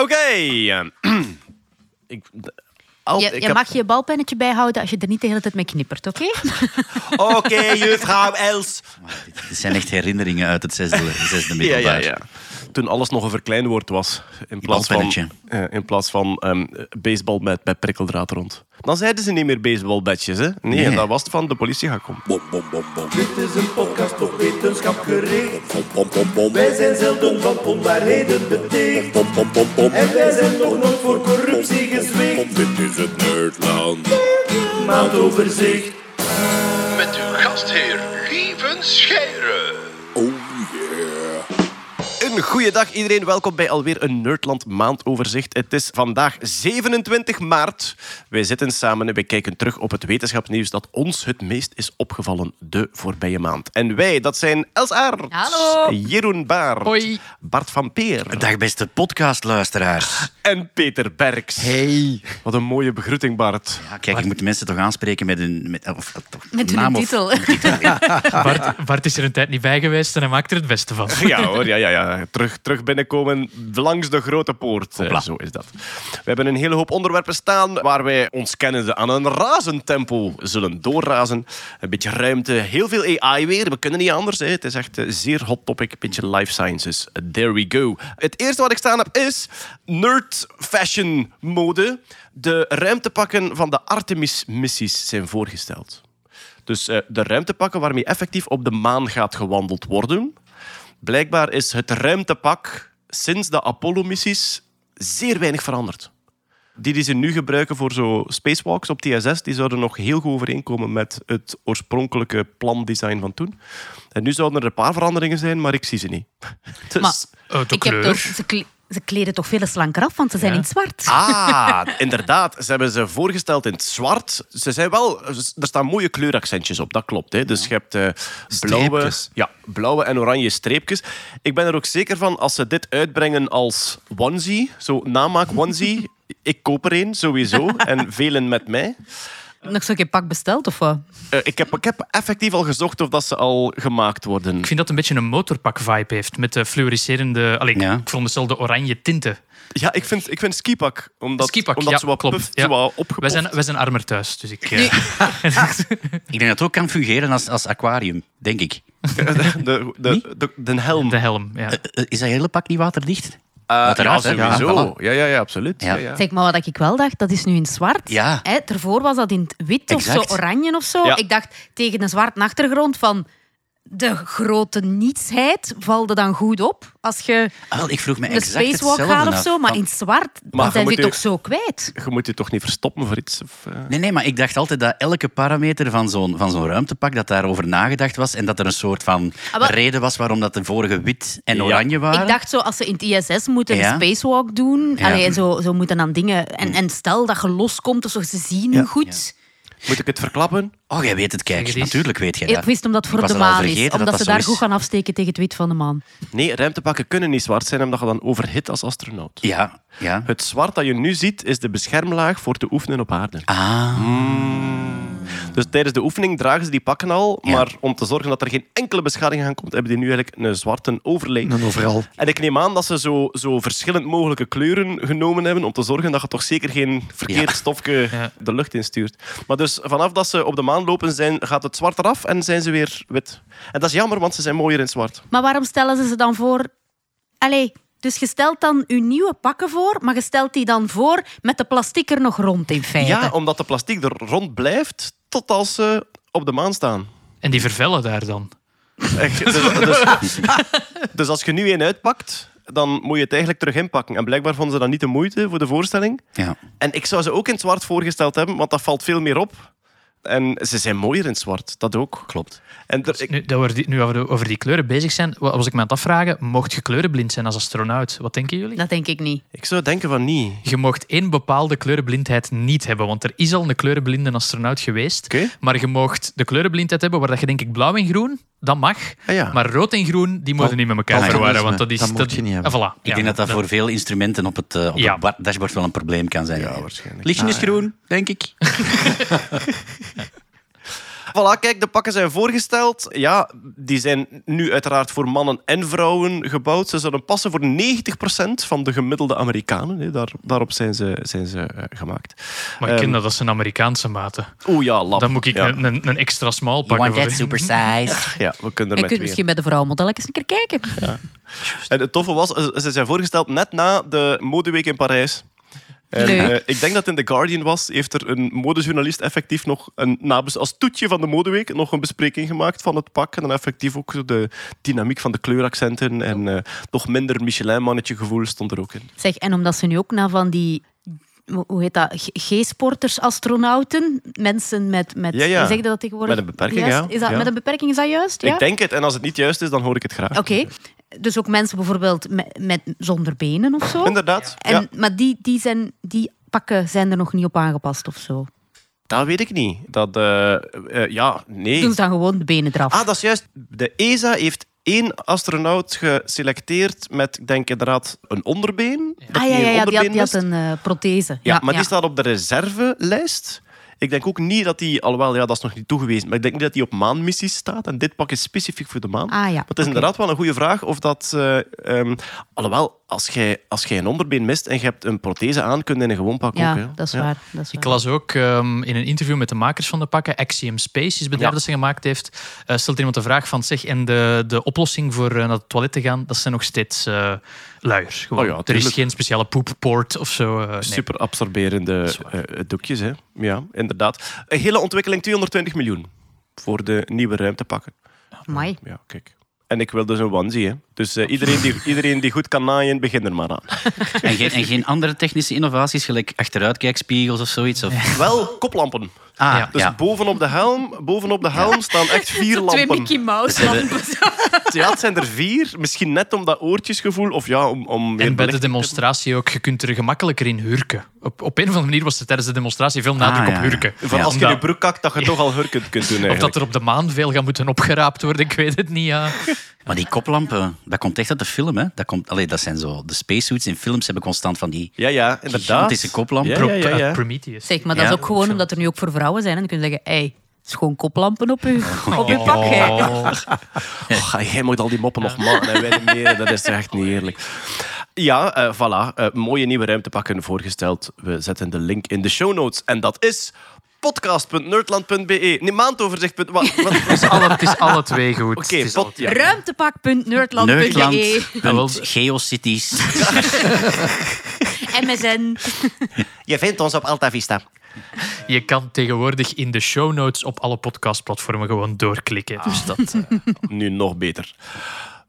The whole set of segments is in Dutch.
Oké. eh, ik, al- Je, ik je heb- mag je balpennetje bijhouden als je er niet de hele tijd mee knippert, oké? Oké, juffrouw Els. Dit zijn echt herinneringen uit het zesde, zesde Ja, ja, middelbaar. ja. Toen alles nog een verkleinwoord was. In plaats van, balpennetje. eh, in plaats van ehm, baseball met, met prikkeldraad rond. Dan zeiden ze niet meer baseballbedjes, hè? Nee, Nee. en dat was het van de politie gaat komen. Dit is een podcast op wetenschap gericht. Wij zijn zelden van onwaarheden beticht. En wij zijn nog nooit voor corruptie gezwicht. Dit is het Nerdland. Maandoverzicht. Met uw gastheer Lieven Scheire. Een goede dag iedereen, welkom bij alweer een Nerdland maandoverzicht. Het is vandaag 27 maart. Wij zitten samen en wij kijken terug op het wetenschapsnieuws dat ons het meest is opgevallen de voorbije maand. En wij, dat zijn Els Aert, Hallo. Jeroen Baart, Hoi. Bart van Peer Dag beste podcastluisteraars. en Peter Berks. Hey. Wat een mooie begroeting, Bart. Ja, kijk, ik moet de mensen toch aanspreken met een... Met, of, of- Met naam hun of- titel. Bart, Bart is er een tijd niet bij geweest en hij maakt er het beste van. Ja hoor, ja, ja, ja. Terug, terug binnenkomen langs de grote poort. Eh, zo is dat. We hebben een hele hoop onderwerpen staan waar wij ons kennende aan een razend tempo zullen doorrazen. Een beetje ruimte, heel veel AI weer. We kunnen niet anders. Hè. Het is echt een zeer hot topic. Een beetje life sciences. There we go. Het eerste wat ik staan heb is nerd fashion mode. De ruimtepakken van de Artemis-missies zijn voorgesteld. Dus eh, de ruimtepakken waarmee effectief op de maan gaat gewandeld worden. Blijkbaar is het ruimtepak sinds de Apollo-missies zeer weinig veranderd. Die die ze nu gebruiken voor zo spacewalks op TSS, die zouden nog heel goed overeenkomen met het oorspronkelijke plandesign van toen. En nu zouden er een paar veranderingen zijn, maar ik zie ze niet. Dus... Maar Oh, de ik heb ze, kle- ze kleden toch veel slanker af, want ze zijn Ja. in het zwart. Ah, inderdaad. Ze hebben ze voorgesteld in het zwart. Ze zijn wel, er staan mooie kleuraccentjes op, dat klopt. Hè. Dus je hebt eh, blauwe, ja, blauwe en oranje streepjes. Ik ben er ook zeker van, als ze dit uitbrengen als onesie, zo namaak onesie, ik koop er een, sowieso. En velen met mij. Nog zo'n keer pak besteld, of wat? Eh, ik, heb, ik heb effectief al gezocht of dat ze al gemaakt worden. Ik vind dat het een beetje een motorpak-vibe heeft. Met de fluoriserende... Allee, Ja. ik vond de oranje tinten. Ja, ik vind, ik vind skipak, omdat, Skipak, omdat ja, ze wat klopt. puft, Ja. wat Wij zijn, wij zijn armer thuis, dus ik... eh, Ik denk dat het ook kan fungeren als, als aquarium, denk ik. de, de, de, de, de helm. de helm, ja. Eh, Is dat hele pak niet waterdicht? Uh, ja, sowieso. voilà. Ja, ja, ja, absoluut. Ja. Ja. Ja, Zeg maar wat ik wel dacht, dat is nu in het zwart. Ja. Hè, daarvoor was dat in het wit of zo oranje of zo. Ja. Ik dacht tegen een zwarte achtergrond van de grote nietsheid valde dan goed op als je Ah, wel, ik vroeg me een exact spacewalk gaat of zo, maar Van- in zwart Maar dan zijn je ze toch zo kwijt. Je moet je toch niet verstoppen voor iets? Of, eh? Nee, nee, maar ik dacht altijd dat elke parameter van zo'n van zo'n ruimtepak, dat daarover nagedacht was en dat er een soort van Ah, reden was waarom dat de vorige wit en Ja. oranje waren. Ik dacht zo, als ze in het ISS moeten Ja. een spacewalk doen, Ja. allee, zo, zo moeten dan dingen... En, en stel dat je loskomt of zo, ze zien je goed. Moet ik het verklappen? Oh, jij weet het, kijk. Natuurlijk weet jij Ik dat. wist omdat het voor Ik de maan is. Omdat dat ze daar is. goed gaan afsteken tegen het wit van de maan. Nee, ruimtepakken kunnen niet zwart zijn omdat je dan overhit als astronaut. Ja, ja. Het zwart dat je nu ziet is de beschermlaag voor te oefenen op aarde. Ah, Dus tijdens de oefening dragen ze die pakken al, Ja. maar om te zorgen dat er geen enkele beschadiging aan komt, hebben die nu eigenlijk een zwarte overlay. En overal. En ik neem aan dat ze zo, zo verschillend mogelijke kleuren genomen hebben om te zorgen dat je toch zeker geen verkeerd Ja. stofje Ja. de lucht instuurt. Maar dus vanaf dat ze op de maan lopen, zijn, gaat het zwart eraf en zijn ze weer wit. En dat is jammer, want ze zijn mooier in zwart. Maar waarom stellen ze ze dan voor... Allee, dus je stelt dan je nieuwe pakken voor, maar je stelt die dan voor met de plastic er nog rond in feite. Ja, omdat de plastic er rond blijft tot als ze op de maan staan. En die vervellen daar dan. Echt, dus, dus, dus als je nu één uitpakt, dan moet je het eigenlijk terug inpakken. En blijkbaar vonden ze dat niet de moeite voor de voorstelling. ja. En ik zou ze ook in het zwart voorgesteld hebben, want dat valt veel meer op. En ze zijn mooier in het zwart, dat ook. Klopt. En er, ik- Nu dat we die- nu over, de- over die kleuren bezig zijn, wa- was ik me aan het afvragen, mocht je kleurenblind zijn als astronaut? Wat denken jullie? Dat denk ik niet. ik zou denken van niet. Je mocht één bepaalde kleurenblindheid niet hebben, want er is al een kleurenblinde astronaut geweest. Oké. Maar je mocht de kleurenblindheid hebben waar dat je denk ik blauw en groen, dat mag. Ah, ja. Maar rood en groen, die moeten Dat- niet met elkaar dat verwarren. Want dat is... Dat moet je niet hebben. Ah, voilà. Ik Ja, denk dat dat voor veel instrumenten op het, eh, op Ja. het dashboard wel een probleem kan zijn. Ja, waarschijnlijk. Lichtje is groen, denk ik. voilà, kijk, de pakken zijn voorgesteld. Ja, die zijn nu uiteraard voor mannen en vrouwen gebouwd. Ze zullen passen voor 90% van de gemiddelde Amerikanen. hè. Daar, daarop zijn ze, zijn ze eh, gemaakt. Maar ik ken Ehm, dat, zijn Amerikaanse maten. Oeh ja, lap. Dan moet ik ja. een, een, een extra small You pakken. want that voor- supersize? Ja, we kunnen er met misschien bij de vrouwenmodelletjes een keer kijken. En het toffe was, ze ze zijn voorgesteld net na de modeweek in Parijs. En, eh, ik denk dat het in The Guardian was, heeft er een modejournalist effectief nog een, als toetje van de modeweek nog een bespreking gemaakt van het pak. En dan effectief ook de dynamiek van de kleuraccenten en eh nog minder Michelin-mannetje gevoel stond er ook in. Zeg, en omdat ze nu ook naar van die... Hoe heet dat? G-sporters, astronauten, mensen met... met Ja, ja. Zeg dat tegenwoordig? Met een beperking, Juist? ja. Is dat, Ja. Met een beperking, is dat juist? Ja? Ik denk het, en als het niet juist is, dan hoor ik het graag. Oké. Dus ook mensen bijvoorbeeld met, met, zonder benen of zo? Inderdaad, En, ja. Maar die, die, zijn, die pakken zijn er nog niet op aangepast of zo. dat weet ik niet. Dat, eh, ja, nee. Doen ze dan gewoon de benen eraf? Ah, dat is juist. De ESA heeft één astronaut geselecteerd met, ik denk inderdaad, een onderbeen. Ah ja, ja, ja die, had, die had een eh, prothese. Ja, maar die staat op de reservelijst. Ik denk ook niet dat hij, alhoewel, ja, dat is nog niet toegewezen, maar ik denk niet dat hij op maanmissies staat. En dit pak is specifiek voor de maan. Ah ja, Maar het is inderdaad wel een goede vraag of dat... eh, ehm, alhoewel, als jij, als jij een onderbeen mist en je hebt een prothese aan, kun je in een gewoon pak Ja, ook. Hè. dat is Ja. waar. Dat is Ik las ook ehm, in een interview met de makers van de pakken, Axiom Space, is het bedrijf Ja. dat ze gemaakt heeft, eh, stelt iemand de vraag van zeg, en de, de oplossing voor eh, naar het toilet te gaan, dat zijn nog steeds eh luiers. Gewoon. Oh ja, er is geen speciale poeppoort of zo. nee. Super absorberende eh, doekjes, hè. Ja, inderdaad. Een hele ontwikkeling, 220 miljoen voor de nieuwe ruimtepakken. Amai. Ja, kijk. En ik wil dus een onesie, hè. Dus eh, iedereen, die, iedereen die goed kan naaien, begin er maar aan. En geen, en geen andere technische innovaties, gelijk achteruitkijkspiegels of zoiets? Of... Wel koplampen. Ah, Ja. Dus ja. bovenop de helm, bovenop de helm staan echt vier Twee lampen. Mickey Mouse lampen. Ja, het zijn er vier. Misschien net om dat oortjesgevoel. Of ja, om, om En bij de demonstratie ook, je kunt er gemakkelijker in hurken. Op, op een of andere manier was er tijdens de demonstratie veel nadruk Ah, ja, op hurken. Van als je in Omdat- je broek kakt, dat je toch al hurkend kunt doen Of dat er op de maan veel gaat moeten opgeraapt worden, ik weet het niet. Ja. Maar die koplampen, dat komt echt uit de film. Hè? Dat, komt, allee, dat zijn zo... De spacesuits in films hebben constant van die... Ja, ja, inderdaad. Gigantische koplampen. Ja, Pro- ja, ja, ja. uit Prometheus. Zeg, maar dat Ja. is ook gewoon omdat er nu ook voor vrouwen zijn. En dan kun je zeggen, hey, het is gewoon koplampen op uw, op uw pak. hè. Oh. Oh, jij moet al die moppen nog maken en wij niet meer. Dat is echt niet eerlijk. Ja, eh, voilà. Eh, mooie nieuwe ruimtepakken voorgesteld. We zetten de link in de show notes. En dat is podcast.nerdland.be. Nee, maandoverzicht. Wat, wat, Het, is alle, het is alle twee goed. Oké, pot- ja. Ruimtepak.nerdland.be Nerdland. Geocities. MSN. Je vindt ons op Alta Vista. Je kan tegenwoordig in de show notes op alle podcastplatformen gewoon doorklikken. Dus dat, eh, Nu nog beter.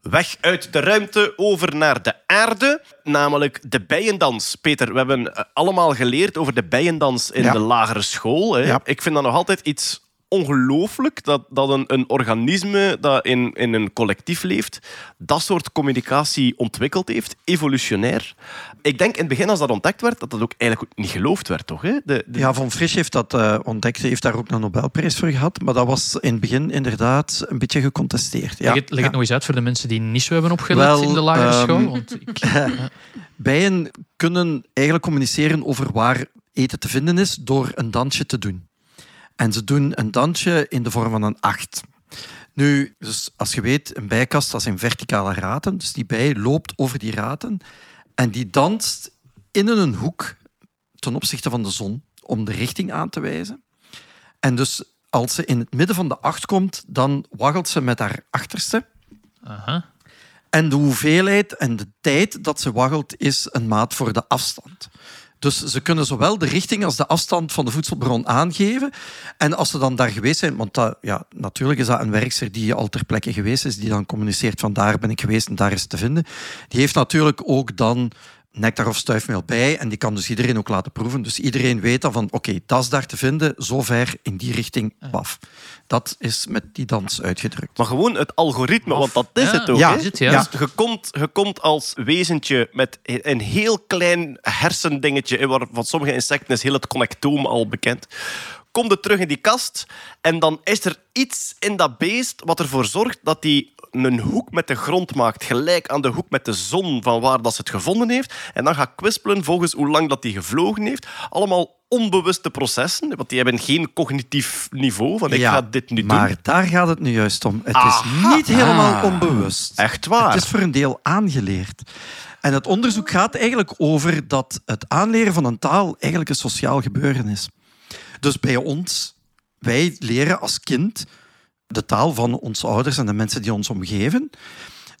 Weg uit de ruimte, over naar de aarde, namelijk de bijendans. Peter, we hebben eh, allemaal geleerd over de bijendans in Ja. de lagere school. Hè. Ja. Ik vind dat nog altijd iets ongelooflijk dat, dat een, een organisme dat in, in een collectief leeft, dat soort communicatie ontwikkeld heeft, evolutionair. Ik denk in het begin als dat ontdekt werd, dat dat ook eigenlijk niet geloofd werd, toch? Hè? De, de- Ja, Von Frisch heeft dat eh, ontdekt, heeft daar ook een Nobelprijs voor gehad. Maar dat was in het begin inderdaad een beetje gecontesteerd. Ja. leg het, leg Ja. het nog eens uit voor de mensen die niet zo hebben opgelet Wel, in de lagere ehm, school. Want ik, Bijen kunnen eigenlijk communiceren over waar eten te vinden is door een dansje te doen. En ze doen een dansje in de vorm van een acht. Nu, dus als je weet, een bijkast dat zijn verticale raten. Dus die bij loopt over die raten en die danst in een hoek ten opzichte van de zon om de richting aan te wijzen. En dus als ze in het midden van de acht komt, dan waggelt ze met haar achterste. aha. En de hoeveelheid en de tijd dat ze waggelt is een maat voor de afstand. Dus ze kunnen zowel de richting als de afstand van de voedselbron aangeven. En als ze dan daar geweest zijn, want ja, natuurlijk is dat een werkster die al ter plekke geweest is, die dan communiceert van daar ben ik geweest en daar is te vinden. Die heeft natuurlijk ook dan nectar of stuifmeel bij en die kan dus iedereen ook laten proeven. Dus iedereen weet dan van oké, dat is daar te vinden, zo ver in die richting, paf. Dat is met die dans uitgedrukt. Maar gewoon het algoritme, want dat is Ja, het ook. ja, hè? is het, ja. Dus je, komt, je komt als wezentje met een heel klein hersendingetje, hè, waar van sommige insecten is heel het connectoom al bekend. Kom je terug in die kast en dan is er iets in dat beest wat ervoor zorgt dat die een hoek met de grond maakt, gelijk aan de hoek met de zon van waar dat ze het gevonden heeft. En dan gaat kwispelen volgens hoe lang dat die gevlogen heeft. Allemaal onbewuste processen, want die hebben geen cognitief niveau van ik Ja, ga dit nu maar doen. daar gaat het nu juist om. Het is niet helemaal Ah. onbewust. Echt waar. Het is voor een deel aangeleerd. En het onderzoek gaat eigenlijk over dat het aanleren van een taal eigenlijk een sociaal gebeuren is. Dus bij ons, wij leren als kind de taal van onze ouders en de mensen die ons omgeven.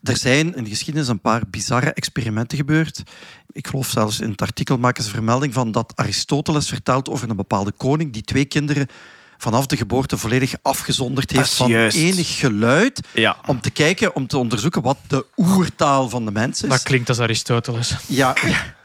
Er zijn in de geschiedenis een paar bizarre experimenten gebeurd. Ik geloof zelfs in het artikel maken ze vermelding van dat Aristoteles vertelt over een bepaalde koning die twee kinderen vanaf de geboorte volledig afgezonderd heeft is van juist. enig geluid Ja. om te kijken, om te onderzoeken wat de oertaal van de mens is. Dat klinkt als Aristoteles. Ja,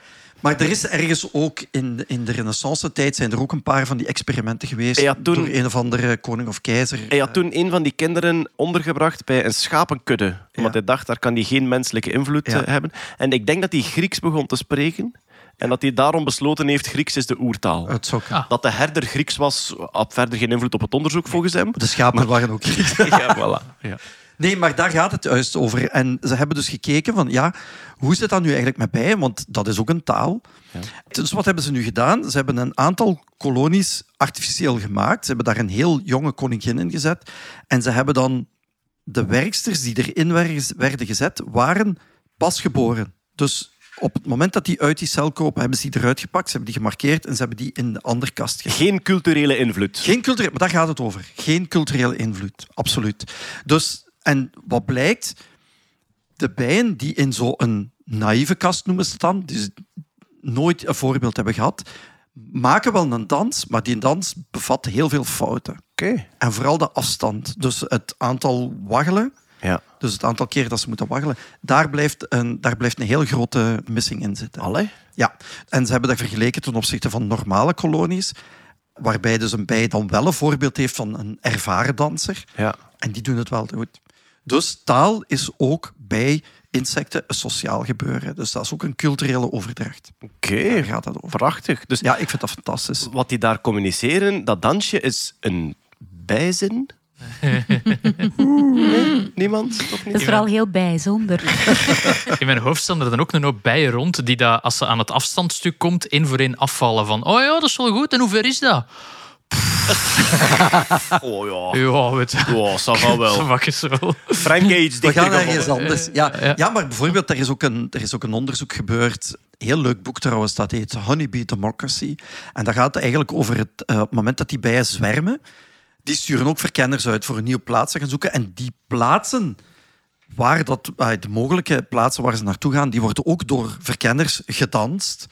maar er is ergens ook in, de- in de renaissance-tijd zijn er ook een paar van die experimenten geweest Ja, toen- door een of andere koning of keizer. Hij had toen een van die kinderen ondergebracht bij een schapenkudde. Omdat hij dacht, daar kan hij geen menselijke invloed Ja. eh, hebben. En ik denk dat hij Grieks begon te spreken. En dat hij daarom besloten heeft, Grieks is de oertaal. Het zou kunnen. Ah. Dat de herder Grieks was, had verder geen invloed op het onderzoek volgens hem. De schapen waren ook Ja, voilà. Ja. Nee, maar daar gaat het juist over. En ze hebben dus gekeken van, ja, hoe zit dat nu eigenlijk met bijen? Want dat is ook een taal. Dus wat hebben ze nu gedaan? Ze hebben een aantal kolonies artificieel gemaakt. Ze hebben daar een heel jonge koningin in gezet. En ze hebben dan de werksters die erin wer- werden gezet, waren pas geboren. Dus op het moment dat die uit die cel kopen, hebben ze die eruit gepakt, ze hebben die gemarkeerd en ze hebben die in de andere kast gezet. Geen culturele invloed. Geen culturele, maar daar gaat het over. Geen culturele invloed, absoluut. Dus, en wat blijkt, de bijen die in zo'n naïeve kast noemen ze dan, die nooit een voorbeeld hebben gehad, maken wel een dans, maar die dans bevat heel veel fouten. Oké. En vooral de afstand. Dus het aantal waggelen, Ja. dus het aantal keer dat ze moeten waggelen, daar blijft een, daar blijft een heel grote missing in zitten. Allee. Ja, en ze hebben dat vergeleken ten opzichte van normale kolonies, waarbij dus een bij dan wel een voorbeeld heeft van een ervaren danser. Ja. En die doen het wel goed. Dus taal is ook bij insecten een sociaal gebeuren. Dus dat is ook een culturele overdracht. Oké. Gaat dat over. Prachtig. Dus Ja, ik vind dat fantastisch. wat die daar communiceren, dat dansje is een bijzin. Nee? Niemand? Toch Dat niet? is vooral heel bijzonder. In mijn hoofd staan er dan ook een hoop bijen rond die dat, als ze aan het afstandstuk komt, één voor één afvallen. Van, oh ja, dat is wel goed. En hoe ver is dat? Oh ja. Ja, weet je. Oh, ça va wel. Zo. Frank Gage, We gaan ergens anders. Ja, ja. ja, maar bijvoorbeeld, er is, ook een, er is ook een onderzoek gebeurd. Heel leuk boek trouwens, dat heet Honeybee Democracy. En dat gaat eigenlijk over het, eh, het moment dat die bijen zwermen. Die sturen ook verkenners uit voor een nieuwe plaats te gaan zoeken. En die plaatsen, waar dat, eh, de mogelijke plaatsen waar ze naartoe gaan, die worden ook door verkenners gedanst.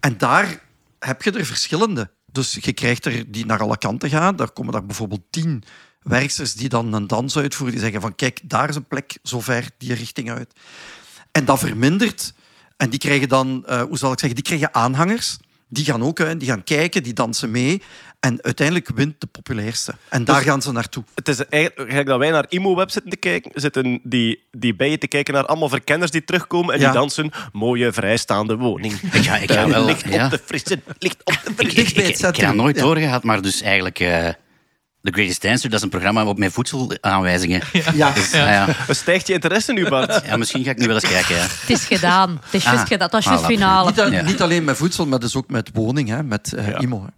En daar heb je er verschillende. Dus je krijgt er die naar alle kanten gaan. Daar komen daar bijvoorbeeld tien werksters die dan een dans uitvoeren. Die zeggen van kijk, daar is een plek zo ver die richting uit. En dat vermindert. En die krijgen dan, eh, hoe zal ik zeggen, die krijgen aanhangers. Die gaan ook uit, die gaan kijken, die dansen mee. En uiteindelijk wint de populairste. En daar gaan ze naartoe. Het is eigenlijk dat wij naar IMO-web zitten te kijken, zitten die, die bijen te kijken naar allemaal verkenners die terugkomen en Ja. die dansen mooie vrijstaande woning. Ik ga, ik ga wel... licht ja. op de frisse, licht op de Ik, frisse. ik, Dicht bij ik, het ik heb dat centrum. nooit Ja. doorgehad, maar dus eigenlijk... eh The Greatest Dancer, dat is een programma op met voedselaanwijzingen. Ja. Dus, ah, ja. Stijgt je interesse nu, Bart? ja, misschien ga ik nu wel eens kijken. Ja. Het is gedaan. Het is juist Ah, gedaan. Dat is juist voilà. finale. Niet, Ja. niet alleen met voedsel, maar dus ook met woning, hè, met eh, Ja. IMO. hè.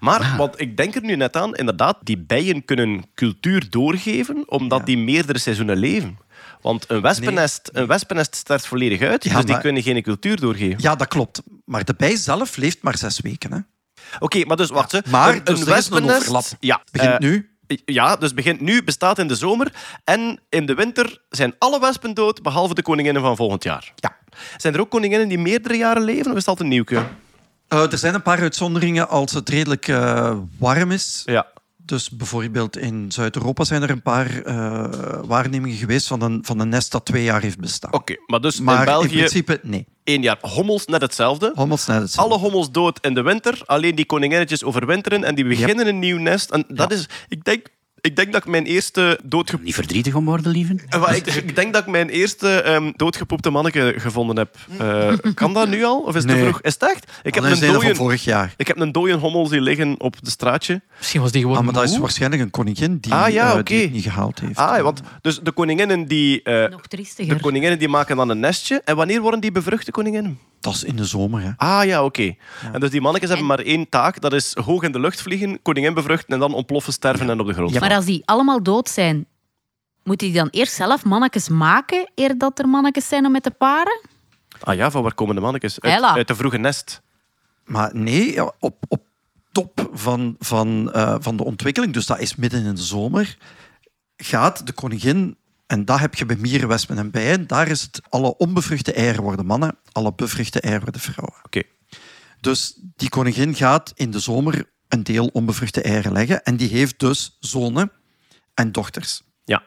Maar, want ik denk er nu net aan, inderdaad, die bijen kunnen cultuur doorgeven, omdat Ja. die meerdere seizoenen leven. Want een wespennest, een wespennest sterft volledig uit, Ja, dus die maar- kunnen geen cultuur doorgeven. Ja, dat klopt. Maar de bij zelf leeft maar zes weken. Hè. Oké, maar dus wacht. hè. Maar een, dus een is een wespennest... Ja, Begint eh, nu. Ja, dus begint nu, bestaat in de zomer. En in de winter zijn alle wespen dood, behalve de koninginnen van volgend jaar. Ja. Zijn er ook koninginnen die meerdere jaren leven, of is dat een nieuwke? Eh, er zijn een paar uitzonderingen als het redelijk eh, warm is. Ja. Dus bijvoorbeeld in Zuid-Europa zijn er een paar eh, waarnemingen geweest van een, van een nest dat twee jaar heeft bestaan. Oké, maar dus maar in België in principe, nee. één jaar. Hommels net hetzelfde. Hommels net hetzelfde. Alle hommels dood in de winter, alleen die koninginnetjes overwinteren en die beginnen een nieuw nest. En dat is, ik denk, Ik denk dat ik mijn eerste doodge... Niet verdrietig om worden, lieve. Eh, Ik, ik denk dat ik mijn eerste ehm, doodgepoepte manneke gevonden heb. Eh, kan dat nu al? Of is het te vroeg? Is het echt? Ik heb, Dat is een dode, vorig jaar. ik heb een dode hommel zien liggen op de straatje. Misschien was die gewoon Ah, maar dat is waarschijnlijk een koningin die, Ah, ja, eh, die het niet gehaald heeft. Ah, want dus de koninginnen die... eh, Nog de koninginnen die maken dan een nestje. En wanneer worden die bevruchte koninginnen? Dat is in de zomer. Hè. Ah ja, oké. En dus die mannetjes hebben maar één taak. Dat is hoog in de lucht vliegen, koningin bevruchten en dan ontploffen, sterven en op de grond Ja. Maar als die allemaal dood zijn, moet hij dan eerst zelf mannetjes maken, eer dat er mannetjes zijn om met te paren? Ah ja, van waar komen de mannetjes? Uit, Hela. uit de vroege nest. Maar nee, op, op top van, van, eh, van de ontwikkeling, dus dat is midden in de zomer, gaat de koningin, en dat heb je bij mieren, wespen en bijen, daar is het alle onbevruchte eieren worden mannen, alle bevruchte eieren worden vrouwen. Oké. Dus die koningin gaat in de zomer een deel onbevruchte eieren leggen en die heeft dus zonen en dochters. Ja.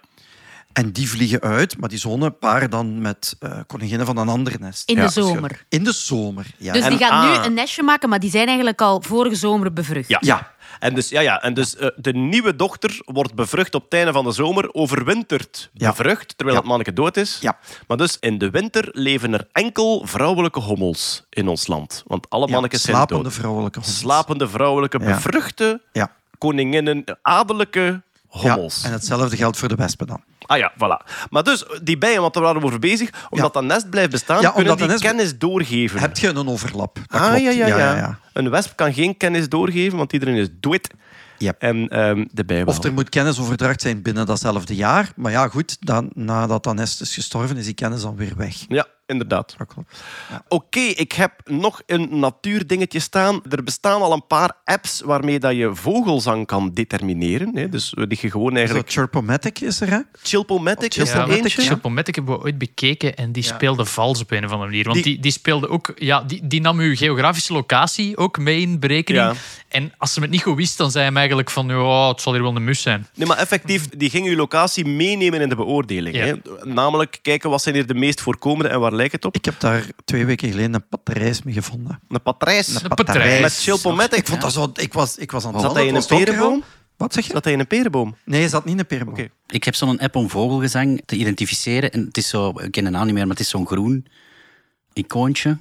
En die vliegen uit, maar die zonen paren dan met eh, koninginnen van een ander nest. In Ja, de zomer. In de zomer, ja. Dus En- die gaan ah. nu een nestje maken, maar die zijn eigenlijk al vorige zomer bevrucht. Ja. Ja. En dus, ja, ja. En dus eh, de nieuwe dochter wordt bevrucht op het einde van de zomer, overwintert Ja. bevrucht, terwijl Ja. het manneke dood is. Ja. Maar dus in de winter leven er enkel vrouwelijke hommels in ons land. Want alle Ja, mannetjes zijn slapende dood. vrouwelijke hommels. Slapende vrouwelijke, bevruchte Ja. koninginnen, adellijke hommels. Ja, en hetzelfde geldt voor de wespen dan. Ah ja, voilà. Maar dus, die bijen, want daar waren we over bezig, omdat dat nest blijft bestaan, Ja, kunnen die nest- kennis doorgeven. Heb je een overlap? Dat ah, klopt. ja, ja, ja. Een wesp kan geen kennis doorgeven, want iedereen is dood. Yep. En ehm, de bij wel. Of er moet kennisoverdracht zijn binnen datzelfde jaar. Maar ja, goed, dan, nadat dat nest is gestorven, is die kennis dan weer weg. Ja, inderdaad. Dat klopt. Oké, ik heb nog een natuurdingetje staan. Er bestaan al een paar apps waarmee dat je vogelzang kan determineren. Hè. Dus die je gewoon Zo, eigenlijk... Chirpomatic is er, hè? Chilpomatic is er Chilpomatic, eentje. Chilpomatic hebben we ooit bekeken en die speelde vals op een of andere manier. Want Die- die, die speelde ook... Ja, die, die nam uw geografische locatie ook mee in berekening. Ja. En als ze het niet goed wist, dan zei hij eigenlijk van... Ja, het zal hier wel een mus zijn. Nee, maar effectief, die ging je locatie meenemen in de beoordeling. Ja. Hè. Namelijk kijken wat zijn hier de meest voorkomende en waar lijkt het op. Ik heb daar twee weken geleden een patrijs mee gevonden. Een patrijs. Een patrijs. Met Chilpomatic. Ik, vond dat zo, ik, was, ik was aan het Zat hij in een perenboom? Wat zeg je? Zat hij in een perenboom? Nee, hij zat niet in een perenboom. Oké. Ik heb zo'n app om vogelgezang te identificeren. En het is zo, ik ken de naam niet meer, maar het is zo'n groen icoontje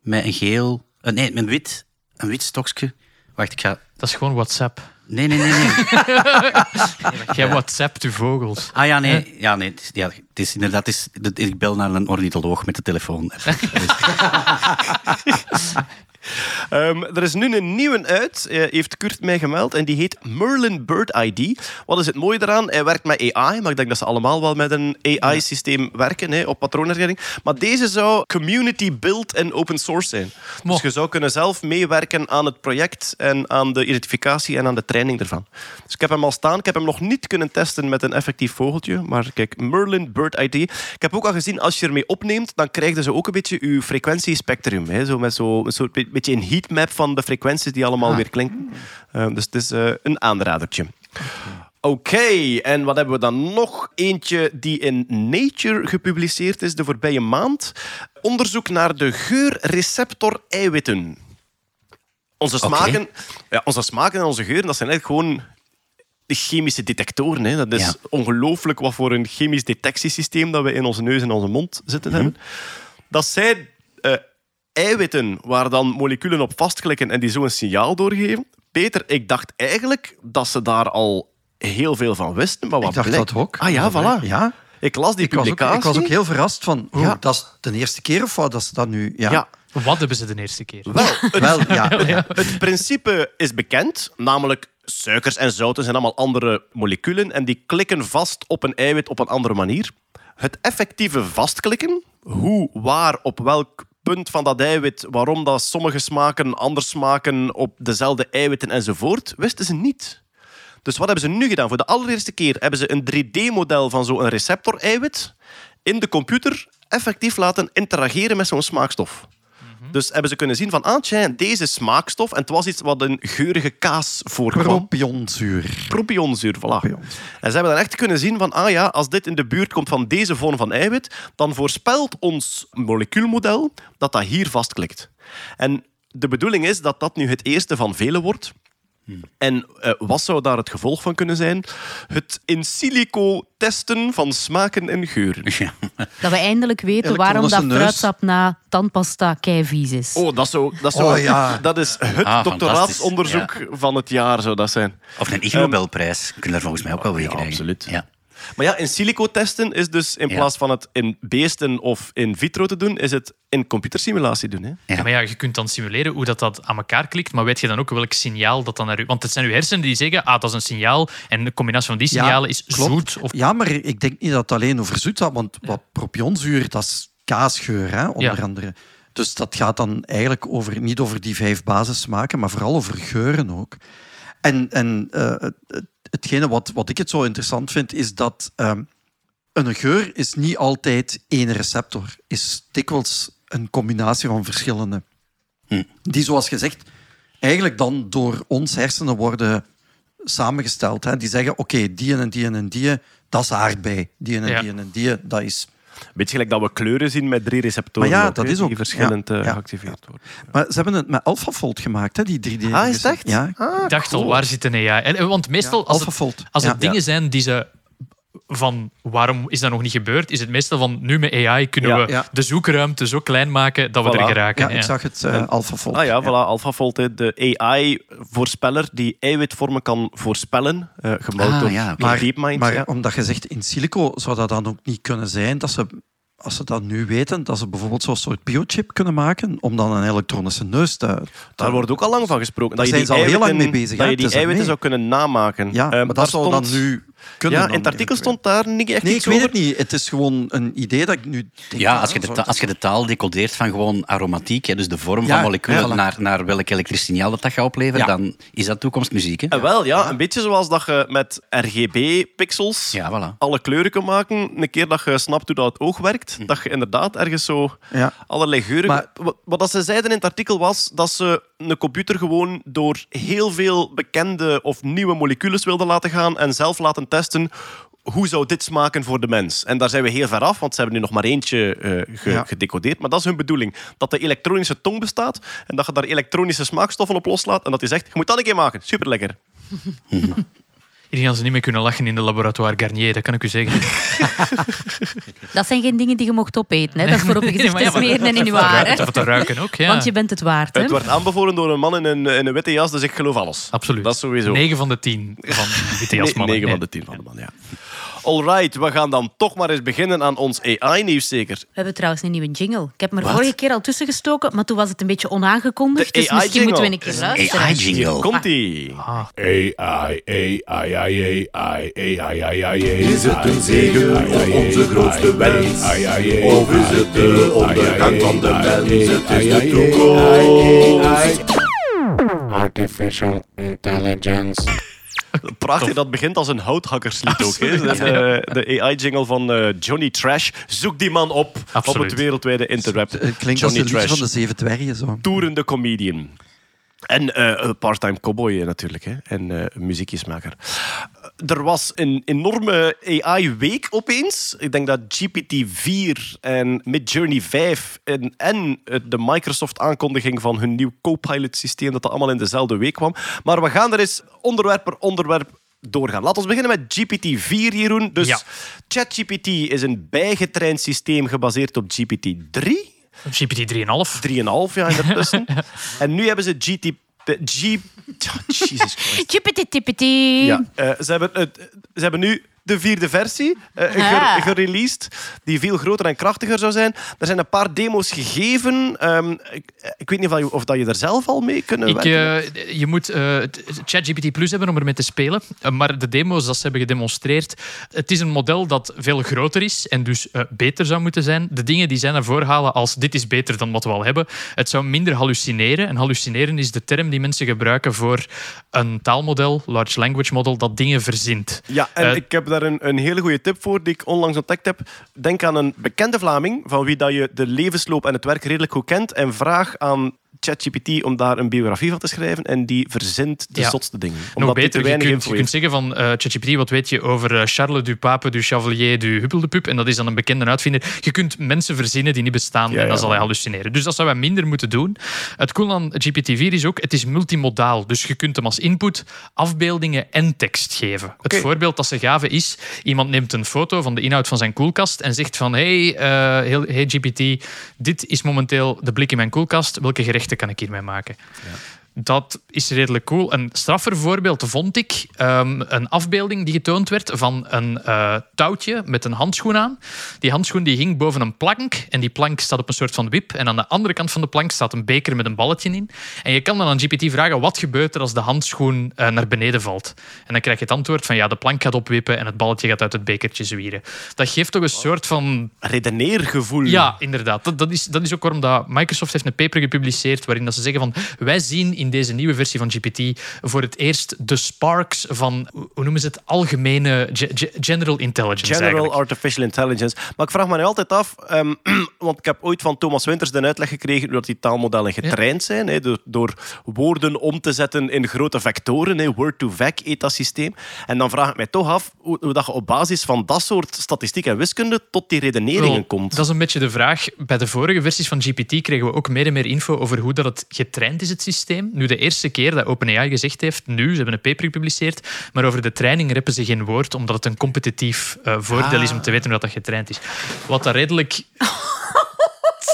met een geel, eh, nee, met een wit, een wit stokje. Wacht, ik ga. Dat is gewoon WhatsApp. Nee, nee, nee, nee. Jij WhatsAppt uw vogels. Ah ja, nee, ja, nee. Het is, ja, het is inderdaad, het is, dat- ik bel naar een ornitholoog met de telefoon. Ehm, er is nu een nieuwe uit, eh, heeft Kurt mij gemeld, en die heet Merlin Bird ID. Wat is het mooie daaraan? Hij werkt met AI, maar ik denk dat ze allemaal wel met een AI-systeem werken, hè, op patroonherkenning. Maar deze zou community build en open source zijn. Mo. Dus je zou kunnen zelf meewerken aan het project en aan de identificatie en aan de training ervan. Dus ik heb hem al staan. Ik heb hem nog niet kunnen testen met een effectief vogeltje, maar kijk, Merlin Bird ID. Ik heb ook al gezien, als je ermee opneemt, dan krijg je zo ook een beetje je frequentiespectrum. Hè, zo met zo, een soort beetje een heatmap van de frequenties die allemaal weer klinken. Eh, dus het is eh, een aanradertje. Oké, en wat hebben we dan nog? Eentje die in Nature gepubliceerd is de voorbije maand. Onderzoek naar de geurreceptor eiwitten. Onze smaken, ja, onze smaken en onze geuren, dat zijn eigenlijk gewoon de chemische detectoren. Hè. Dat is Ja. ongelooflijk wat voor een chemisch detectiesysteem dat we in onze neus en onze mond zitten hebben. Dat zijn eh, eiwitten waar dan moleculen op vastklikken en die zo een signaal doorgeven. Peter, ik dacht eigenlijk dat ze daar al heel veel van wisten. Maar wat Ik dacht blijkt- dat ook. Ah ja, voilà. Ja. Ik las die Ik was, ook, publicatie. ik was ook heel verrast van, oeh, Ja. dat is de eerste keer of wat? Dat is dat nu... Ja, Ja, Wat hebben ze de eerste keer? wel. Het, wel, ja. ja. het principe is bekend, namelijk suikers en zouten zijn allemaal andere moleculen en die klikken vast op een eiwit op een andere manier. Het effectieve vastklikken, hoe, waar, op welk punt van dat eiwit, waarom dat sommige smaken anders smaken op dezelfde eiwitten enzovoort, wisten ze niet. Dus wat hebben ze nu gedaan? Voor de allereerste keer hebben ze een 3D-model van zo'n receptor-eiwit in de computer effectief laten interageren met zo'n smaakstof. Dus hebben ze kunnen zien van, ah, deze smaakstof, en het was iets wat een geurige kaas voorkwam. Propionzuur. Propionzuur, voilà. Propion. En ze hebben dan echt kunnen zien van, ah ja, als dit in de buurt komt van deze vorm van eiwit, dan voorspelt ons molecuulmodel dat dat hier vastklikt. En de bedoeling is dat dat nu het eerste van vele wordt. En eh, wat zou daar het gevolg van kunnen zijn? Het in silico testen van smaken en geuren. Ja. Dat we eindelijk weten waarom dat fruitsap na tandpasta keivies is. Oh, dat, zou, dat, zou, Oh, ja. dat is het Ah, doctoraatsonderzoek van het jaar, zou dat zijn. Of een Ig Nobelprijs. Kun je daar volgens mij ook wel weer ja, krijgen. absoluut. Ja. Maar ja, in silico testen is dus in Ja. plaats van het in beesten of in vitro te doen, is het in computersimulatie doen. Hè? Ja. Ja, maar ja, je kunt dan simuleren hoe dat, dat aan elkaar klikt, maar weet je dan ook welk signaal dat dan naar u... Want het zijn uw hersenen die zeggen, ah, dat is een signaal, en de combinatie van die Ja, signalen is klopt. zoet. Of... Ja, maar ik denk niet dat het alleen over zoet gaat, want wat propionzuur, dat is kaasgeur, hè, onder Ja. andere. Dus dat gaat dan eigenlijk over, niet over die vijf basissmaken, maar vooral over geuren ook. En, en eh, het- hetgene wat, wat ik het zo interessant vind, is dat ehm, een geur is niet altijd één receptor. Is dikwijls een combinatie van verschillende. Hm. Die, zoals gezegd, eigenlijk dan door ons hersenen worden samengesteld. Hè. Die zeggen, oké, die en die en die, dat is aardbei. Die en Ja. die en die, dat is... Beetje gelijk dat we kleuren zien met drie receptoren. Maar ja, ook, dat hè, is ook- Die verschillend ja, eh, ja, geactiveerd worden. Maar ze hebben het met AlphaFold gemaakt, hè, die 3D. Ah, is echt? Ja, Ik dacht al, waar zit een AI? En, eh, want meestal, als het, als het Ja. dingen zijn die ze van waarom is dat nog niet gebeurd, is het meestal van nu met AI kunnen Ja. we Ja. de zoekruimte zo klein maken dat we Voilà. er geraken. Ja, ik zag het, eh AlphaFold. Ah ja, voilà, AlphaFold, de AI-voorspeller die eiwitvormen kan voorspellen, eh gebouwd Ah, door. Maar, DeepMind. maar ja. omdat je zegt in silico, zou dat dan ook niet kunnen zijn dat ze, als ze dat nu weten, dat ze bijvoorbeeld zo'n soort biochip kunnen maken om dan een elektronische neus te... Daar wordt ook al lang van gesproken. Daar dat zijn ze al heel lang mee bezig, Dat je die eiwitten zou kunnen namaken. Ja, Eh, maar dat zou dan stond- nu kunnen. Ja, dan in het artikel stond daar niet echt Nee, ik weet over. het niet. Het is gewoon een idee dat ik nu denk... Ja, als je, de, als je de taal decodeert van gewoon aromatiek, hè, dus de vorm Ja, van moleculen, ja, naar, naar welk elektrisch signaal dat, dat gaat opleveren, Ja. dan is dat toekomstmuziek. Hè? En wel, ja, een beetje zoals dat je met RGB-pixels Ja, voilà. alle kleuren kunt maken. Een keer dat je snapt hoe dat het oog werkt, Hm. dat je inderdaad ergens zo Ja. allerlei geuren... Maar- Wat, wat dat ze zeiden in het artikel was dat ze een computer gewoon door heel veel bekende of nieuwe moleculen wilden laten gaan en zelf laten testen hoe zou dit smaken voor de mens? En daar zijn we heel ver af, want ze hebben nu nog maar eentje eh, ge- Ja. gedecodeerd. Maar dat is hun bedoeling. Dat de elektronische tong bestaat en dat je daar elektronische smaakstoffen op loslaat en dat hij zegt, je moet dat een keer maken. Super lekker. Hier gaan ze niet meer kunnen lachen in de laboratoire Garnier, dat kan ik u zeggen. Dat zijn geen dingen die je mocht opeten. Hè. Dat is voor op je gezicht ja, te smeren en in je haar. Of te ruiken ook, ja. Want je bent het waard. Hè. Het wordt aanbevolen door een man in een, in een witte jas, dus ik geloof alles. Absoluut. Dat is sowieso. 9 van de 10 van witte Nee, jasmannen. 9 van de 10 van de man, ja. Alright, we gaan dan toch maar eens beginnen aan ons AI-nieuws zeker. We hebben trouwens een nieuwe jingle. Ik heb er vorige keer al tussen gestoken, maar toen was het een beetje onaangekondigd. De Dus misschien moeten we een keer AI-jingle. luisteren. AI-jingle. Komt-ie. AI, AI, AI, AI, AI, AI, AI. Is het een zegen of onze grootste wens? Of is het de ondergang van de mens? Het is de toekomst. Artificial intelligence. Prachtig, dat begint als een houthakkerslied ook. Hè. Dat is, eh, de AI-jingle van eh, Johnny Trash. Zoek die man op Absoluut. op het wereldwijde interweb. Het klinkt als Johnny een liedje Trash. van de Zeven Dwergen. Zo. toerende comedian. En een part-time cowboy eh, natuurlijk. Hè. En eh, muziekjesmaker. Er was een enorme AI-week opeens. Ik denk dat GPT-4 en Midjourney 5 en, en de Microsoft-aankondiging van hun nieuw Copilot-systeem, dat dat allemaal in dezelfde week kwam. Maar we gaan er eens onderwerp per onderwerp doorgaan. Laten we beginnen met GPT-4, Jeroen. Dus Ja. ChatGPT is een bijgetraind systeem gebaseerd op GPT-3. GPT 3,5. 3,5 jaar ertussen. en nu hebben ze GT... G... Jesus Christ. Chippity-tippity. Ja, eh, ze, hebben het, ze hebben nu de vierde versie eh, ger- gereleased, die veel groter en krachtiger zou zijn. Er zijn een paar demo's gegeven. Ehm, ik, ik weet niet of, dat je, of dat je er zelf al mee kunnen Ik, werken. eh, je moet eh, t- ChatGPT Plus hebben om ermee te spelen. Eh, maar de demo's dat ze hebben gedemonstreerd, het is een model dat veel groter is en dus eh, beter zou moeten zijn. De dingen die zij naar voren halen als dit is beter dan wat we al hebben. Het zou minder hallucineren. En hallucineren is de term die mensen gebruiken voor een taalmodel, large language model, dat dingen verzint. Ja, en Eh, ik heb daar een, een hele goede tip voor die ik onlangs ontdekt heb. Denk aan een bekende Vlaming van wie dat je de levensloop en het werk redelijk goed kent en vraag aan ChatGPT om daar een biografie van te schrijven en die verzint de Ja. zotste dingen. Nog beter, te je kunt, je kunt zeggen van eh ChatGPT, wat weet je over eh, Charles du Pape du Chevalier du Huppel de Pup? En dat is dan een bekende uitvinder. Je kunt mensen verzinnen die niet bestaan Ja, en dan ja. zal hij hallucineren. Dus dat zou wij minder moeten doen. Het cool aan GPT-4 is ook, het is multimodaal. Dus je kunt hem als input afbeeldingen en tekst geven. Het voorbeeld dat ze gaven is, iemand neemt een foto van de inhoud van zijn koelkast en zegt van, hey, eh, hey GPT, dit is momenteel de blik in mijn koelkast. Welke gerechten kan ik hiermee maken? Dat is redelijk cool. Een straffer voorbeeld vond ik ehm, een afbeelding die getoond werd van een eh, touwtje met een handschoen aan. Die handschoen die hing boven een plank en die plank staat op een soort van wip. En aan de andere kant van de plank staat een beker met een balletje in. En je kan dan aan GPT vragen wat gebeurt er als de handschoen eh, naar beneden valt. En dan krijg je het antwoord van ja, de plank gaat opwippen en het balletje gaat uit het bekertje zwieren. Dat geeft toch een soort van Redeneergevoel. ja, inderdaad. Dat, dat, is, dat is ook waarom dat Microsoft heeft een paper gepubliceerd waarin dat ze zeggen van wij zien in deze nieuwe versie van GPT voor het eerst de sparks van, hoe noemen ze het, algemene ge- ge- general intelligence General eigenlijk. Artificial Intelligence. Maar ik vraag me nu altijd af, ehm, want ik heb ooit van Thomas Winters de uitleg gekregen dat die taalmodellen getraind zijn, door, door woorden om te zetten in grote vectoren, word-to-vec heet dat systeem. En dan vraag ik mij toch af hoe, hoe dat je op basis van dat soort statistiek en wiskunde tot die redeneringen komt. Dat is een beetje de vraag. Bij de vorige versies van GPT kregen we ook meer en meer info over hoe dat het getraind is, het systeem. Nu, de eerste keer dat OpenAI gezegd heeft, nu, ze hebben een paper gepubliceerd, maar over de training reppen ze geen woord, omdat het een competitief eh, voordeel is om te weten hoe dat, dat getraind is. Wat dat redelijk...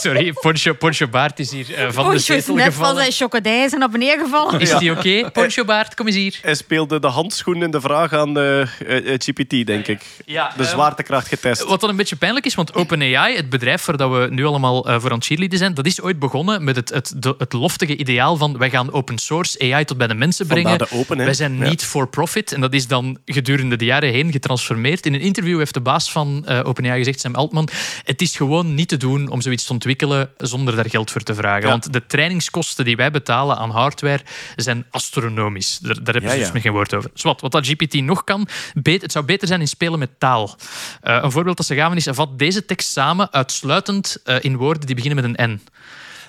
Sorry, Poncho, Poncho Baart is hier eh, van de Poncho is zetel net van zijn chocodij naar beneden gevallen. Is die oké? Poncho Baart, kom eens hier. Hij speelde de handschoen in de vraag aan eh, eh, eh, GPT, denk ik. Ja, De ehm, zwaartekracht getest. Wat dan een beetje pijnlijk is, want OpenAI, het bedrijf waar dat we nu allemaal voor aan het cheerleaden zijn, dat is ooit begonnen met het, het, de- het loftige ideaal van wij gaan open source AI tot bij de mensen brengen. De open, wij zijn Ja. niet for profit. En dat is dan gedurende de jaren heen getransformeerd. In een interview heeft de baas van OpenAI gezegd, Sam Altman, het is gewoon niet te doen om zoiets te ontwikkelen zonder daar geld voor te vragen. Ja. Want de trainingskosten die wij betalen aan hardware zijn astronomisch. Daar, daar hebben Ja, ze dus ja. geen woord over. Zwat, wat dat GPT nog kan, beter, het zou beter zijn in spelen met taal. Eh, een voorbeeld dat ze gaven is, vat deze tekst samen uitsluitend eh, in woorden die beginnen met een N.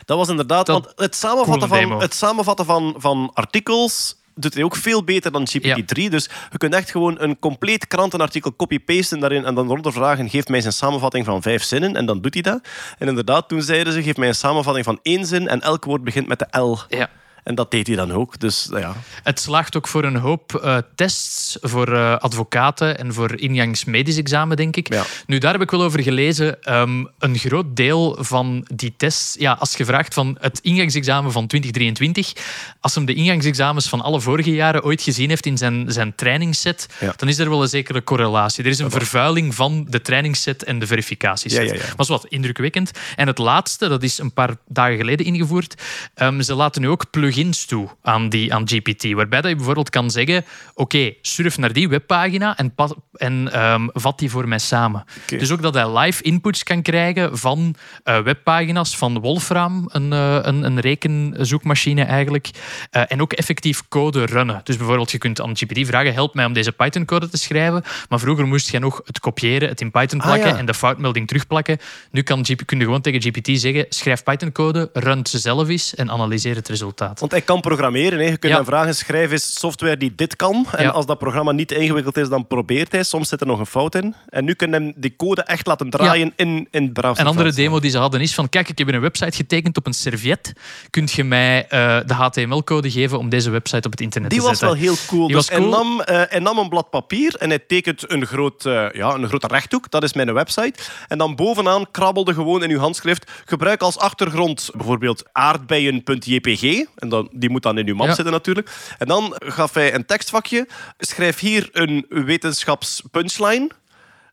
Dat was inderdaad, Dat- want het samenvatten, van, demo. het samenvatten van, van artikels doet hij ook veel beter dan GPT-3. Dus je kunt echt gewoon een compleet krantenartikel copy-pasten daarin en dan eronder vragen, geef mij zijn samenvatting van vijf zinnen en dan doet hij dat. En inderdaad, toen zeiden ze, geef mij een samenvatting van één zin en elk woord begint met de L. Ja. En dat deed hij dan ook. Dus nou ja, Het slaagt ook voor een hoop eh, tests voor eh, advocaten en voor ingangs medisch examen, denk ik. Ja. Nu, daar heb ik wel over gelezen. Ehm, een groot deel van die tests, ja, als je vraagt van het ingangsexamen van 2023, als hem de ingangsexamens van alle vorige jaren ooit gezien heeft in zijn, zijn trainingsset, Ja. dan is er wel een zekere correlatie. Er is een vervuiling van de trainingsset en de verificatieset. Ja, ja, ja. Maar is wat indrukwekkend. En het laatste, dat is een paar dagen geleden ingevoerd. Ehm, ze laten nu ook plugins toe aan, die, aan GPT. Waarbij dat je bijvoorbeeld kan zeggen: Oké, surf naar die webpagina en, pas- en ehm, vat die voor mij samen. Dus ook dat hij live inputs kan krijgen van eh, webpagina's van Wolfram, een, eh, een, een rekenzoekmachine eigenlijk. Eh, en ook effectief code runnen. Dus bijvoorbeeld, je kunt aan GPT vragen: help mij om deze Python-code te schrijven. Maar vroeger moest je nog het kopiëren, het in Python Ah, plakken ja. en de foutmelding terugplakken. Nu kan kun je gewoon tegen GPT zeggen: schrijf Python-code, run ze zelf eens en analyseer het resultaat. Want hij kan programmeren. Hè. Je kunt Ja. hem vragen, schrijf eens software die dit kan. En Ja. als dat programma niet ingewikkeld is, dan probeert hij. Soms zit er nog een fout in. En nu kun je hem die code echt laten draaien in, in browser. Een andere demo die ze hadden is van, kijk, ik heb een website getekend op een serviet. Kunt je mij eh, de HTML-code geven om deze website op het internet Die te was zetten? wel heel cool. Die dus was cool. Hij, nam, eh, hij nam een blad papier en hij tekent een, groot, eh, ja, een grote rechthoek. Dat is mijn website. En dan bovenaan krabbelde gewoon in uw handschrift. Gebruik als achtergrond bijvoorbeeld aardbeien.jpg. En dan, die moet dan in uw map Ja. zitten natuurlijk. En dan gaf hij een tekstvakje. Schrijf hier een wetenschapspunchline.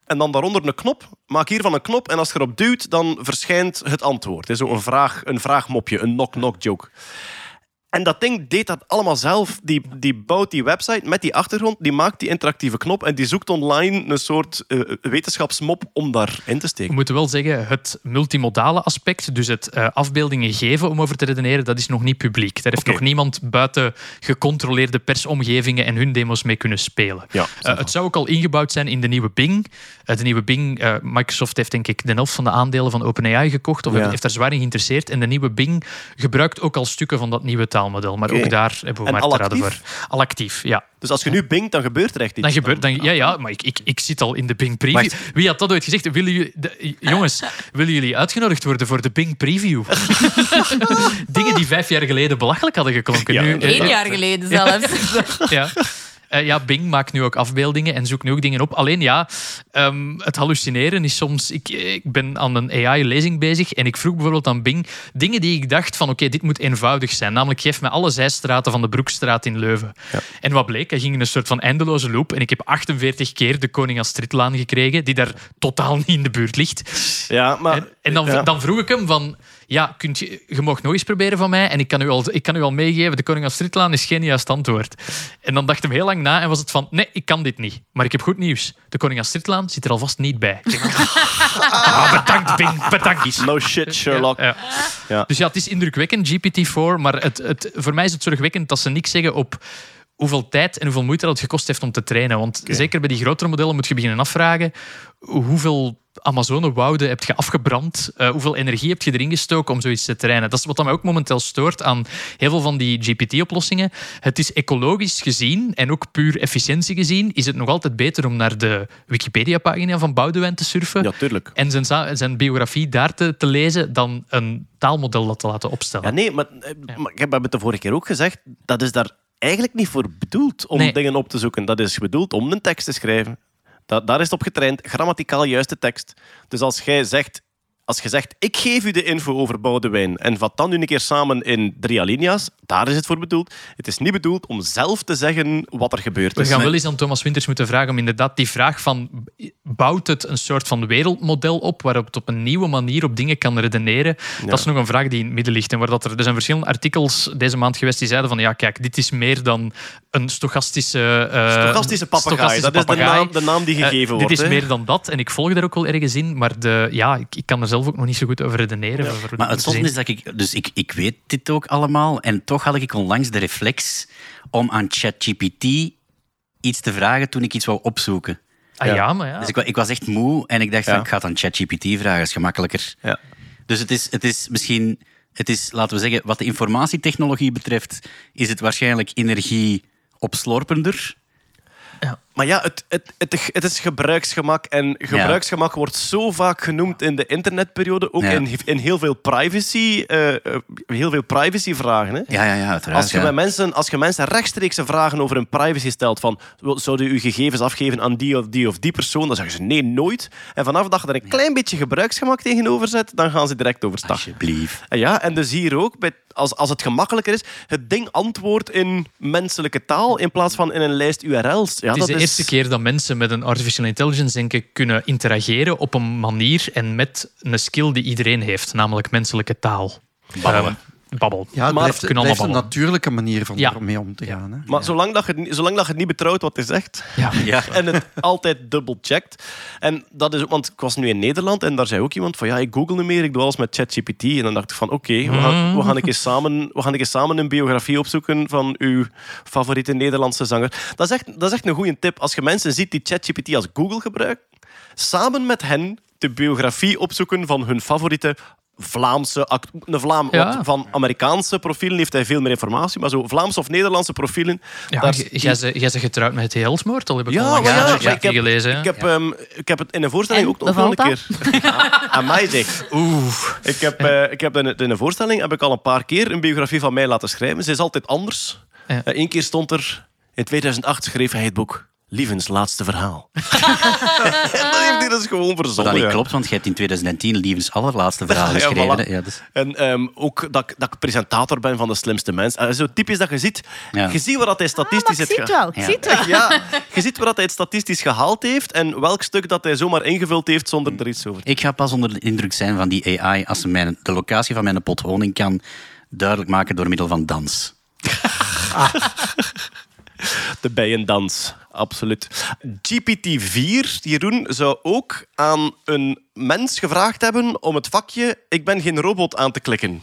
En dan daaronder een knop. Maak hiervan een knop. En als je erop duwt, dan verschijnt het antwoord. Het is zo een, vraag, een vraagmopje, een knock-knock joke. En dat ding deed dat allemaal zelf. Die, die bouwt die website met die achtergrond, die maakt die interactieve knop en die zoekt online een soort eh, wetenschapsmop om daarin te We steken. moeten wel zeggen, het multimodale aspect, dus het eh, afbeeldingen geven om over te redeneren, dat is nog niet publiek. Daar heeft nog niemand buiten gecontroleerde persomgevingen en hun demos mee kunnen spelen. Ja, Eh, het zou ook al ingebouwd zijn in de nieuwe Bing. De nieuwe Bing, Microsoft heeft denk ik de helft van de aandelen van OpenAI gekocht of Ja. heeft daar zwaar in geïnteresseerd. En de nieuwe Bing gebruikt ook al stukken van dat nieuwe taalmodel. Maar ook daar hebben we En maar al te raden actief? voor. Al actief, ja. Dus als je nu bingt, dan gebeurt er echt iets. Dan gebeurt, dan, ja, ja, maar ik, ik, ik zit al in de Bing Preview. Wacht. Wie had dat ooit gezegd? Willen jullie, de- jongens, willen jullie uitgenodigd worden voor de Bing Preview? Dingen die vijf jaar geleden belachelijk hadden geklonken. Ja. nu, eh, Eén jaar geleden zelfs. ja. Eh, ja, Bing maakt nu ook afbeeldingen en zoekt nu ook dingen op. Alleen ja, ehm, het hallucineren is soms... Ik, ik ben aan een AI-lezing bezig en ik vroeg bijvoorbeeld aan Bing dingen die ik dacht van oké, dit moet eenvoudig zijn. Namelijk, geef me alle zijstraten van de Broekstraat in Leuven. En wat bleek? Hij ging in een soort van eindeloze loop en ik heb 48 keer de Koning Astridlaan gekregen, die daar totaal niet in de buurt ligt. Ja, maar... En, en dan, ja. dan vroeg ik hem van... Ja, kunt je, je mag nog eens proberen van mij en ik kan, u al, ik kan u al meegeven, de Koning Astridlaan is geen juist antwoord. En dan dacht hij heel lang na en was het van, nee, ik kan dit niet. Maar ik heb goed nieuws. De Koning Astridlaan zit er alvast niet bij. Ah, bedankt, Bing, bedankt. No shit, Sherlock. Ja. Ja. Dus ja, het is indrukwekkend, GPT-4, maar het, het, voor mij is het zorgwekkend dat ze niks zeggen op hoeveel tijd en hoeveel moeite dat het gekost heeft om te trainen. Want zeker bij die grotere modellen moet je beginnen afvragen hoeveel Amazone-wouden heb je afgebrand, eh, hoeveel energie heb je erin gestoken om zoiets te trainen. Dat is wat mij ook momenteel stoort aan heel veel van die GPT-oplossingen. Het is ecologisch gezien en ook puur efficiëntie gezien, is het nog altijd beter om naar de Wikipedia-pagina van Boudewijn te surfen Ja, tuurlijk. en zijn, zijn biografie daar te, te lezen dan een taalmodel dat te laten opstellen. Ja, nee, maar, eh, maar ik heb het de vorige keer ook gezegd. Dat is daar eigenlijk niet voor bedoeld om Nee. dingen op te zoeken. Dat is bedoeld om een tekst te schrijven. Da- daar is het op getraind. Grammaticaal juiste tekst. Dus als jij zegt... Als je zegt, ik geef u de info over Boudewijn en vat dan nu een keer samen in drie alinea's, daar is het voor bedoeld. Het is niet bedoeld om zelf te zeggen wat er gebeurd We is. gaan wel eens aan Thomas Winters moeten vragen om inderdaad die vraag van bouwt het een soort van wereldmodel op waarop het op een nieuwe manier op dingen kan redeneren? Dat is nog een vraag die in het midden ligt. En waar dat er, er zijn verschillende artikels deze maand geweest die zeiden van ja, kijk, dit is meer dan een stochastische... eh, Stochastische stochastische dat is de naam, de naam die Eh, gegeven wordt. Dit is hè. meer dan dat. En ik volg daar ook wel ergens in. Maar de, ja, ik, ik kan er zelf ook nog niet zo goed over redeneren. over Maar het zien. is dat ik... Dus ik, ik weet dit ook allemaal. En toch had ik onlangs de reflex om aan ChatGPT iets te vragen toen ik iets wou opzoeken. Ah ja, maar ja. Dus ik, ik was echt moe en ik dacht, van, Ja. ik ga het aan ChatGPT vragen. Dat is gemakkelijker. Ja. Dus het is, het is misschien... Het is, laten we zeggen, wat de informatietechnologie betreft, is het waarschijnlijk energie opslorpender. Maar ja, het, het, het, het is gebruiksgemak. En gebruiksgemak wordt zo vaak genoemd in de internetperiode. Ook Ja. in, in heel veel privacy, eh, heel veel privacyvragen. Hè? Ja, ja, ja, uiteraard. Als je, ja. met mensen, als je mensen rechtstreeks vragen over hun privacy stelt, van zouden u gegevens afgeven aan die of die of die persoon, dan zeggen ze nee, nooit. En vanaf dat je er een klein beetje gebruiksgemak tegenover zet, dan gaan ze direct overstag. Alsjeblieft. En Ja, en dus hier ook, bij, als, als het gemakkelijker is, het ding antwoordt in menselijke taal in plaats van in een lijst URL's. Ja, is dat de eerste keer dat mensen met een artificial intelligence denken kunnen interageren op een manier en met een skill die iedereen heeft, namelijk menselijke taal. Babbel. Ja, het Maar- blijft, we het kunnen blijft allemaal een natuurlijke manier van Ja. ermee om te gaan. Hè. Maar zolang, dat je, het niet- zolang dat je niet betrouwt wat hij zegt, Ja. Ja. en het altijd dubbelcheckt. En dat is ook, want ik was nu in Nederland en daar zei ook iemand van ja, ik google niet meer, ik doe alles met ChatGPT. En dan dacht ik van oké, we, gaan, we, gaan een keer samen, we gaan een keer samen een biografie opzoeken van uw favoriete Nederlandse zanger. Dat is echt, dat is echt een goede tip. Als je mensen ziet die ChatGPT als Google gebruiken, samen met hen de biografie opzoeken van hun favoriete Vlaamse een Vlaam, Ja. want van Amerikaanse profielen heeft hij veel meer informatie, maar zo Vlaamse of Nederlandse profielen. Ja, daar- jij bent getrouwd met het Helsmoord, al heb ik ja, al ja, ik, heb, gelezen. ik, heb, ehm, ik heb het in een voorstelling En, ook nog een keer. Aan mij zeg. Oeh. Ik heb, eh, ik heb in, in een voorstelling heb ik al een paar keer een biografie van mij laten schrijven. Ze is altijd anders. Ja. Eén keer stond er, in 2008 schreef hij het boek Lievens laatste verhaal. en dat dus gewoon verzonnen. dat niet ja. klopt, want je hebt in 2010 Lievens allerlaatste verhaal Ja, geschreven. voilà. Ja, dus, En ehm, ook dat, ik- dat ik presentator ben van de slimste mens. Eh, zo typisch dat je ziet, Ja. je ziet waar dat hij Ah, maar statistisch ik heeft zie het wel. Ik Ja. zie het wel. Ja, je ziet waar dat hij het statistisch gehaald heeft en welk stuk dat hij zomaar ingevuld heeft zonder er iets over te ik ga pas onder de indruk zijn van die AI als ze mijn, de locatie van mijn pot honing kan duidelijk maken door middel van dans. De bijendans, absoluut. GPT-4, Jeroen, zou ook aan een mens gevraagd hebben om het vakje ik ben geen robot aan te klikken.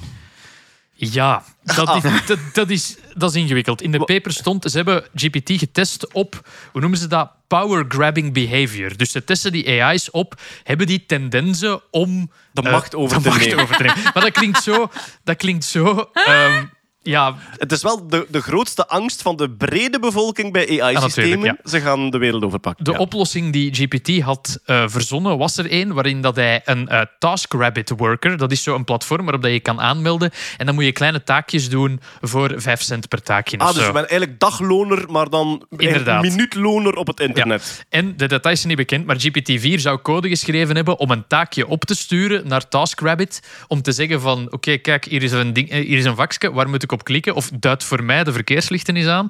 Ja, dat Ah. is, dat, dat, is, dat is ingewikkeld. In de paper stond, ze hebben GPT getest op, hoe noemen ze dat? Power grabbing behavior. Dus ze testen die AI's op, hebben die tendensen om De eh, macht over de te macht nemen. over te nemen. Maar dat klinkt zo, dat klinkt zo ehm, ja, Het is wel de, de grootste angst van de brede bevolking bij AI-systemen. Ze gaan de wereld overpakken. De oplossing die GPT had eh, verzonnen was er één waarin dat hij een eh, TaskRabbit worker, dat is zo'n platform waarop dat je kan aanmelden en dan moet je kleine taakjes doen voor 5 cent per taakje. of Ah, dus zo. je bent eigenlijk dagloner, maar dan Inderdaad. minuutloner op het internet. En de details zijn niet bekend, maar GPT-4 zou code geschreven hebben om een taakje op te sturen naar TaskRabbit om te zeggen van, oké, kijk, hier is een ding, eh, hier is een vakje, waar moet ik op klikken? Of duid voor mij de verkeerslichten eens aan.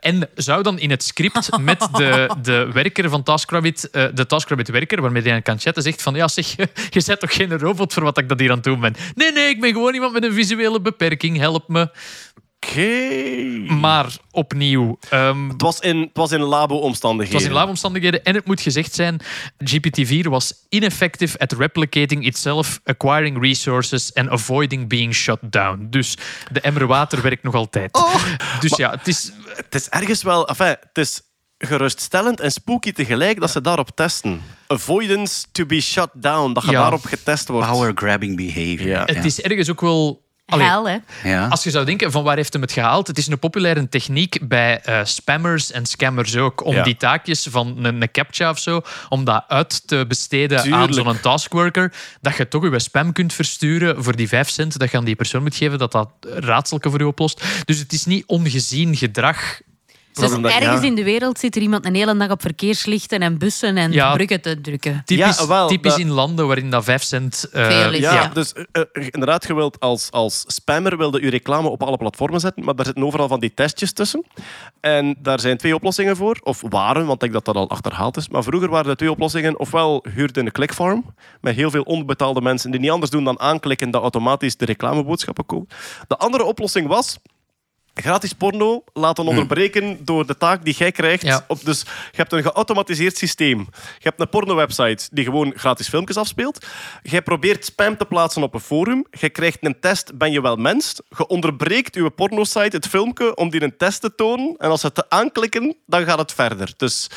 En zou dan in het script met de, de werker van TaskRabbit, eh, de TaskRabbit-werker, waarmee hij kan chatten, zegt van, ja zeg, je bent toch geen robot voor wat ik dat hier aan het doen ben? Nee, nee, ik ben gewoon iemand met een visuele beperking, help me. Oké. Maar opnieuw... ehm, Het was in, het was in labo-omstandigheden. Het was in laabomstandigheden en het moet gezegd zijn, GPT-4 was ineffective at replicating itself, acquiring resources and avoiding being shut down. Dus de emmer water werkt nog altijd. dus ja, het is... Het is ergens wel... Enfin, het is geruststellend en spooky tegelijk dat ze daarop testen. Avoidance to be shut down. Dat je Ja. daarop getest wordt. Power grabbing behavior. Ja. Het is ergens ook wel... Allee, Hel, hè. Ja. Als je zou denken, van waar heeft hem het gehaald? Het is een populaire techniek bij eh, spammers en scammers ook. Om Ja. die taakjes van een, een captcha of zo, om dat uit te besteden aan zo'n taskworker. Dat je toch je spam kunt versturen voor die vijf cent dat je aan die persoon moet geven, dat dat raadselke voor je oplost. Dus het is niet ongezien gedrag. Dus ergens ja. in de wereld zit er iemand een hele dag op verkeerslichten en bussen en Ja. bruggen te drukken. Typisch, Ja, wel, typisch dat- in landen waarin dat vijf cent... eh, Veel is. Ja, Ja. dus eh, eh, inderdaad, je wilt als, als spammer wilde je reclame op alle platformen zetten, maar daar zitten overal van die testjes tussen. En daar zijn twee oplossingen voor, of waren, want ik denk dat dat al achterhaald is. Maar vroeger waren de twee oplossingen, ofwel huurde een clickfarm, met heel veel onbetaalde mensen die niet anders doen dan aanklikken dat automatisch de reclameboodschappen komen. De andere oplossing was... Gratis porno laten onderbreken door de taak die jij krijgt. Ja. Op, dus je hebt een geautomatiseerd systeem. Je hebt een porno-website die gewoon gratis filmpjes afspeelt. Jij probeert spam te plaatsen op een forum. Je krijgt een test, ben je wel mens? Je onderbreekt je pornosite het filmpje om die een test te tonen. En als ze het aanklikken, dan gaat het verder. Dus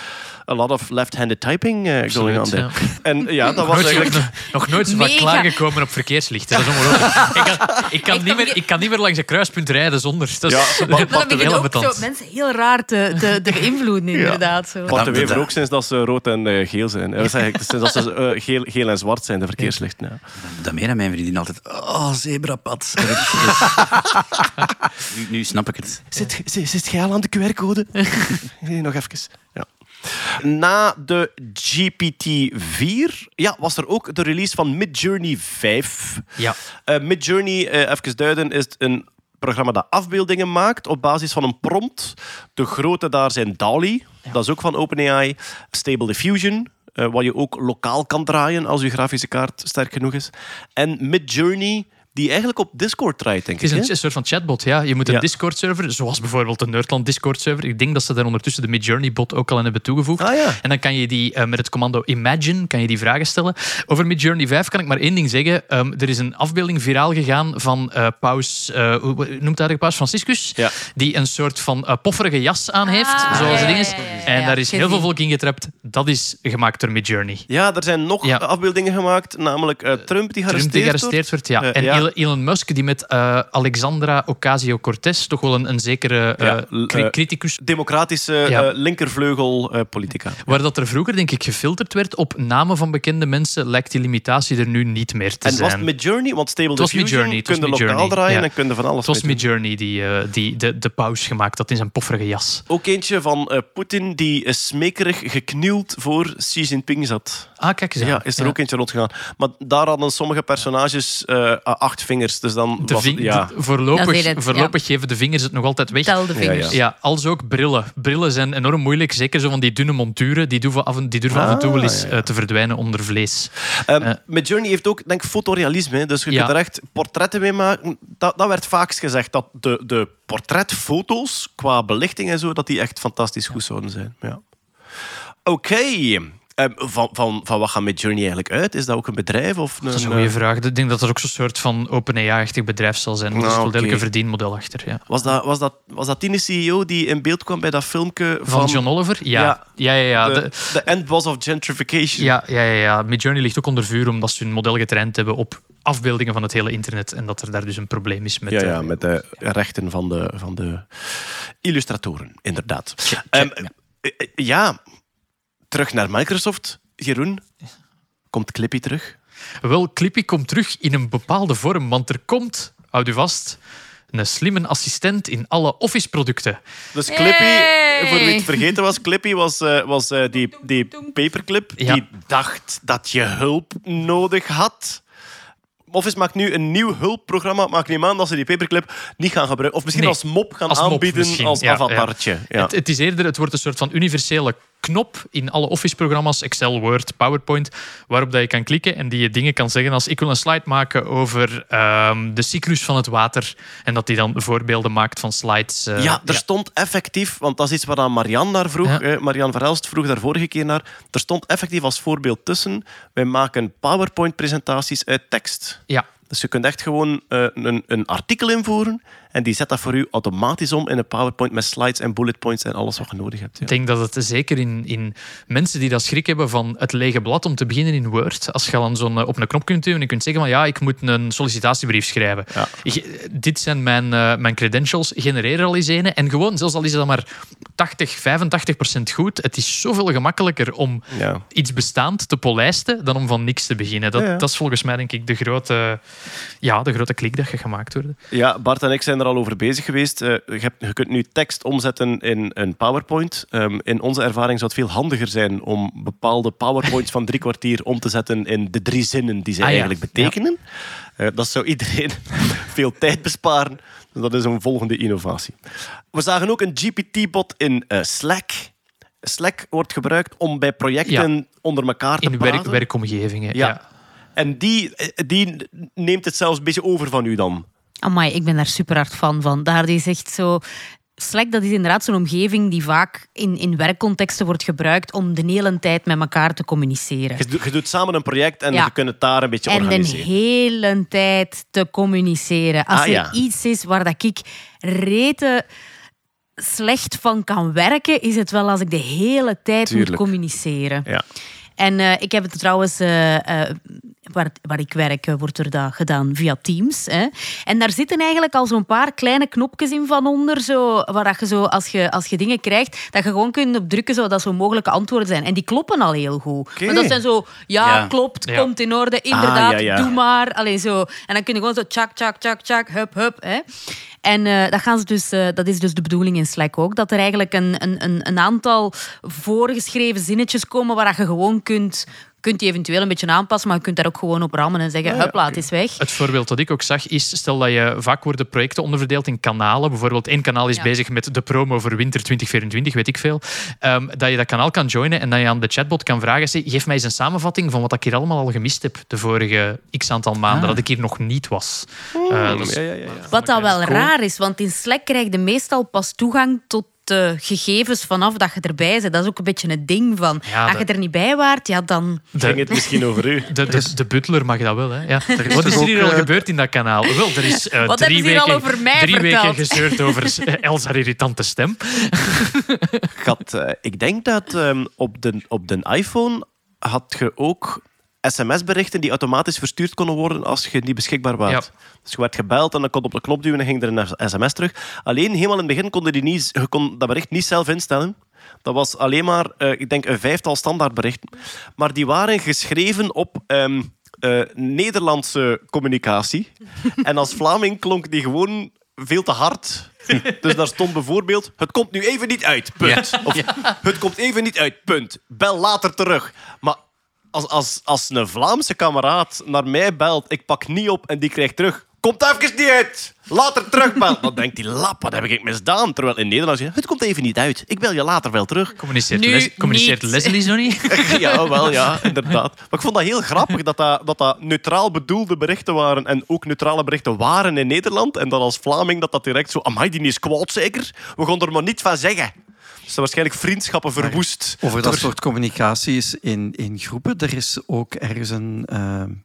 a lot of left-handed typing eh, going on there. En ja, dat was Nooit, eigenlijk... nog nooit zo vaak klaargekomen op verkeerslichten. Dat is ongelooflijk. ik, kan, ik, kan niet meer, ik kan niet meer langs een kruispunt rijden zonder. Dat is Ja, dat maar- begint ook zo mensen heel raar te, te, te beïnvloeden, inderdaad. Zo. Bart de Dat- Wever dat- ook sinds dat ze rood en eh, geel zijn. Eh, zeg ik, sinds dat ze eh, geel, geel en zwart zijn, de verkeerslichten. Ja. Dat meer aan mijn vriendin altijd. Oh, zebrapad. nu, nu snap ik het. Zit, zit, zit jij al aan de QR-code? Nee, Nog even. Ja. Na de GPT-4 ja, was er ook de release van Midjourney 5. Ja. Eh, Midjourney, eh, even duiden, is een programma dat afbeeldingen maakt op basis van een prompt. De grote daar zijn DALI, dat is ook van OpenAI. Stable Diffusion, eh, wat je ook lokaal kan draaien als je grafische kaart sterk genoeg is. En Midjourney, die eigenlijk op Discord draait, denk Het is ik. een, soort van chatbot, ja. Je moet een Ja. Discord-server, zoals bijvoorbeeld de Nerdland Discord-server. Ik denk dat ze daar ondertussen de Midjourney-bot ook al in hebben toegevoegd. Ah, ja. En dan kan je die eh, met het commando Imagine kan je die vragen stellen. Over Midjourney 5 kan ik maar één ding zeggen. Ehm, er is een afbeelding viraal gegaan van eh, paus, eh, hoe noemt hij eigenlijk paus Franciscus? Ja. Die een soort van eh, pofferige jas aan heeft, Ah, zoals het ding is. En ja. daar is heel veel volk in getrapt. Dat is gemaakt door Midjourney. Ja, er zijn nog Ja. afbeeldingen gemaakt, namelijk eh, Trump die gearresteerd, Trump die gearresteerd wordt, ja. En ja. Elon- Musk die met eh, Alexandra Ocasio-Cortez, toch wel een, een zekere Ja, eh, criticus, Democratische Ja. linkervleugel politica. waar dat er vroeger denk ik gefilterd werd op namen van bekende mensen, lijkt die limitatie er nu niet meer te En was zijn. het Midjourney? Want Stable was Diffusion was kun je lokaal draaien ja. en kun je van alles het was. Midjourney die, die de, de paus gemaakt had in zijn pofferige jas. Ook eentje van Poetin die smekerig geknield voor Xi Jinping zat. Ah, kijk eens aan. Ja, is er ook eentje rondgegaan. Maar daar hadden sommige personages eh, acht vingers. Dus dan De was, ving- ja. de- voorlopig Dat is het, voorlopig geven de vingers het nog altijd weg. Tel de vingers. ja. Ja, als ook brillen. Brillen zijn enorm moeilijk. Zeker zo van die dunne monturen. Die durven af en, die durven af en toe wel eens Ah, ja. eh, te verdwijnen onder vlees. Ehm, Eh. met Journey heeft ook, denk ik, fotorealisme. Dus je Ja. kunt er echt portretten mee maken. Dat, dat werd vaak gezegd, dat de, de portretfoto's qua belichting en zo, dat die echt fantastisch goed zouden zijn. Ja. Oké. Ehm, van, van, van wat gaat met Journey eigenlijk uit? Is dat ook een bedrijf? Of een, Dat is een eh, goede vraag. Ik denk dat er ook zo'n soort van OpenAI-achtig bedrijf zal zijn. Er Nou, is wel degelijk een verdienmodel achter. Ja. was, dat, was, dat, was dat die CEO die in beeld kwam bij dat filmpje van, Van John Oliver? Ja. Ja. Ja, ja, ja. de, End Boss of Gentrification? ja, ja, ja, ja. Midjourney ligt ook onder vuur omdat ze hun model getraind hebben op afbeeldingen van het hele internet. En dat er daar dus een probleem is met... Ja, eh, ja, met de rechten van de, van de illustratoren, inderdaad. Check, Ehm, check, ja. eh, eh, ja, terug naar Microsoft. Jeroen, komt Clippy terug? Wel, Clippy komt terug in een bepaalde vorm, want er komt, houd u vast, een slimme assistent in alle Office-producten. Dus Clippy, Hey! voor wie het vergeten was, Clippy was, eh, was eh, die, die paperclip Ja. die dacht dat je hulp nodig had. Office maakt nu een nieuw hulpprogramma. Maakt niet aan dat ze die paperclip niet gaan gebruiken. Of misschien Nee, als mop gaan als aanbieden als ja, avatartje. Ja. Het, het is eerder, het wordt een soort van universele knop in alle Office-programma's, Excel, Word, PowerPoint, waarop dat je kan klikken en die je dingen kan zeggen als ik wil een slide maken over ehm, de cyclus van het water en dat die dan voorbeelden maakt van slides. eh, Ja, er stond effectief, want dat is iets waar aan Marianne naar vroeg. Ja. eh, Marianne Verhelst vroeg daar vorige keer naar. Er stond effectief als voorbeeld tussen. Wij maken PowerPoint-presentaties uit tekst. ja. Dus je kunt echt gewoon eh, een, een artikel invoeren en die zet dat voor u automatisch om in een PowerPoint met slides en bullet points en alles wat je nodig hebt. Ja. Ik denk dat het zeker in, in mensen die dat schrik hebben van het lege blad, om te beginnen in Word, als je dan zo'n eh, op een knop kunt duwen en je kunt zeggen van ja, ik moet een sollicitatiebrief schrijven. Ja. Dit zijn mijn, eh, mijn credentials, genereer er al eens een. En gewoon, zelfs al is het dan maar 80, 85 procent goed, het is zoveel gemakkelijker om Ja. iets bestaand te polijsten dan om van niks te beginnen. Dat, dat is volgens mij denk ik de grote, ja, de grote klik dat je gemaakt wordt. Ja, Bart en ik zijn er al over bezig geweest. Eh, je, hebt, je kunt nu tekst omzetten in een PowerPoint. Ehm, in onze ervaring zou het veel handiger zijn om bepaalde PowerPoints van drie kwartier om te zetten in de drie zinnen die ze Ah, ja. eigenlijk betekenen. Eh, dat zou iedereen veel tijd besparen. Dus dat is een volgende innovatie. We zagen ook een GPT-bot in eh, Slack. Slack wordt gebruikt om bij projecten onder elkaar te In werk, praten. werkomgevingen. Ja. En die, die neemt het zelfs een beetje over van u dan. Amai, ik ben daar super hard fan van. Daar is echt zo... Slack, dat is inderdaad zo'n omgeving die vaak in, in werkcontexten wordt gebruikt om de hele tijd met elkaar te communiceren. Je, doet- je doet samen een project en Ja. je kunt het daar een beetje En de organiseren. hele tijd te communiceren. Als Ah, er ja. iets is waar dat ik rete slecht van kan werken, is het wel als ik de hele tijd Tuurlijk. moet communiceren. Ja. En eh, ik heb het trouwens, eh, eh, waar, waar ik werk, wordt er dat gedaan via Teams. Hè. En daar zitten eigenlijk al zo'n paar kleine knopjes in van onder, zo, waar dat je zo, als je, als je dingen krijgt, dat je gewoon kunt op drukken zodat zo mogelijke antwoorden zijn. En die kloppen al heel goed. Oké. Maar dat zijn zo, ja, Ja. klopt, Ja. komt in orde, inderdaad, Ah, ja, ja. doe maar. Allee, zo. En dan kun je gewoon zo tjak, tjak, tjak, tjak, hup, hup. Hè. En eh, dat, gaan ze dus, eh, dat is dus de bedoeling in Slack ook. Dat er eigenlijk een, een, een, een aantal voorgeschreven zinnetjes komen waar je gewoon kunt, kunt die eventueel een beetje aanpassen, maar je kunt daar ook gewoon op rammen en zeggen, hup, laat eens weg. Het voorbeeld dat ik ook zag is, stel dat je vaak worden projecten onderverdeeld in kanalen. Bijvoorbeeld één kanaal is Ja. bezig met de promo voor winter 2024, weet ik veel. Ehm, dat je dat kanaal kan joinen en dat je aan de chatbot kan vragen, zeg, geef mij eens een samenvatting van wat ik hier allemaal al gemist heb de vorige x aantal maanden, Ah. dat ik hier nog niet was. Eh, dus- Ja, ja, ja, ja. Wat dan wel cool. raar is, want in Slack krijg je meestal pas toegang tot de gegevens vanaf dat je erbij bent. Dat is ook een beetje het ding van, Ja, als je er niet bij waart, ja dan... Ging het misschien over u? De, de, de butler mag dat wel, hè? Ja. Wat is toch er hier al eh, gebeurd in dat kanaal? Wel, er is eh, Wat drie, hebben ze hier al weken, over mij drie weken gezeurd over Elsa haar irritante stem. Gat, eh, ik denk dat ehm, op, de, op de iPhone had je ook sms-berichten die automatisch verstuurd konden worden als je niet beschikbaar was. Ja. Dus je werd gebeld en dan kon op de knop duwen en ging er een sms terug. Alleen helemaal in het begin kon je, die niet, je kon dat bericht niet zelf instellen. Dat was alleen maar, eh, ik denk, een vijftal standaardberichten. Maar die waren geschreven op ehm, eh, Nederlandse communicatie. en als Vlaming klonk die gewoon veel te hard. Dus daar stond bijvoorbeeld: Het komt nu even niet uit, punt. Of het komt even niet uit, punt. Bel later terug. Maar als, als, als een Vlaamse kameraad naar mij belt, ik pak niet op en die krijgt terug. Komt even niet uit! Later terugbellen. Dan denkt die lap, wat heb ik misdaan? Terwijl in Nederland zeg je, het komt even niet uit. Ik bel je later wel terug. Communiceert, Nu Les- communiceert niet. Leslie zo niet? Ja, wel, ja, inderdaad. Maar ik vond dat heel grappig dat dat, dat dat neutraal bedoelde berichten waren en ook neutrale berichten waren in Nederland. En dat als Vlaming dat dat direct zo, amai, die is kwaad zeker? We gaan er maar niet van zeggen. Dus dat waarschijnlijk vriendschappen verwoest. Over dat Door- soort communicaties in, in groepen. Er is ook ergens een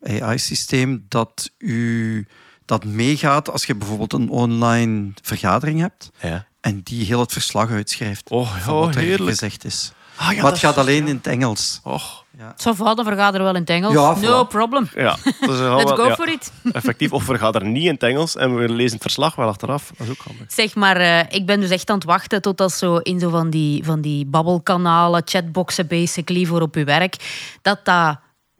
eh, AI-systeem dat u dat meegaat als je bijvoorbeeld een online vergadering hebt Ja. en die heel het verslag uitschrijft Oh, van oh, wat er heerlijk. gezegd is. Ah, ja, maar dat het gaat is- alleen in het Engels. Och, Zo va, dan vergaderen we wel in het Engels. Ja, voilà. no problem. ja. Dus Let's wel- go ja, for it. Effectief, of we gaan er niet in het Engels en we lezen het verslag wel achteraf. Dat is ook handig. Zeg maar, eh, ik ben dus echt aan het wachten tot dat zo in zo van die, van die babbelkanalen, chatboxen basically voor op uw werk, dat dat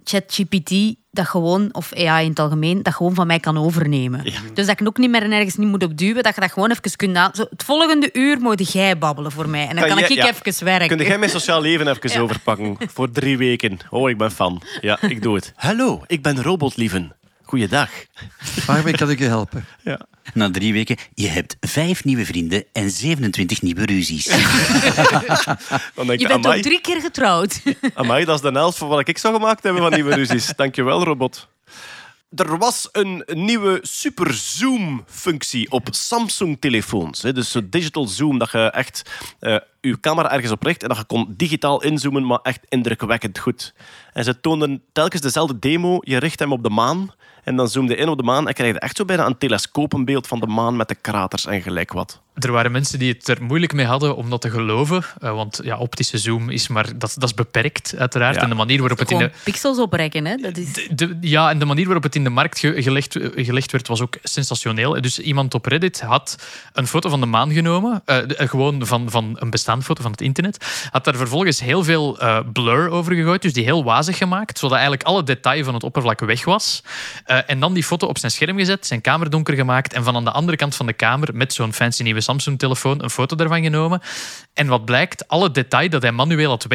ChatGPT dat gewoon, of AI in het algemeen, dat gewoon van mij kan overnemen. Dus dat ik ook niet meer nergens niet moet op duwen, dat je dat gewoon even kunt aan... Zo, het volgende uur moet jij babbelen voor mij. En dan Kan kan, jij- ik ja. even werken. Kun jij mijn sociaal leven even overpakken? Voor drie weken. Oh, ik ben fan. Ja, ik doe het. Hallo, ik ben Robotlieven. Goeiedag. Waarmee kan ik u helpen? Ja. Na drie weken, je hebt vijf nieuwe vrienden en 27 nieuwe ruzies. Dan denk Je ik, bent ook amai, drie keer getrouwd. amai, dat is de helft van wat ik zou gemaakt hebben van nieuwe ruzies. Dankjewel, robot. Er was een nieuwe super zoom-functie op Samsung-telefoons. hè. Dus zo'n digital zoom, dat je echt eh, je camera ergens op richt en dat je kon digitaal inzoomen, maar echt indrukwekkend goed. En ze toonden telkens dezelfde demo. Je richt hem op de maan en dan zoomde in op de maan en krijg je echt zo bijna een telescopenbeeld van de maan met de kraters en gelijk wat. Er waren mensen die het er moeilijk mee hadden om dat te geloven. eh, want ja, optische zoom is maar... Dat, dat is beperkt, uiteraard. Ja. En de manier waarop het in de... pixels oprekken, hè. Dat is... De- de- ja, en de manier waarop het in de markt ge- gelegd, eh, gelegd werd, was ook sensationeel. Dus iemand op Reddit had een foto van de maan genomen, eh, gewoon van, van een bestaande foto van het internet, had daar vervolgens heel veel eh, blur over gegooid, dus die heel wazig gemaakt, zodat eigenlijk alle detail van het oppervlak weg was. Eh, en dan die foto op zijn scherm gezet, zijn kamer donker gemaakt en van aan de andere kant van de kamer, met zo'n fancy nieuwe Samsung-telefoon, een foto daarvan genomen. En wat blijkt, alle detail dat hij manueel had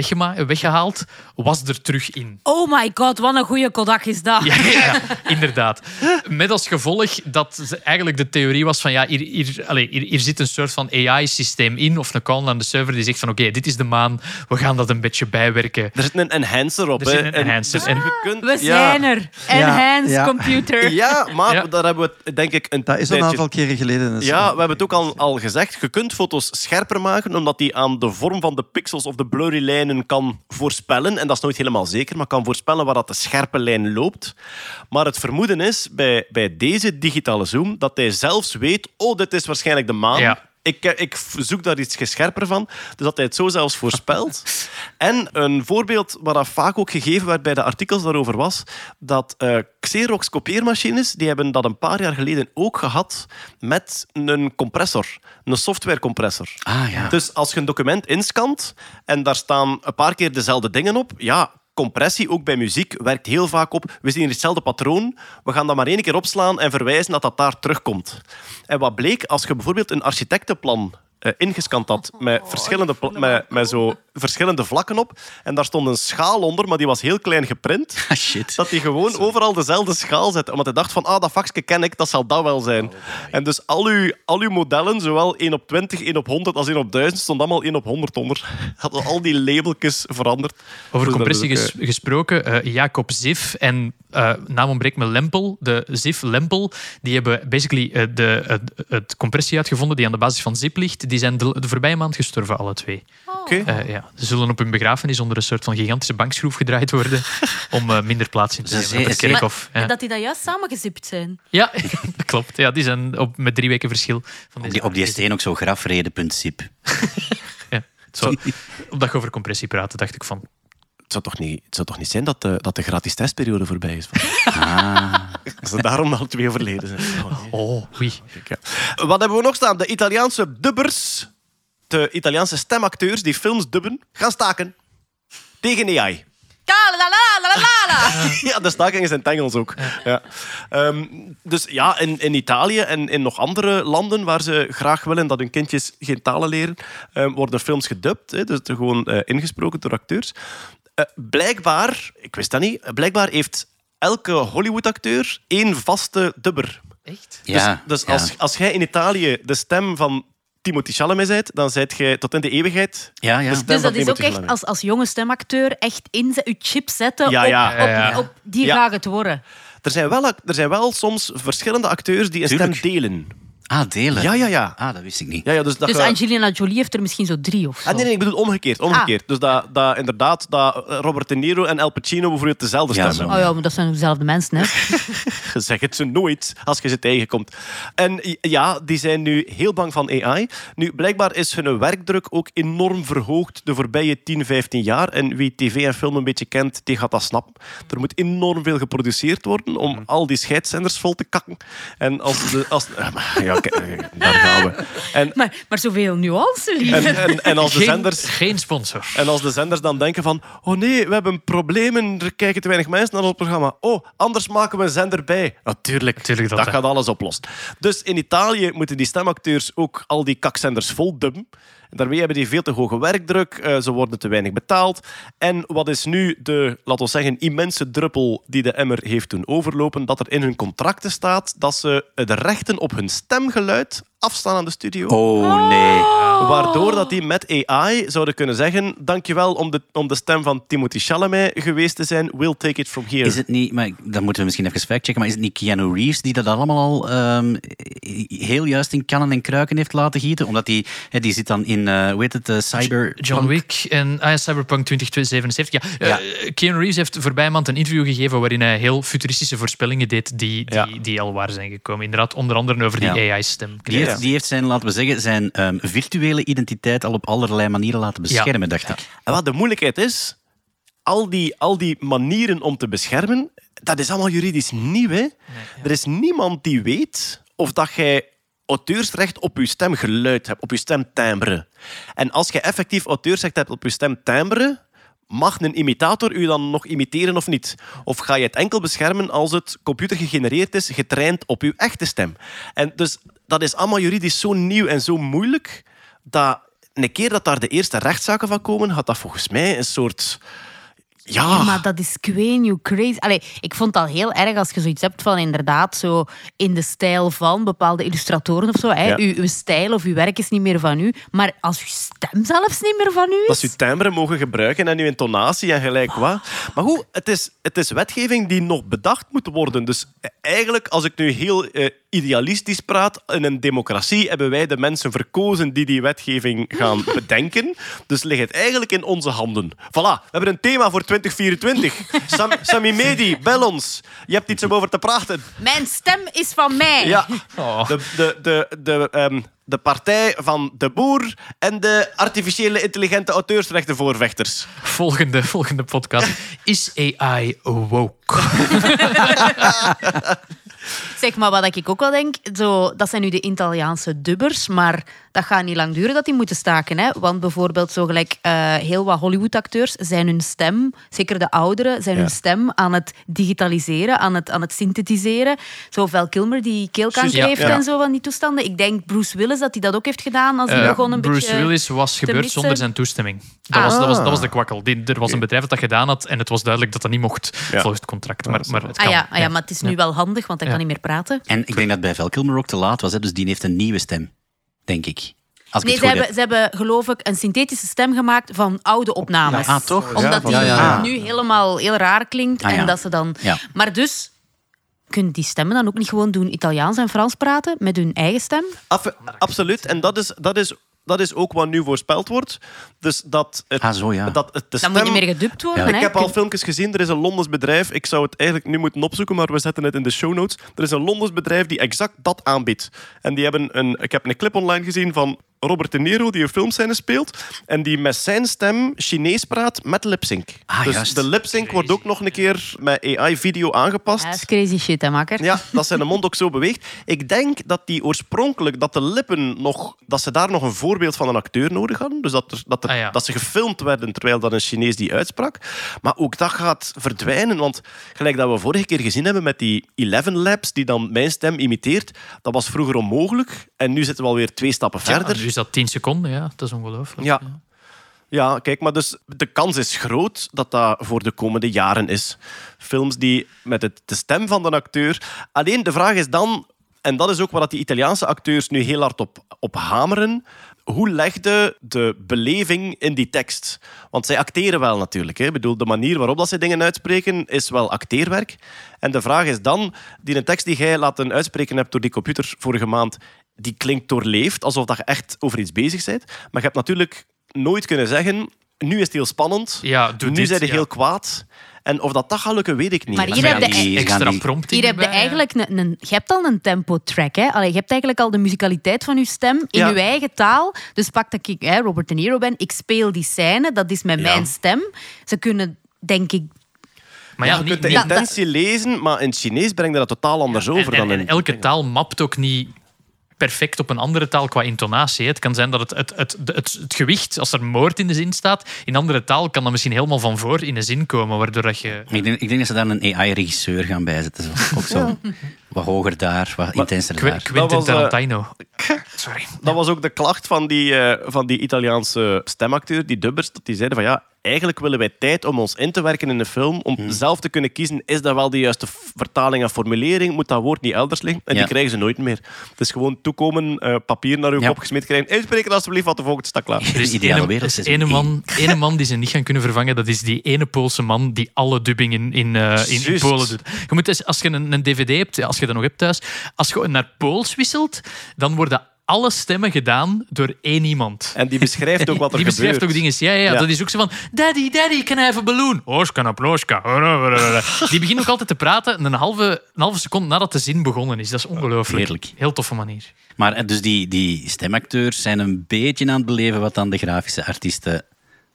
weggehaald, was er terug in. Oh my god, wat een goede Kodak is dat. Ja, ja, inderdaad. Met als gevolg dat eigenlijk de theorie was van ja, hier, hier, allez, hier, hier zit een soort van AI-systeem in of een call aan de server die zegt van oké, dit is de maan, we gaan dat een beetje bijwerken. Er zit een enhancer op. Er zit hè. een En- enhancer. dus En- je kunt- We ja. zijn er. Enhanced ja. computer. Ja, maar Ja. daar hebben we het, denk ik een Dat is een aantal keren geleden. Ja, we hebben het ook al, al gezegd. Je kunt foto's scherper maken, omdat die aan de vorm van de pixels of de blurry lijnen kan voorspellen. En dat is nooit helemaal zeker, maar kan voorspellen waar dat de scherpe lijn loopt. Maar het vermoeden is bij, bij deze digitale zoom dat hij zelfs weet: oh, dit is waarschijnlijk de maan. Ja. Ik, eh, ik zoek daar iets gescherper van. Dus dat hij het zo zelfs voorspelt. en een voorbeeld wat dat vaak ook gegeven werd bij de artikels daarover was, dat eh, Xerox kopieermachines, die hebben dat een paar jaar geleden ook gehad met een compressor. Een softwarecompressor. Ah ja. Dus als je een document inscant en daar staan een paar keer dezelfde dingen op, ja, compressie, ook bij muziek, werkt heel vaak op. We zien hetzelfde patroon, we gaan dat maar één keer opslaan en verwijzen dat dat daar terugkomt. En wat bleek, als je bijvoorbeeld een architectenplan ingescand had met, verschillende, pla- met, met zo verschillende vlakken op en daar stond een schaal onder, maar die was heel klein geprint, Ah, shit. dat hij gewoon overal dezelfde schaal zet. Omdat hij dacht van, ah, dat vakje ken ik, dat zal dat wel zijn. en dus al uw, al uw modellen, zowel 1 op 20, 1 op 100 als 1 op 1000, stond allemaal 1 op 100 onder. Hadden al die labeltjes veranderd. Over Dus compressie ges- gesproken, eh, Jacob Ziff en eh naam ontbreekt me Lempel, de Ziff Lempel, die hebben basically eh, de, het, het compressie uitgevonden die aan de basis van zip ligt. Die zijn de, de voorbije maand gestorven, alle twee. Oké. Eh, ja. Ze zullen op hun begrafenis onder een soort van gigantische bankschroef gedraaid worden om eh, minder plaats in te nemen op het kerkhof. Ja. Dat die dat juist samengezipt zijn. Ja, dat klopt. Ja, die zijn op, met drie weken verschil van Op die, op die steen ook zo grafreden.zip. Ja. Zo, omdat je over compressie praten, dacht ik van... Het zou toch niet, het zou toch niet zijn dat de, dat de gratis testperiode voorbij is? Ah. Dat ze daarom al twee overleden zijn. Oh, nee. Oh, oei. Kijk, ja. Wat hebben we nog staan? De Italiaanse dubbers, de Italiaanse stemacteurs die films dubben, gaan staken. Tegen AI. La la la la la la. Ja, de staking is in het Engels ook. Ja. Ehm, dus ja, in, in Italië en in nog andere landen waar ze graag willen dat hun kindjes geen talen leren, ehm, worden films gedubt. Hè, dus gewoon eh, ingesproken door acteurs. Eh, blijkbaar, ik wist dat niet, blijkbaar heeft elke Hollywood-acteur één vaste dubber. Echt? Ja, dus dus ja. als, als jij in Italië de stem van Timothy Chalamet bent, dan zijt jij tot in de eeuwigheid Ja, ja. de stem Dus van dat is ook echt als, als jonge stemacteur echt in je chip zetten Ja, op, ja. op, ja. op die Ja. gaat het worden. Er zijn, wel, er zijn wel soms verschillende acteurs die een Tuurlijk. stem delen. Ah, delen. Ja, ja, ja. Ah, dat wist ik niet. ja, ja dus dat Dus Angelina Jolie heeft er misschien zo drie of zo. Ah, nee, nee, ik bedoel omgekeerd. omgekeerd. Dus dat, dat inderdaad dat eh, Robert De Niro en Al Pacino bijvoorbeeld dezelfde Ja, stem zo. hebben. Oh ja, maar dat zijn dezelfde mensen, hè. Je zegt het ze nooit als je ze tegenkomt. En ja, die zijn nu heel bang van AI. Nu, blijkbaar is hun werkdruk ook enorm verhoogd de voorbije 10, 15 jaar. En wie tv en film een beetje kent, die gaat dat snappen. Er moet enorm veel geproduceerd worden om al die scheidszenders vol te kakken. En als... De, als ah, ja, daar gaan we. En, Maar, maar zoveel nuance, lieve. en, en, en als de Geen, zenders... geen sponsor. En als de zenders dan denken van... Oh nee, we hebben problemen, er kijken te weinig mensen naar ons programma. Oh, anders maken we een zender bij. Natuurlijk, Natuurlijk dat, dat, gaat alles oplossen. Dus in Italië moeten die stemacteurs ook al die kakzenders vol dubben. Daarmee hebben die veel te hoge werkdruk, eh, ze worden te weinig betaald. En wat is nu de, laten we zeggen, immense druppel die de emmer heeft doen overlopen? Dat er in hun contracten staat dat ze de rechten op hun stemgeluid afstaan aan de studio. Oh, nee. Waardoor dat die met AI zouden kunnen zeggen: Dankjewel om de, om de stem van Timothy Chalamet geweest te zijn. We'll take it from here. Is het niet, maar dat moeten we misschien even factchecken, maar is het niet Keanu Reeves die dat allemaal al ehm, heel juist in kannen en kruiken heeft laten gieten? Omdat die, hè, die zit dan in, eh hoe heet het, eh, Cyber... John Wick en ah, ja, Cyberpunk 2077. Ja, eh, Keanu Reeves heeft voorbije maand een interview gegeven waarin hij heel futuristische voorspellingen deed die, die, Ja. die al waar zijn gekomen. Inderdaad, onder andere over die Ja. AI-stem. Die heeft, die heeft zijn, laten we zeggen, zijn ehm, virtuele identiteit al op allerlei manieren laten beschermen, dacht ik. En wat de moeilijkheid is, al die, al die manieren om te beschermen, dat is allemaal juridisch nieuw. Hè? Er is niemand die weet of dat jij auteursrecht op je stemgeluid hebt, op je stemtimbre. En als je effectief auteursrecht hebt op je stemtimbre, mag een imitator u dan nog imiteren of niet? Of ga je het enkel beschermen als het computer gegenereerd is, getraind op uw echte stem? En dus dat is allemaal juridisch zo nieuw en zo moeilijk, dat een keer dat daar de eerste rechtszaken van komen, gaat dat volgens mij een soort... Ja, maar dat is queen you crazy. Allee, ik vond het al heel erg als je zoiets hebt van inderdaad zo in de stijl van bepaalde illustratoren of zo. Hè. Ja. Uw, uw stijl of uw werk is niet meer van u. Maar als uw stem zelfs niet meer van u is... dat ze uw timbre mogen gebruiken en uw intonatie en gelijk wat. Maar goed, het is, het is wetgeving die nog bedacht moet worden. Dus eigenlijk, als ik nu heel eh, idealistisch praat, in een democratie hebben wij de mensen verkozen die die wetgeving gaan bedenken. Dus ligt het eigenlijk in onze handen. Voilà, we hebben een thema voor 2024. Sam, Sammy Medi, bel ons. Je hebt iets om over te praten. Mijn stem is van mij. Ja, de, de, de, de, ehm, de partij van de boer en de artificiële intelligente auteursrechtenvoorvechters. Volgende, volgende podcast. Is AI woke? Zeg maar wat ik ook wel denk, zo, dat zijn nu de Italiaanse dubbers, maar dat gaat niet lang duren dat die moeten staken. Hè? Want bijvoorbeeld zo gelijk eh, heel wat Hollywood-acteurs zijn hun stem, zeker de ouderen, zijn hun stem aan het digitaliseren, aan het, aan het synthetiseren. Zo Val Kilmer die keelkanker Ja, heeft ja. en zo van die toestanden. Ik denk Bruce Willis dat hij dat ook heeft gedaan als hij Eh, begon een Bruce beetje... Willis was gebeurd missen. zonder zijn toestemming. Dat, Ah. was, dat, was, dat was de kwakkel. Die, er was een bedrijf dat dat gedaan had en het was duidelijk dat dat niet mocht Ja. volgens het contract. Maar, maar het kan. Ah ja, ah ja, maar het is nu wel handig, want hij Ja. kan niet meer praten. En ik denk dat bij Val Kilmer ook te laat was, hè, dus die heeft een nieuwe stem, denk ik. Nee, ze hebben, ze hebben geloof ik een synthetische stem gemaakt van oude opnames. Ah, toch? Omdat die Ja, ja, ja. nu helemaal heel raar klinkt. Ah, ja. En dat ze dan... Ja. Maar dus, kunnen die stemmen dan ook niet gewoon doen Italiaans en Frans praten met hun eigen stem? Af- absoluut. En dat is, dat, is, dat is ook wat nu voorspeld wordt. Dus dat het, Ah, zo, ja. dat het de Dan moet je meer gedubt worden. Ja. hè? Ik heb al filmpjes gezien. Er is een Londens bedrijf. Ik zou het eigenlijk nu moeten opzoeken, maar we zetten het in de show notes. Er is een Londens bedrijf die exact dat aanbiedt. En die hebben een, ik heb een clip online gezien van Robert De Niro, die een filmscène speelt. En die met zijn stem Chinees praat met lipsync. Ah, dus juist. de lipsync wordt ook nog een keer met AI-video aangepast. Ja, dat is crazy shit, hè, makker? Ja, dat zijn de mond ook zo beweegt. Ik denk dat die oorspronkelijk, dat de lippen nog, dat ze daar nog een voorbeeld van een acteur nodig hadden. Dus dat, er, dat, er- Ah, ja. dat ze gefilmd werden terwijl dat een Chinees die uitsprak. Maar ook dat gaat verdwijnen, want gelijk dat we vorige keer gezien hebben met die 11 Labs, die dan mijn stem imiteert, dat was vroeger onmogelijk. En nu zitten we alweer twee stappen Ja, verder. Is dat 10 seconden, ja. Dat is ongelooflijk. Ja. Ja, kijk, maar dus de kans is groot dat dat voor de komende jaren is. Films die met het, de stem van de acteur... Alleen de vraag is dan, en dat is ook wat die Italiaanse acteurs nu heel hard op, op hameren, hoe legde de beleving in die tekst? Want zij acteren wel natuurlijk. Hè. Ik bedoel, de manier waarop dat zij dingen uitspreken is wel acteerwerk. En de vraag is dan, die een tekst die jij laten uitspreken hebt door die computer vorige maand, die klinkt doorleefd, alsof dat je echt over iets bezig bent. Maar je hebt natuurlijk nooit kunnen zeggen, nu is het heel spannend, Ja, doe nu dit, zijn ze ja. heel kwaad. En of dat, dat gaat lukken, weet ik niet. Maar hier heb je Extra prompting Hier heb je eigenlijk een, een, je hebt al een tempo-track. Hè? Allee, je hebt eigenlijk al de musicaliteit van je stem in Ja. je eigen taal. Dus pak dat ik hè, Robert De Niro ben, ik speel die scène, dat is met Ja. mijn stem. Ze kunnen, denk ik... Maar ja, je niet, kunt de niet- intentie lezen, maar in het Chinees brengt dat totaal anders en, over en- dan en in... elke taal mapt ook niet perfect op een andere taal qua intonatie. Het kan zijn dat het, het, het, het, het gewicht, als er moord in de zin staat, in andere taal kan dat misschien helemaal van voor in de zin komen, waardoor dat je... Ik denk, ik denk dat ze daar een AI-regisseur gaan bijzetten. Ook zo wat hoger daar, wat intenser daar. Quentin was, eh, Tarantino. Sorry. Dat was ook de klacht van die, eh, van die Italiaanse stemacteur, die dubbers, dat die zeiden van ja, eigenlijk willen wij tijd om ons in te werken in een film, om Hmm. zelf te kunnen kiezen, is dat wel de juiste vertaling en formulering, moet dat woord niet elders liggen? En Ja. die krijgen ze nooit meer. Het is gewoon toekomen, eh, papier naar uw Ja. kop gesmeed krijgen, inspreken alsjeblieft, want de volgende staat klaar. Er is De ideale ene, wereld, er is ene man, ene man die ze niet gaan kunnen vervangen. Dat is die ene Poolse man die alle dubbing in, in, eh, in, in. Polen doet. Je moet eens, als je een, een dvd hebt, als je dat nog hebt thuis, als je naar Pools wisselt, dan worden alle stemmen gedaan door één iemand. En die beschrijft ook wat er die beschrijft gebeurt. ook dingen. Ja, ja, Ja. dat is ook zo van... Daddy, daddy, can I have a balloon? Oska na ploska. Die begint ook altijd te praten een halve, een halve seconde nadat de zin begonnen is. Dat is ongelooflijk. Heerlijk. Heel toffe manier. Maar eh, dus die, die stemacteurs zijn een beetje aan het beleven wat dan de grafische artiesten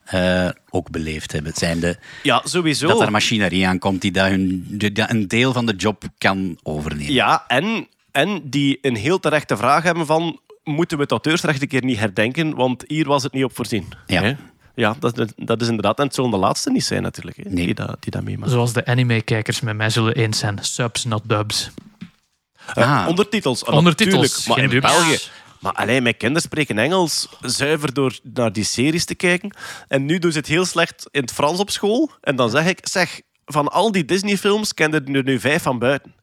eh, ook beleefd hebben. Het zijn de, Ja, sowieso. dat er machinerie aankomt die dat hun, die dat een deel van de job kan overnemen. Ja, en, en die een heel terechte vraag hebben van... Moeten we het auteursrecht een keer niet herdenken? Want hier was het niet op voorzien. Ja. Hè? Ja, dat, is- dat is inderdaad... En het zullen de laatste niet zijn natuurlijk, hè, Nee. die, dat, die dat meemaken. Zoals de anime-kijkers met mij zullen eens zijn. Subs, not dubs. Eh, Ah. ondertitels, ah, Ondertitels, maar in dubs. België... Maar alleen mijn kinderen spreken Engels zuiver door naar die series te kijken. En nu doen ze het heel slecht in het Frans op school. En dan zeg ik, zeg, van al die Disney-films kenden er nu vijf van buiten.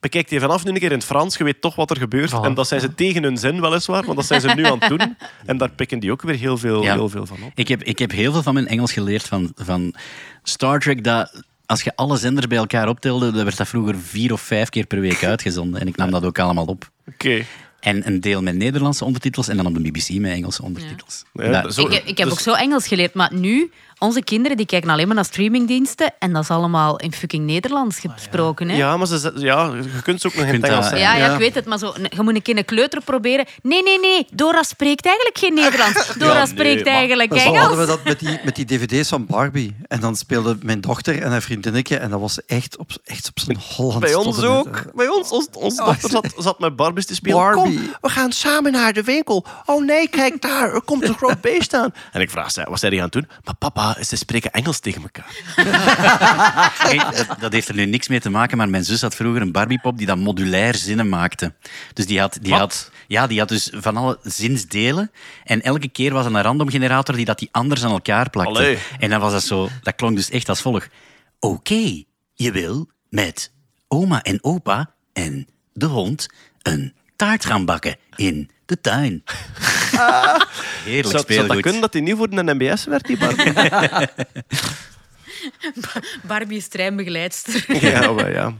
Bekijk die vanaf nu een keer in het Frans, je weet toch wat er gebeurt. Voilà. En dat zijn ze tegen hun zin weliswaar, want dat zijn ze nu aan het doen. En daar pikken die ook weer heel veel, Ja. heel veel van op. Ik heb, ik heb heel veel van mijn Engels geleerd van, van Star Trek. Dat, als je alle zenders bij elkaar optelde, dan werd dat vroeger vier of vijf keer per week uitgezonden. En ik nam dat ook allemaal op. Oké. En een deel met Nederlandse ondertitels en dan op de BBC met Engelse ondertitels. Ja, Dat- zo- ik, ik heb dus- ook zo Engels geleerd, maar nu, onze kinderen die kijken alleen maar naar streamingdiensten en dat is allemaal in fucking Nederlands gesproken. Hè? Ja, maar ze, ja, je kunt ze ook nog in het Engels zeggen. Ja, ja, Ja. ik weet het, maar zo, je moet een keer een kleuter proberen. Nee, nee, nee, Dora spreekt eigenlijk geen Nederlands. Dora nee, spreekt maar- eigenlijk Zo hadden we Engels. dat met die, met die dvd's van Barbie. En dan speelde mijn dochter en haar vriendinnetje. En dat was echt op, echt op zijn Hollands. Bij ons met, ook. eh, Bij ons. Ons, onze dochter zat, zat met Barbies te spelen. Barbie. Kom, we gaan samen naar de winkel. Oh nee, kijk daar. Er komt een groot beest aan. En ik vraag, ze, wat zijn die aan het doen? Maar papa, ze spreken Engels tegen elkaar. Hey, dat, dat heeft er nu niks mee te maken, maar mijn zus had vroeger een Barbiepop die dan modulair zinnen maakte. Dus die had, die Wat? had, ja, die had dus van alle zinsdelen. En elke keer was er een random generator die dat die anders aan elkaar plakte. Allee. En dan was dat zo, dat klonk dus echt als volgt. Oké, je wil met oma en opa en de hond een taart gaan bakken in de tuin. Heerlijk Zou, dat kunnen dat hij niet voor een MBS werd, die Barbie? Barbie is treinbegeleidster. ja, maar ja.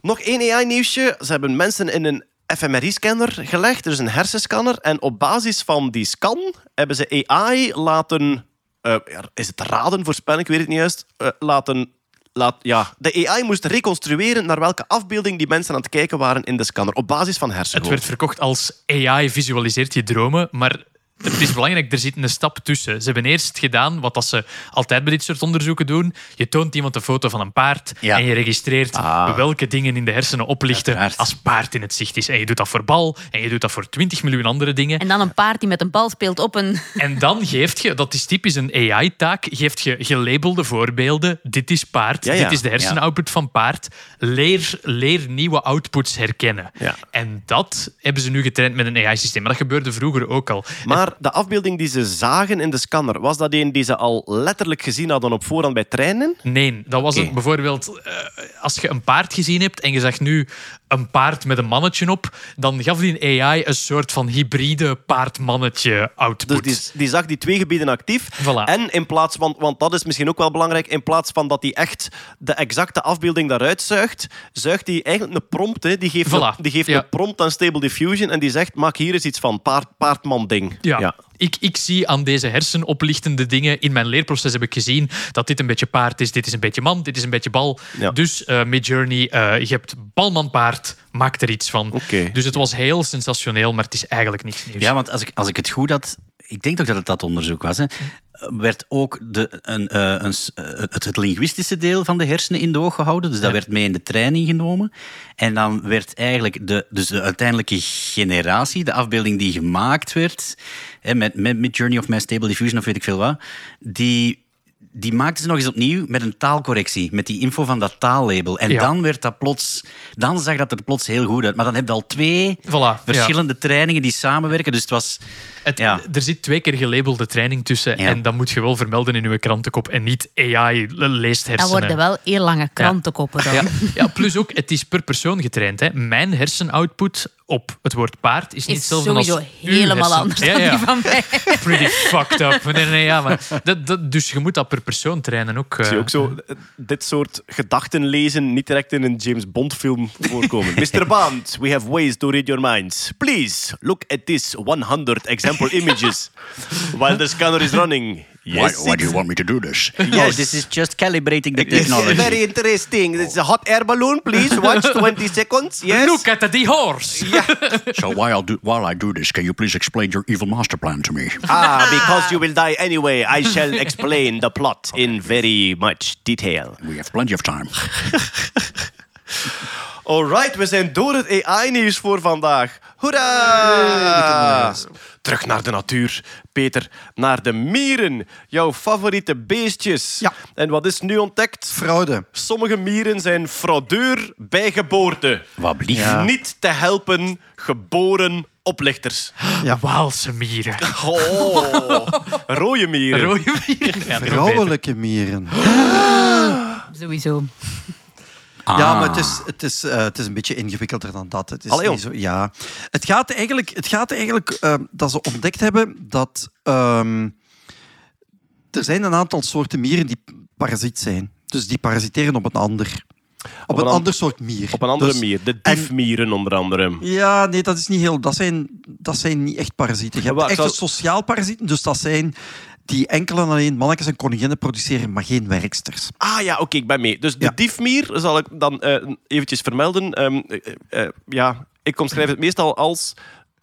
Nog één AI-nieuwsje. Ze hebben mensen in een fMRI-scanner gelegd. Er is een hersenscanner. En op basis van die scan hebben ze AI laten... eh, is het raden, voorspellen, ik weet het niet juist. eh, laten... Laat, ja, de AI moest reconstrueren naar welke afbeelding die mensen aan het kijken waren in de scanner. Op basis van Het hersengolven. werd verkocht als AI visualiseert je dromen, maar het is belangrijk, er zit een stap tussen. Ze hebben eerst gedaan wat dat ze altijd bij dit soort onderzoeken doen. Je toont iemand een foto van een paard Ja. en je registreert Ah. welke dingen in de hersenen oplichten Uiteraard. als paard in het zicht is. En je doet dat voor bal en je doet dat voor 20 miljoen andere dingen. En dan een paard die met een bal speelt op een... En dan geeft je, dat is typisch een AI-taak, geeft je gelabelde voorbeelden. Dit is paard, Ja, ja. dit is de hersenoutput van paard. Leer, leer nieuwe outputs herkennen. Ja. En dat hebben ze nu getraind met een AI-systeem. Maar dat gebeurde vroeger ook al. Maar Maar de afbeelding die ze zagen in de scanner, was dat een die ze al letterlijk gezien hadden op voorhand bij treinen? Nee, dat was het bijvoorbeeld eh, als je een paard gezien hebt en je zag nu een paard met een mannetje op, dan gaf die AI een soort van hybride paard-mannetje output. Dus die, die zag die twee gebieden actief. Voilà. En in plaats van, want dat is misschien ook wel belangrijk, in plaats van dat hij echt de exacte afbeelding daaruit zuigt, zuigt hij eigenlijk een prompt. Hè. Die geeft, Voilà. een, die geeft Ja. een prompt aan Stable Diffusion en die zegt: maak hier eens iets van, paard, paardman-ding. Ja. Ik, ik zie aan deze hersenoplichtende dingen in mijn leerproces heb ik gezien dat dit een beetje paard is, dit is een beetje man, dit is een beetje bal. Ja. Dus eh Midjourney, eh, je hebt balman-paard, maak er iets van. Dus het was heel sensationeel, maar het is eigenlijk niks nieuws. Ja, want als ik, als ik het goed had, ik denk toch dat het dat onderzoek was, hè, werd ook de, een, eh, een, eh, het, het linguïstische deel van de hersenen in de oog gehouden. Dus dat werd mee in de training genomen. En dan werd eigenlijk de, dus de uiteindelijke generatie, de afbeelding die gemaakt werd, hè, met, met Midjourney of met Stable Diffusion of weet ik veel wat, die, die maakten ze nog eens opnieuw met een taalcorrectie, met die info van dat taallabel. En Ja. dan werd dat plots, dan zag dat er plots heel goed uit. Maar dan heb je al twee Voilà, ja. verschillende trainingen die samenwerken. Dus het was. Het, Ja. Er zit twee keer gelabelde training tussen Ja. en dat moet je wel vermelden in je krantenkop en niet AI leest Dat hersenen. worden wel heel lange krantenkoppen dan. Ja, ja, plus ook, het is per persoon getraind. Hè. Mijn hersenoutput op het woord paard is niet hetzelfde sowieso als uw helemaal anders Ja, dan ja. die van mij. Pretty fucked up. Nee, nee, ja, maar dat, dat, dus je moet dat per persoon trainen ook. Zie je eh. ook zo eh, dit soort gedachten lezen niet direct in een James Bond film voorkomen. Mr. Bond, we have ways to read your minds. Please look at this 100 example images while the scanner is running. Yes, Why do you want me to do this? Yes. Oh, this is just calibrating the technology. It's very interesting. It's a hot air balloon, please. Watch 20 seconds. Yes. Look at the horse! So while, do, while I do this, can you please explain your evil master plan to me? Ah, because you will die anyway, I shall explain the plot in very much detail. We have plenty of time. Alright, we zijn door het AI-nieuws voor vandaag. Hoera! Terug naar de natuur. Peter, naar de mieren. Jouw favoriete beestjes. Ja. En wat is nu ontdekt? Fraude. Sommige mieren zijn fraudeur bij geboorte. Wat blief. Ja. Niet te helpen, geboren oplichters. Ja. Waalse mieren. Oh, rode mieren. Rode mieren. Ja. Vrouwelijke mieren. Sowieso. Ja, Ah. maar het is, het, is, eh, het is een beetje ingewikkelder dan dat. Het is Allee, niet zo, ja. Het gaat eigenlijk, het gaat eigenlijk eh, dat ze ontdekt hebben dat ehm, er zijn een aantal soorten mieren die parasiet zijn. Dus die parasiteren op een ander. Op, een een an- ander soort mier. Op een andere Dus- mier. De en- diefmieren onder andere. Ja, nee, dat is niet heel. Dat zijn, dat zijn niet echt parasieten. Je hebt echte sociaal parasieten, dus dat zijn die enkel en alleen mannetjes en koninginnen produceren, maar geen werksters. Ah ja, oké, ik ben mee. Dus de Ja. diefmier zal ik dan eh eventjes vermelden. Ehm, eh, eh, ja, ik omschrijf het meestal als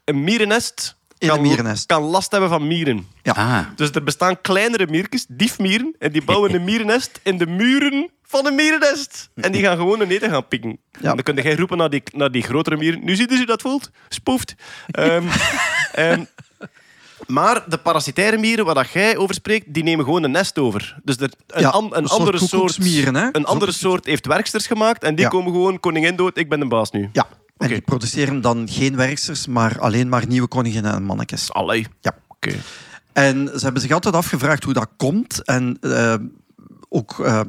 een mierennest. In kan, een mierennest. kan last hebben van mieren. Ah. Dus er bestaan kleinere miertjes, diefmieren, en die bouwen een mierennest in de muren van een mierennest. En die gaan gewoon een eten gaan pikken. Ja. En dan kun je roepen naar die, naar die grotere mieren. Nu ziet u hoe dat voelt. Spoeft. Ehm, ehm, maar de parasitaire mieren, waar dat jij over spreekt, die nemen gewoon een nest over. Dus er, een, Ja, an- een andere soort, koekoeksmieren, hè? een andere soort heeft werksters gemaakt en die Ja. komen gewoon koningin dood, ik ben de baas nu. Ja. En die produceren dan geen werksters, maar alleen maar nieuwe koninginnen en mannetjes. Allee. Ja. Oké. En ze hebben zich altijd afgevraagd hoe dat komt. En eh, ook eh,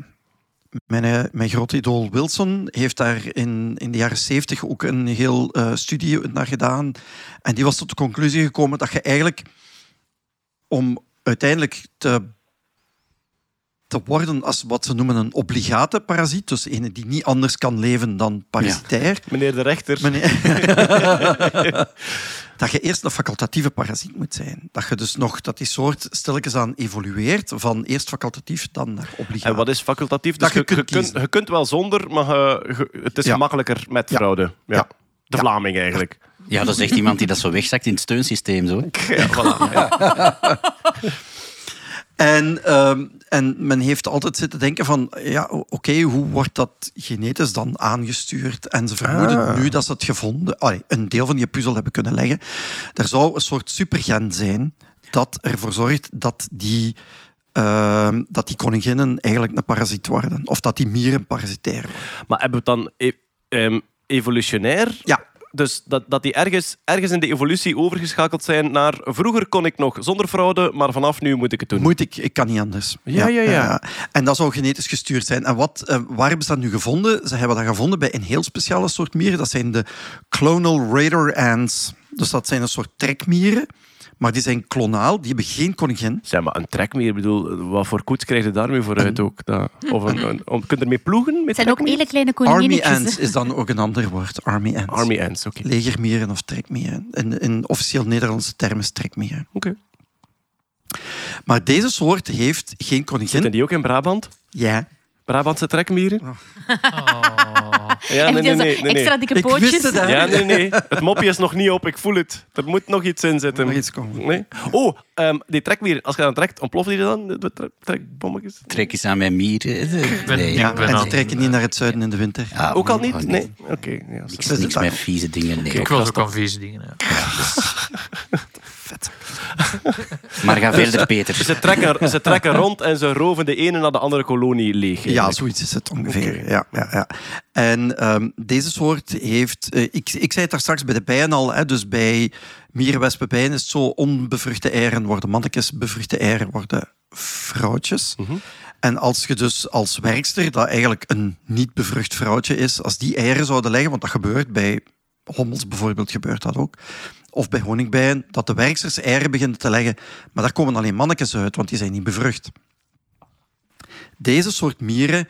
mijn, eh, mijn grote idool Wilson heeft daar in, in de jaren zeventig ook een heel eh, studie naar gedaan. En die was tot de conclusie gekomen dat je eigenlijk, om uiteindelijk te, te worden als wat ze noemen een obligate parasiet, dus een die niet anders kan leven dan parasitair, Meneer de rechter. Meneer- dat je eerst een facultatieve parasiet moet zijn. Dat je dus nog dat die soort stilletjes aan evolueert van eerst facultatief dan naar obligaat. En wat is facultatief? Dat Dus je kunt kunt, kiezen. je kunt wel zonder, maar je- je- het is Ja. gemakkelijker met Ja. fraude. Ja. Ja. De Vlaming eigenlijk. Ja, dat is echt iemand die dat zo wegzakt in het steunsysteem. Zo. voilà. En, ehm, en men heeft altijd zitten denken van, ja, oké, hoe wordt dat genetisch dan aangestuurd? En ze vermoeden Ah. nu dat ze het gevonden, allee, een deel van die puzzel hebben kunnen leggen. Er zou een soort supergen zijn dat ervoor zorgt dat die, ehm, dat die koninginnen eigenlijk een parasiet worden. Of dat die mieren parasitair worden. Maar hebben we het dan e- ehm, evolutionair? Ja. Dus dat, dat die ergens, ergens in de evolutie overgeschakeld zijn naar... Vroeger kon ik nog zonder fraude, maar vanaf nu moet ik het doen. Moet ik, ik kan niet anders. Ja, ja, ja. En dat zou genetisch gestuurd zijn. En wat, eh, waar hebben ze dat nu gevonden? Ze hebben dat gevonden bij een heel speciale soort mieren. Dat zijn de clonal radar ants. Dus dat zijn een soort trekmieren. Maar die zijn klonaal, die hebben geen koningin. Zeg maar, een trekmeer, bedoel, wat voor koets krijg je daarmee vooruit ook? Dat, of een, een, om, kun je ermee ploegen? Met Het zijn ook hele kleine Army koninginnetjes. ants is dan ook een ander woord. Army ants. Army ants, oké. Legermieren of trekmieren. In, in officieel Nederlandse termen is trekmieren. Oké. Maar deze soort heeft geen koningin. Zitten die ook in Brabant? Ja. Brabantse trekmieren? Oh. Ja, nee, nee, nee. nee, extra dikke Ik pootjes. wist het. Ja, nee, nee. Het mopje is nog niet op, ik voel het. Er moet nog iets in zitten. Nog iets komen. Nee? Oh, ehm, die trekmieren, als je dan trekt, ontploffen die dan? De tre- trekbommetjes? Trek eens aan mijn mieren. Nee. Ja, Ik ben en ze trekken niet naar het zuiden in de winter. Ja, Ook al niet? Nee? Oké. ja, Niks, met vieze dingen. Nee. Ik was ook aan vieze dingen. Ja. Maar ga verder, Peter. Ze trekken, ze trekken rond en ze roven de ene naar de andere kolonie leeg. Ja, zoiets is het ongeveer. Ja, ja, ja. En ehm, deze soort heeft... eh, ik, ik zei het daar straks bij de bijen al, hè, dus bij mierenwespenbijen is het zo onbevruchte eieren worden mannetjes, bevruchte eieren worden vrouwtjes. Mhm. En als je dus als werkster, dat eigenlijk een niet bevrucht vrouwtje is, als die eieren zouden leggen, want dat gebeurt bij hommels bijvoorbeeld, gebeurt dat ook, of bij honingbijen, dat de werksters eieren beginnen te leggen, maar daar komen alleen mannetjes uit, want die zijn niet bevrucht. Deze soort mieren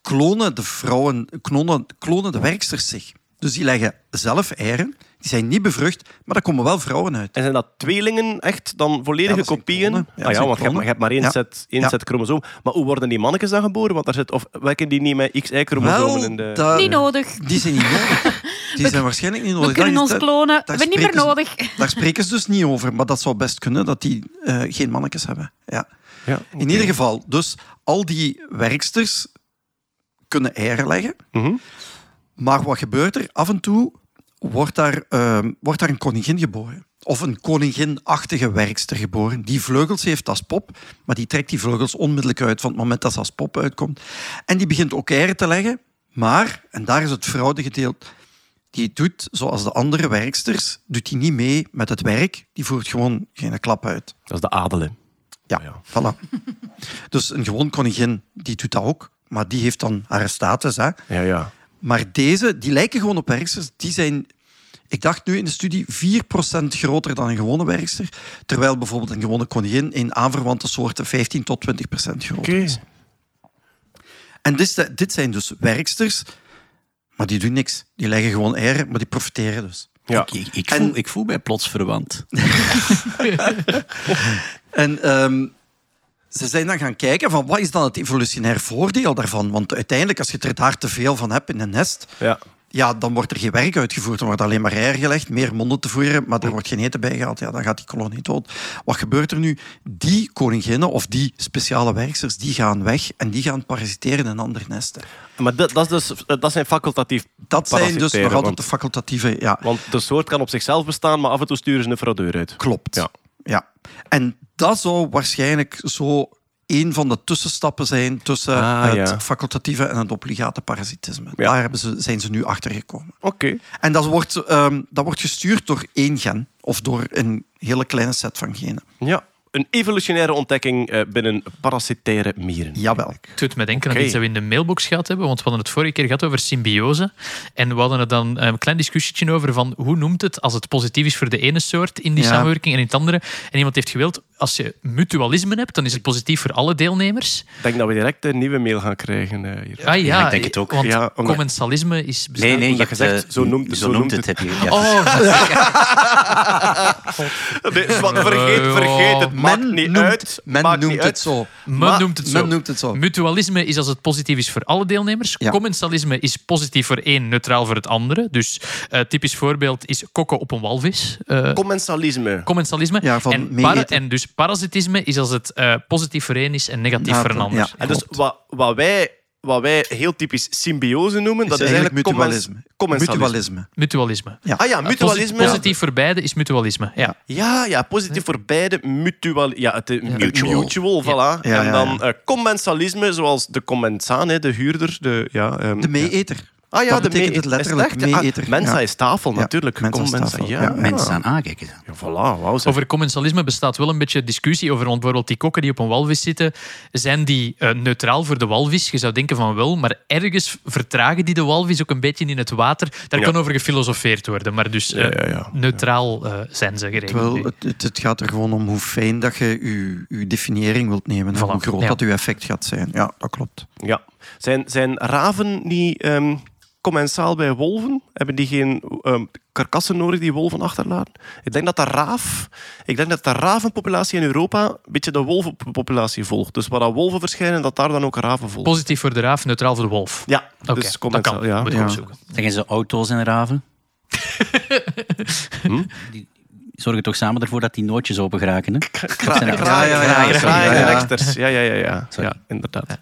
klonen de vrouwen, klonen, klonen de werksters zich. Dus die leggen zelf eieren, die zijn niet bevrucht, maar daar komen wel vrouwen uit. En zijn dat tweelingen echt dan volledige Ja, kopieën? Ja, ah, ja, want je hebt, klonen. je hebt maar één Ja. set, één Ja. set chromosoom. Maar hoe worden die mannetjes dan geboren? Want daar zit, of werken die niet met XY-chromosomen in de... dat- Niet nodig. die zijn niet nodig. Die zijn waarschijnlijk niet nodig. We kunnen ons klonen. We hebben niet meer nodig. Daar spreken ze dus niet over, maar dat zou best kunnen dat die eh, geen mannetjes hebben. Ja. Ja, In ieder geval, dus al die werksters kunnen eieren leggen. Mhm. Maar wat gebeurt er? Af en toe wordt daar, ehm, wordt daar een koningin geboren. Of een koninginachtige werkster geboren. Die vleugels heeft als pop, maar die trekt die vleugels onmiddellijk uit van het moment dat ze als pop uitkomt. En die begint ook eieren te leggen. Maar, en daar is het fraudegedeelte, die doet, zoals de andere werksters, doet die niet mee met het werk. Die voert gewoon geen klap uit. Dat is de adel, hè. Ja, Ja. voilà. Dus een gewoon koningin, die doet dat ook. Maar die heeft dan haar status. Hè. Ja, ja. Maar deze, die lijken gewoon op werksters. Die zijn, ik dacht nu in de studie, 4% groter dan een gewone werkster. Terwijl bijvoorbeeld een gewone koningin in aanverwante soorten 15 tot 20% groter Oké. is. En dit, dit zijn dus werksters, maar die doen niks. Die leggen gewoon eieren, maar die profiteren dus. Ja. Ik, ik, ik En- voel, ik voel mij plots verwant. En ehm, ze zijn dan gaan kijken van wat is dan het evolutionair voordeel daarvan? Want uiteindelijk, als je er daar te veel van hebt in een nest, ja. Ja, dan wordt er geen werk uitgevoerd. Dan wordt alleen maar eieren gelegd, meer monden te voeren, maar er wordt geen eten bij gehaald. Ja, dan gaat die kolonie dood. Wat gebeurt er nu? Die koninginnen of die speciale werksters, die gaan weg en die gaan parasiteren in andere nesten. Maar dat, dat, is dus, dat zijn facultatief Dat zijn dus nog altijd de facultatieve... Ja, Want de soort kan op zichzelf bestaan, maar af en toe sturen ze een fraudeur uit. klopt. Ja. Ja. En dat zou waarschijnlijk zo een van de tussenstappen zijn tussen Ah, het ja. facultatieve en het obligate parasitisme. Ja. Daar hebben ze, zijn ze nu achter gekomen. Oké. En dat wordt, ehm, dat wordt gestuurd door één gen of door een hele kleine set van genen. Ja. Een evolutionaire ontdekking eh, binnen parasitaire mieren. Jawel. Het doet me denken Oké. aan iets dat we in de mailbox gehad hebben, want we hadden het vorige keer gehad over symbiose. En we hadden er dan een klein discussietje over van hoe noemt het als het positief is voor de ene soort in die Ja. samenwerking en in het andere. En iemand heeft gewild, als je mutualisme hebt, dan is het positief voor alle deelnemers. Ik denk dat we direct een nieuwe mail gaan krijgen. eh, hier. Ah ja, ik denk het ook. Want Ja, omdat- commensalisme is... bestaat- Nee, nee, je hebt, je zegt, eh, zo noemt- zo noemt het. het. Heb je, ja. Oh, Nee, Swan, vergeet, vergeet het. Maakt Men niet noemt, uit. men Maakt noemt niet het uit. zo. men Maar- noemt het zo. Men noemt het zo. Mutualisme is als het positief is voor alle deelnemers. Ja. Commensalisme is positief voor één, neutraal voor het andere. Dus eh typisch voorbeeld is kokken op een walvis. Eh, Commensalisme. commensalisme. Ja, van en, para- dus parasitisme is als het eh, positief voor één is en negatief Ja, voor een ja. ander. En dus wat, wat, wij, wat wij heel typisch symbiose noemen, dat is eigenlijk mutualisme. Mutualisme. Mutualisme. Ja. Ah ja, mutualisme. Positief voor beide is mutualisme. Ja. Ja, ja, positief voor beide. Mutual, ja, het, eh, Mutual. mutual, voilà. Ja, en ja, dan eh, commensalisme, zoals de commensaan, hè, de huurder. De, ja, ehm, De meeeter. Ah ja, Dat de betekent het letterlijk? Ah, meeeter, Mensa is tafel, Ja, natuurlijk. Mensa Kom, is Mensa, tafel, ja. ja. Mensen aan ah, kijk eens aan. Ja, voilà. Over commensalisme bestaat wel een beetje discussie over, bijvoorbeeld die kokken die op een walvis zitten, zijn die eh, neutraal voor de walvis? Je zou denken van wel, maar ergens vertragen die de walvis ook een beetje in het water. Daar Ja. kan over gefilosofeerd worden, maar dus eh, Ja, ja, ja. neutraal eh, zijn ze geregeld. Het, het, gaat er gewoon om hoe fijn dat je je, je definiëring wilt nemen. En Voilà, hoe groot ja. dat je effect gaat zijn. Ja, dat klopt. Ja. Zijn, zijn raven niet ehm, commensaal bij wolven? Hebben die geen ehm, karkassen nodig die wolven achterlaten? Ik denk dat de raaf, ik denk dat de ravenpopulatie in Europa een beetje de wolvenpopulatie volgt. Dus waar dat wolven verschijnen, dat daar dan ook raven volgen. Positief voor de raaf, neutraal voor de wolf. Ja, dus dat commensaal, kan. ja. Moet ik Ja. opzoeken. Zeggen ze auto's en raven? Die zorgen toch samen ervoor dat die nootjes open geraken, hè? Kraaien, Ja, kraaien, ja, ja, ja, en ja. eksters. Ja, ja, ja, ja. Sorry. ja inderdaad.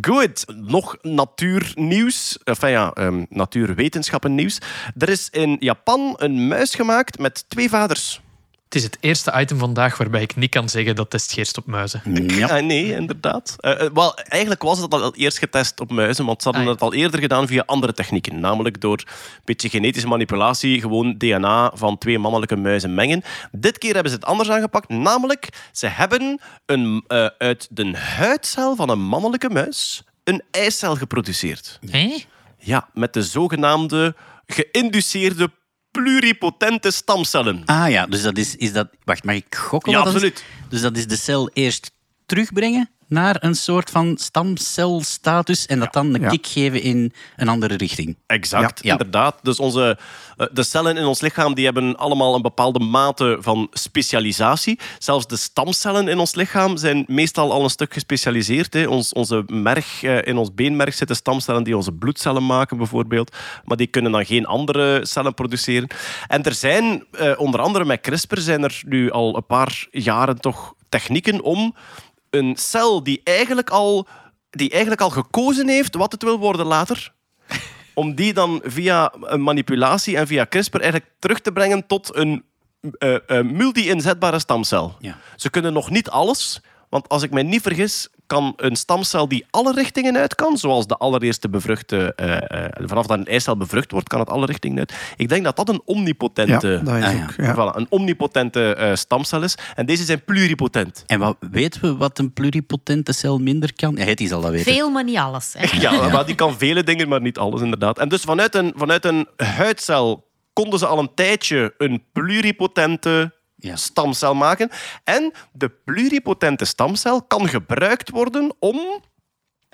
Goed, nog natuurnieuws. Enfin ja, ehm natuurwetenschappennieuws. Er is in Japan een muis gemaakt met twee vaders. Het is het eerste item vandaag waarbij ik niet kan zeggen dat test geerst op muizen. Ja. Eh, nee, inderdaad. Eh, eh, wel, eigenlijk was het al eerst getest op muizen, want ze hadden Ah, ja. het al eerder gedaan via andere technieken. Namelijk door een beetje genetische manipulatie, gewoon DNA van twee mannelijke muizen mengen. Dit keer hebben ze het anders aangepakt, namelijk ze hebben een, eh, uit de huidcel van een mannelijke muis een eicel geproduceerd. Hé? Ja, met de zogenaamde geïnduceerde pluripotente stamcellen. Ah ja, dus dat is, is dat... Wacht, mag ik gokken? Ja, wat dat is? absoluut. Dus dat is de cel eerst terugbrengen naar een soort van stamcelstatus en dat dan een kick geven in een andere richting. Exact, inderdaad. Dus onze, eh, de cellen in ons lichaam die hebben allemaal een bepaalde mate van specialisatie. Zelfs de stamcellen in ons lichaam zijn meestal al een stuk gespecialiseerd. Hè. Ons, onze merg, eh, in ons beenmerg zitten stamcellen die onze bloedcellen maken, bijvoorbeeld. Maar die kunnen dan geen andere cellen produceren. En er zijn, eh, onder andere met CRISPR, zijn er nu al een paar jaren toch technieken om een cel die eigenlijk al, die eigenlijk al gekozen heeft wat het wil worden later, om die dan via een manipulatie en via CRISPR eigenlijk terug te brengen tot een eh, eh, multi-inzetbare stamcel. Ja. Ze kunnen nog niet alles, want als ik mij niet vergis, kan een stamcel die alle richtingen uit kan, zoals de allereerste bevruchte, eh, eh, vanaf dat een eicel bevrucht wordt, kan het alle richtingen uit. Ik denk dat dat een Ja, omnipotente, dat is Ah, ja. ook. Ja. voilà, een omnipotente eh, stamcel is. En deze zijn pluripotent. En wat, weten we wat een pluripotente cel minder kan? Ja, het zal dat weten. Veel, maar niet alles. Hè. Ja, maar die kan vele dingen, maar niet alles inderdaad. En dus vanuit een, vanuit een huidcel konden ze al een tijdje een pluripotente Ja. stamcel maken. En de pluripotente stamcel kan gebruikt worden om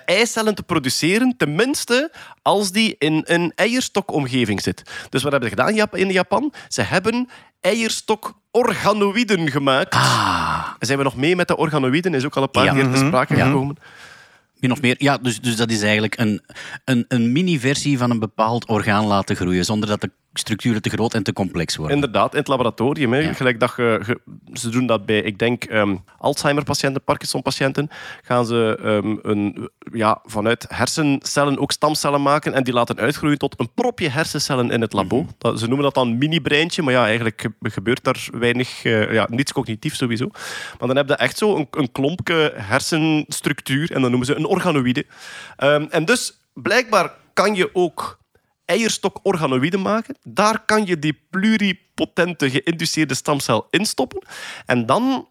eicellen te produceren, tenminste als die in een eierstokomgeving zit. Dus wat hebben ze gedaan in Jap- in Japan? Ze hebben eierstokorganoïden gemaakt. Ah, Zijn we nog mee met de organoïden? Is ook al een paar Ja. keer te sprake Ja. gekomen. min of meer. Ja, dus, dus dat is eigenlijk een, een, een mini-versie van een bepaald orgaan laten groeien, zonder dat de structuren te groot en te complex worden. Inderdaad, in het laboratorium. Hè. Ja. Gelijk dat je, je- ze doen dat bij, ik denk, ehm, Alzheimer-patiënten, Parkinson-patiënten. Gaan ze ehm, een, ja, vanuit hersencellen ook stamcellen maken en die laten uitgroeien tot een propje hersencellen in het labo. Mhm. Dat, ze noemen dat dan mini-breintje, maar ja, eigenlijk ge- gebeurt daar weinig, eh, ja, niets cognitief sowieso. Maar dan heb je echt zo een, een klompje hersenstructuur en dan noemen ze een organoïde. Ehm, en dus blijkbaar kan je ook eierstokorganoïden maken. Daar kan je die pluripotente geïnduceerde stamcel instoppen. En dan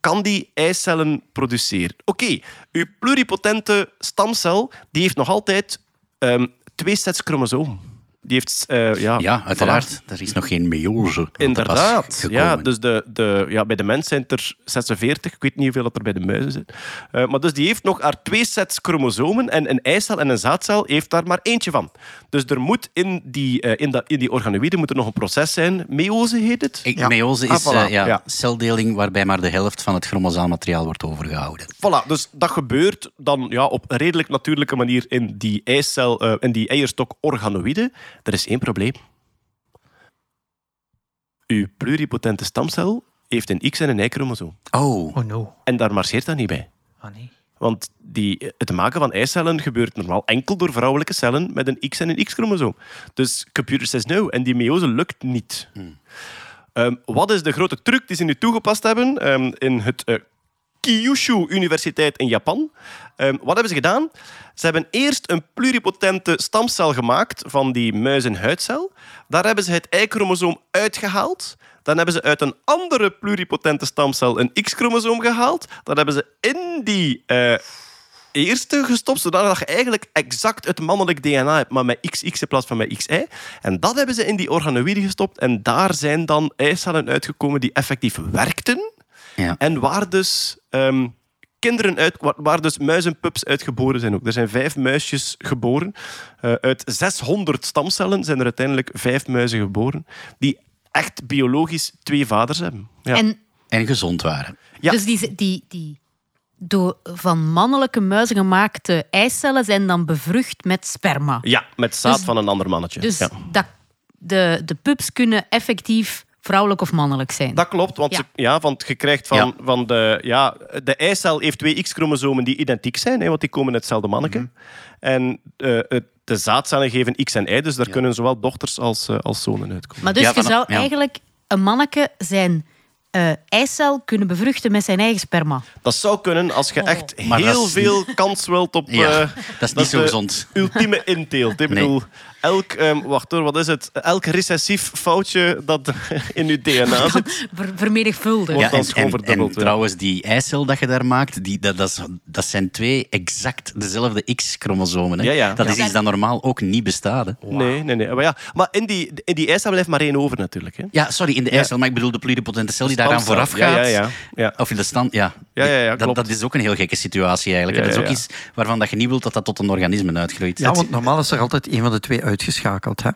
kan die eicellen produceren. Oké, uw pluripotente stamcel die heeft nog altijd ehm, twee sets chromosomen. Die heeft... eh, ja, Ja, uiteraard. voilà. Er is nog geen pas Inderdaad. Ja, dus de, de, ja, bij de mens zijn het er 46. Ik weet niet hoeveel dat er bij de muizen zijn. Eh, maar dus die heeft nog haar twee sets chromosomen. En een eicel en een zaadcel heeft daar maar eentje van. Dus er moet in die, eh, in dat, in die organoïden moet er nog een proces zijn. Meose heet het. Ik, Ja. Meioze is Ah, voilà. eh, ja, Ja. celdeling waarbij maar de helft van het chromosomaal materiaal wordt overgehouden. Voilà, dus dat gebeurt dan ja, op een redelijk natuurlijke manier in die, eicel, eh, in die eierstok organoïden. Er is één probleem. Uw pluripotente stamcel heeft een X en een Y-chromosoom. Oh, Oh no. En daar marcheert dat niet bij. Ah, nee. Want die, het maken van eicellen gebeurt normaal enkel door vrouwelijke cellen met een X en een X-chromosoom. Dus computer says no. En die meose lukt niet. Ehm, wat is de grote truc die ze nu toegepast hebben? Ehm, in het eh, Kyushu Universiteit in Japan. Ehm, wat hebben ze gedaan? Ze hebben eerst een pluripotente stamcel gemaakt van die muizenhuidcel. Daar hebben ze het Y-chromosoom uitgehaald. Dan hebben ze uit een andere pluripotente stamcel een X-chromosoom gehaald. Dan hebben ze in die eh, eerste gestopt, zodat je eigenlijk exact het mannelijk DNA hebt, maar met XX in plaats van met XY. En dat hebben ze in die organoïden gestopt. En daar zijn dan eicellen uitgekomen die effectief werkten. Ja. En waar dus ehm, kinderen uit, waar, dus muizenpups uitgeboren zijn ook. Er zijn vijf muisjes geboren. Eh, uit 600 stamcellen zijn er uiteindelijk vijf muizen geboren. Die echt biologisch twee vaders hebben. Ja. En En gezond waren. Ja. dus die, die, die door van mannelijke muizen gemaakte eicellen zijn dan bevrucht met sperma. ja, met zaad Dus- van een ander mannetje. Dus ja. dat, de, de pups kunnen effectief vrouwelijk of mannelijk zijn. Dat klopt, want, Ja. Ze, ja, want je krijgt van, Ja. van de... Ja, de eicel heeft twee X-chromosomen die identiek zijn, hè, want die komen uit hetzelfde manneke. Mhm. En eh, het- de zaadcellen geven X en Y, dus daar kunnen zowel dochters als, eh, als zonen uitkomen. Maar dus Ja, je zou ja. eigenlijk een manneke zijn eh, eicel kunnen bevruchten met zijn eigen sperma. Dat zou kunnen als je Oh. echt heel veel kans wilt op... Ja, eh, dat is niet zo gezond. ultieme inteelt. Ik Nee. bedoel, elk... ehm, wacht hoor, wat is het? Elk recessief foutje dat in je DNA zit... Ver, vermenigvuldigd. En, trouwens, die eicel dat je daar maakt, die, dat, dat, is- dat zijn twee exact dezelfde X-chromosomen. hè. Ja, ja. Dat is iets dat normaal ook niet bestaat. hè. Nee, nee, nee. Maar, ja, maar in die, in die eicel blijft maar één over natuurlijk. Hè. Ja, sorry, in de eicel, maar ik bedoel de pluripotente cel die daaraan vooraf gaat. Ja, ja, ja. ja. Of in de stand, ja. Ja, ja, ja, dat, klopt. dat is ook een heel gekke situatie eigenlijk. Ja, dat is ook ja, iets waarvan dat je niet wilt dat dat tot een organisme uitgroeit. Ja, want normaal is er altijd een van de twee uitgeschakeld. Hè?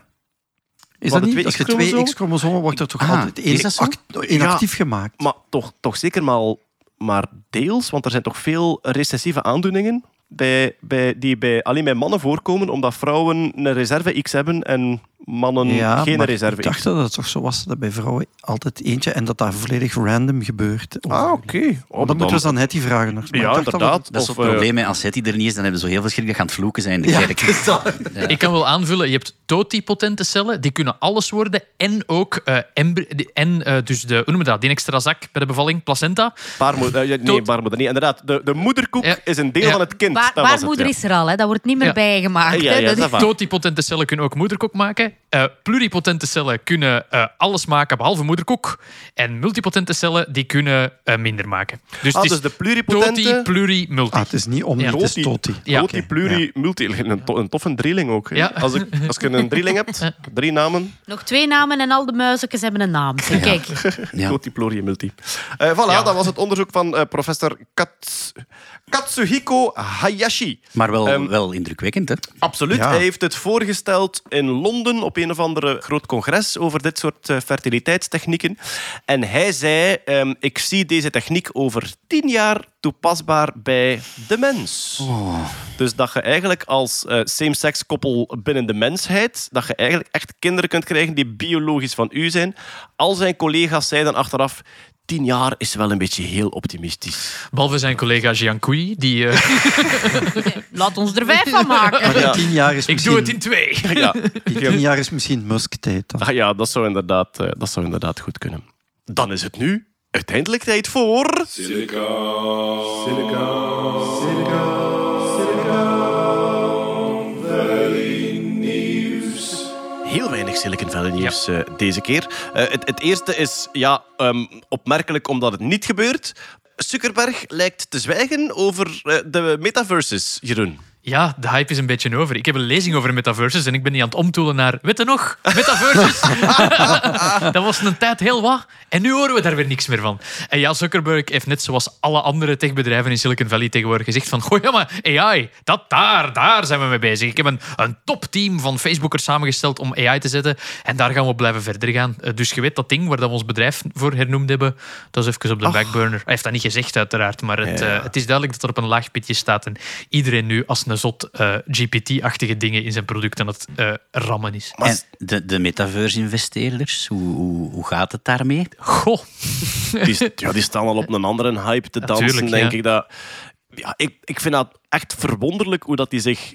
Is Wat, dat niet? Als je twee X-chromosomen? Wordt er toch Ah, altijd één, is dat zo? act- één Ja. actief gemaakt. Maar toch, toch zeker maar, maar deels, want er zijn toch veel recessieve aandoeningen bij, bij, die bij, alleen bij mannen voorkomen, omdat vrouwen een reserve X hebben en mannen ja, geen maar reserve ik dacht dat het toch zo was dat bij vrouwen altijd eentje en dat dat volledig random gebeurt. Ah, oké. Oh, dan moeten we aan Hetty vragen. nog. Maar Ja, dat inderdaad. Dat is het eh, probleem. Als Hetty er niet is, dan hebben ze zo heel veel schrik dat gaan het vloeken zijn in de Ja, kerk. is dat- Ik kan wel aanvullen, je hebt totipotente cellen, die kunnen alles worden. En ook, eh, en eh, dus de, hoe noemen we dat, die extra zak bij de bevalling, placenta. Baarmoeder, ja, nee, Tot- baarmoeder niet. Inderdaad, de, de moederkoek Ja. is een deel Ja. van het kind. Dat het, baarmoeder ja. is er al, hè? dat wordt niet meer Ja. bijgemaakt. Ja, ja, Dat. Totipotente cellen kunnen ook moederkoek maken. Eh, pluripotente cellen kunnen eh, alles maken behalve moederkoek. En multipotente cellen die kunnen eh, minder maken. Dus Ah, het is dus de pluripotente... toti, pluri, multi. Ah, het is niet om, Ja. het is toti. Ja. Toti, Oké, pluri, multi. Een, to- een toffe drieling ook. Ja. Als, ik, als je een drieling hebt, drie namen, Nog twee namen en al de muizekjes hebben een naam. Kijk, Ja. Toti, pluri, multi. Eh voilà, Ja. dat was het onderzoek van eh, professor Kats- Katsuhiko Hayashi. Maar wel, Ehm, wel indrukwekkend, hè? Absoluut. Ja. Hij heeft het voorgesteld in Londen op een of andere groot congres over dit soort eh, fertiliteitstechnieken. En hij zei, ehm, ik zie deze techniek over tien jaar toepasbaar bij de mens. Dus dat je eigenlijk als eh, same-sex koppel binnen de mensheid, dat je eigenlijk echt kinderen kunt krijgen die biologisch van u zijn. Al zijn collega's zeiden achteraf, tien jaar is wel een beetje heel optimistisch. Behalve zijn collega Jean Couy, die... eh, laat ons er vijf van maken. In tien jaar is ik doe het in misschien, twee. Ja, tien jaar is misschien Musk-tijd. Ah, ja dat, zou inderdaad, eh, dat zou inderdaad goed kunnen. Dan is het nu uiteindelijk tijd voor... Silica. Silica. Silica. Weinig Silicon Valley nieuws eh, deze keer. Eh, het, het eerste is ja, ehm, opmerkelijk omdat het niet gebeurt. Zuckerberg lijkt te zwijgen over eh, de metaverses, Jeroen. Ja, de hype is een beetje over. Ik heb een lezing over metaverses en ik ben niet aan het omtoelen naar... Weet je nog? Metaverses. dat was een tijd heel wat. En nu horen we daar weer niks meer van. En ja, Zuckerberg heeft net zoals alle andere techbedrijven in Silicon Valley tegenwoordig gezegd van... Goh, ja, maar AI, dat daar, daar zijn we mee bezig. Ik heb een, een topteam van Facebookers samengesteld om AI te zetten. En daar gaan we blijven verder gaan. Eh, Dus je weet dat ding waar dat we ons bedrijf voor hernoemd hebben, dat is even op de backburner. Hij heeft dat niet gezegd, uiteraard. Maar het, Ja. eh, het is duidelijk dat er op een laag pitje staat en iedereen nu als een zot eh, GPT-achtige dingen in zijn product aan het eh, rammen is. En de, de metaverse-investeerders, hoe, hoe, hoe gaat het daarmee? Goh. Die, ja, die staan al op een andere hype te dansen, Natuurlijk, denk ja. ik. Dat, ja, ik. Ik vind dat echt verwonderlijk hoe dat die zich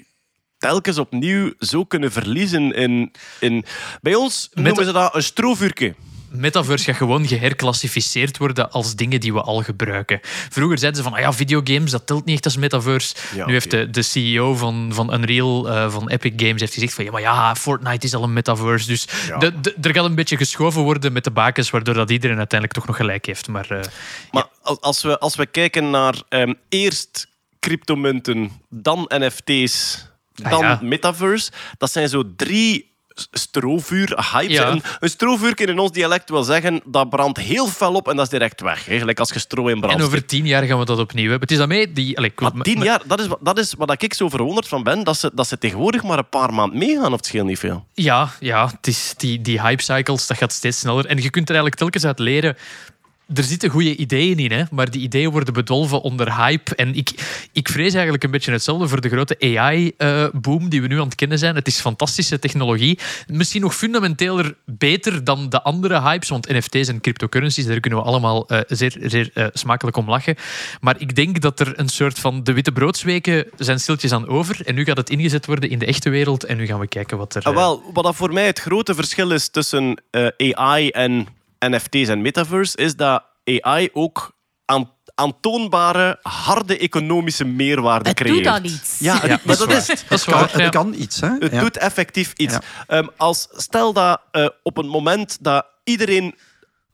telkens opnieuw zo kunnen verliezen in... in bij ons Met- noemen ze dat een stroovuurke. Metaverse gaat gewoon geherclassificeerd worden als dingen die we al gebruiken. Vroeger zeiden ze van, ah ja, videogames, dat telt niet echt als metaverse. Ja, nu heeft de, de CEO van, van Unreal, eh, van Epic Games, heeft gezegd van, ja, maar ja, Fortnite is al een metaverse. Dus Ja. de, de- er gaat een beetje geschoven worden met de bakens, waardoor dat iedereen uiteindelijk toch nog gelijk heeft. Maar eh, Maar als, als, we, als we kijken naar ehm, eerst cryptomunten, dan NFT's, Ah, dan metaverse, dat zijn zo drie s- strovuur-hypes. Ja. En een strovuur in ons dialect wil zeggen, dat brandt heel fel op en dat is direct weg. Gelijk als je stro in brand en over tien jaar gaan we dat opnieuw hebben. Het is daarmee die... allee, Maar tien jaar, dat is, dat is wat ik zo verwonderd van ben, dat ze, dat ze tegenwoordig maar een paar maanden meegaan, of het scheelt niet veel. Ja, ja het is die, die hype cycles, dat gaat steeds sneller. En je kunt er eigenlijk telkens uit leren. Er zitten goede ideeën in, hè, maar die ideeën worden bedolven onder hype. En ik, ik vrees eigenlijk een beetje hetzelfde voor de grote AI-boom die we nu aan het kennen zijn. Het is fantastische technologie. Misschien nog fundamenteeler beter dan de andere hypes, want NFT's en cryptocurrencies, daar kunnen we allemaal eh, zeer, zeer eh, smakelijk om lachen. Maar ik denk dat er een soort van de witte broodsweken zijn stiltjes aan over. En nu gaat het ingezet worden in de echte wereld. En nu gaan we kijken wat er... Ah, eh, wel, wat dat voor mij het grote verschil is tussen eh, AI en NFT's en metaverse, is dat AI ook aan, aantoonbare, harde economische meerwaarde Het creëert. doet al iets. Ja, Ja, maar dat is het. Dat is kan, waar. het ja. kan iets, hè? Het Ja. doet effectief iets. Ja. Ehm, als, stel dat eh, op het moment dat iedereen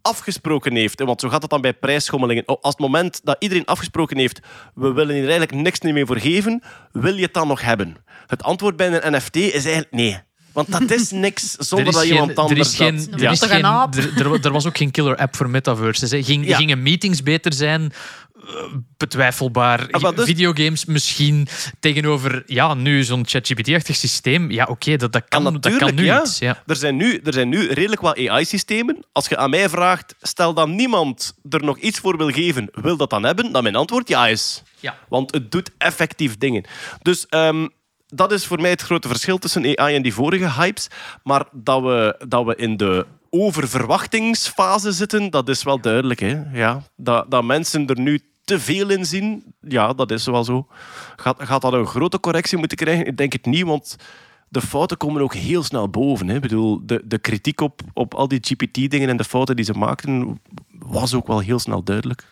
afgesproken heeft, want zo gaat het dan bij prijsschommelingen, als het moment dat iedereen afgesproken heeft, we willen hier eigenlijk niks meer voor geven, wil je het dan nog hebben? Het antwoord bij een NFT is eigenlijk nee. Want dat is niks zonder Er is dat geen- iemand anders er is geen, dat... er, is geen, er, was ook geen killer app voor metaverses. Hè. Ging, Ja. Gingen meetings beter zijn? Eh, Betwijfelbaar. Ah, dus- Videogames misschien tegenover ja, nu zo'n ChatGPT-achtig systeem. Ja, oké, dat, dat, kan, Ah, dat kan natuurlijk, nu ja. iets. Ja. Er, zijn nu, er zijn nu redelijk wat AI-systemen. Als je aan mij vraagt, stel dat niemand er nog iets voor wil geven, wil dat dan hebben? Dan mijn antwoord ja is. Ja. Want het doet effectief dingen. Dus ehm, dat is voor mij het grote verschil tussen AI en die vorige hypes. Maar dat we, dat we in de oververwachtingsfase zitten, dat is wel duidelijk. Hè? Ja, dat, dat mensen er nu te veel in zien, ja, dat is wel zo. Gaat, gaat dat een grote correctie moeten krijgen? Ik denk het niet, want de fouten komen ook heel snel boven. Hè. Ik bedoel, de, de kritiek op, op al die GPT-dingen en de fouten die ze maakten, was ook wel heel snel duidelijk.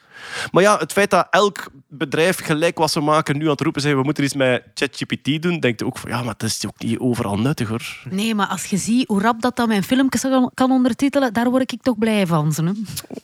Maar ja, het feit dat elk bedrijf gelijk wat ze maken nu aan het roepen zijn we moeten iets met ChatGPT doen, denkt ook van ja, maar het is ook niet overal nuttig hoor. Nee, maar als je ziet hoe rap dat, dat mijn filmpjes kan- ondertitelen, daar word ik toch blij van. Zo, hè.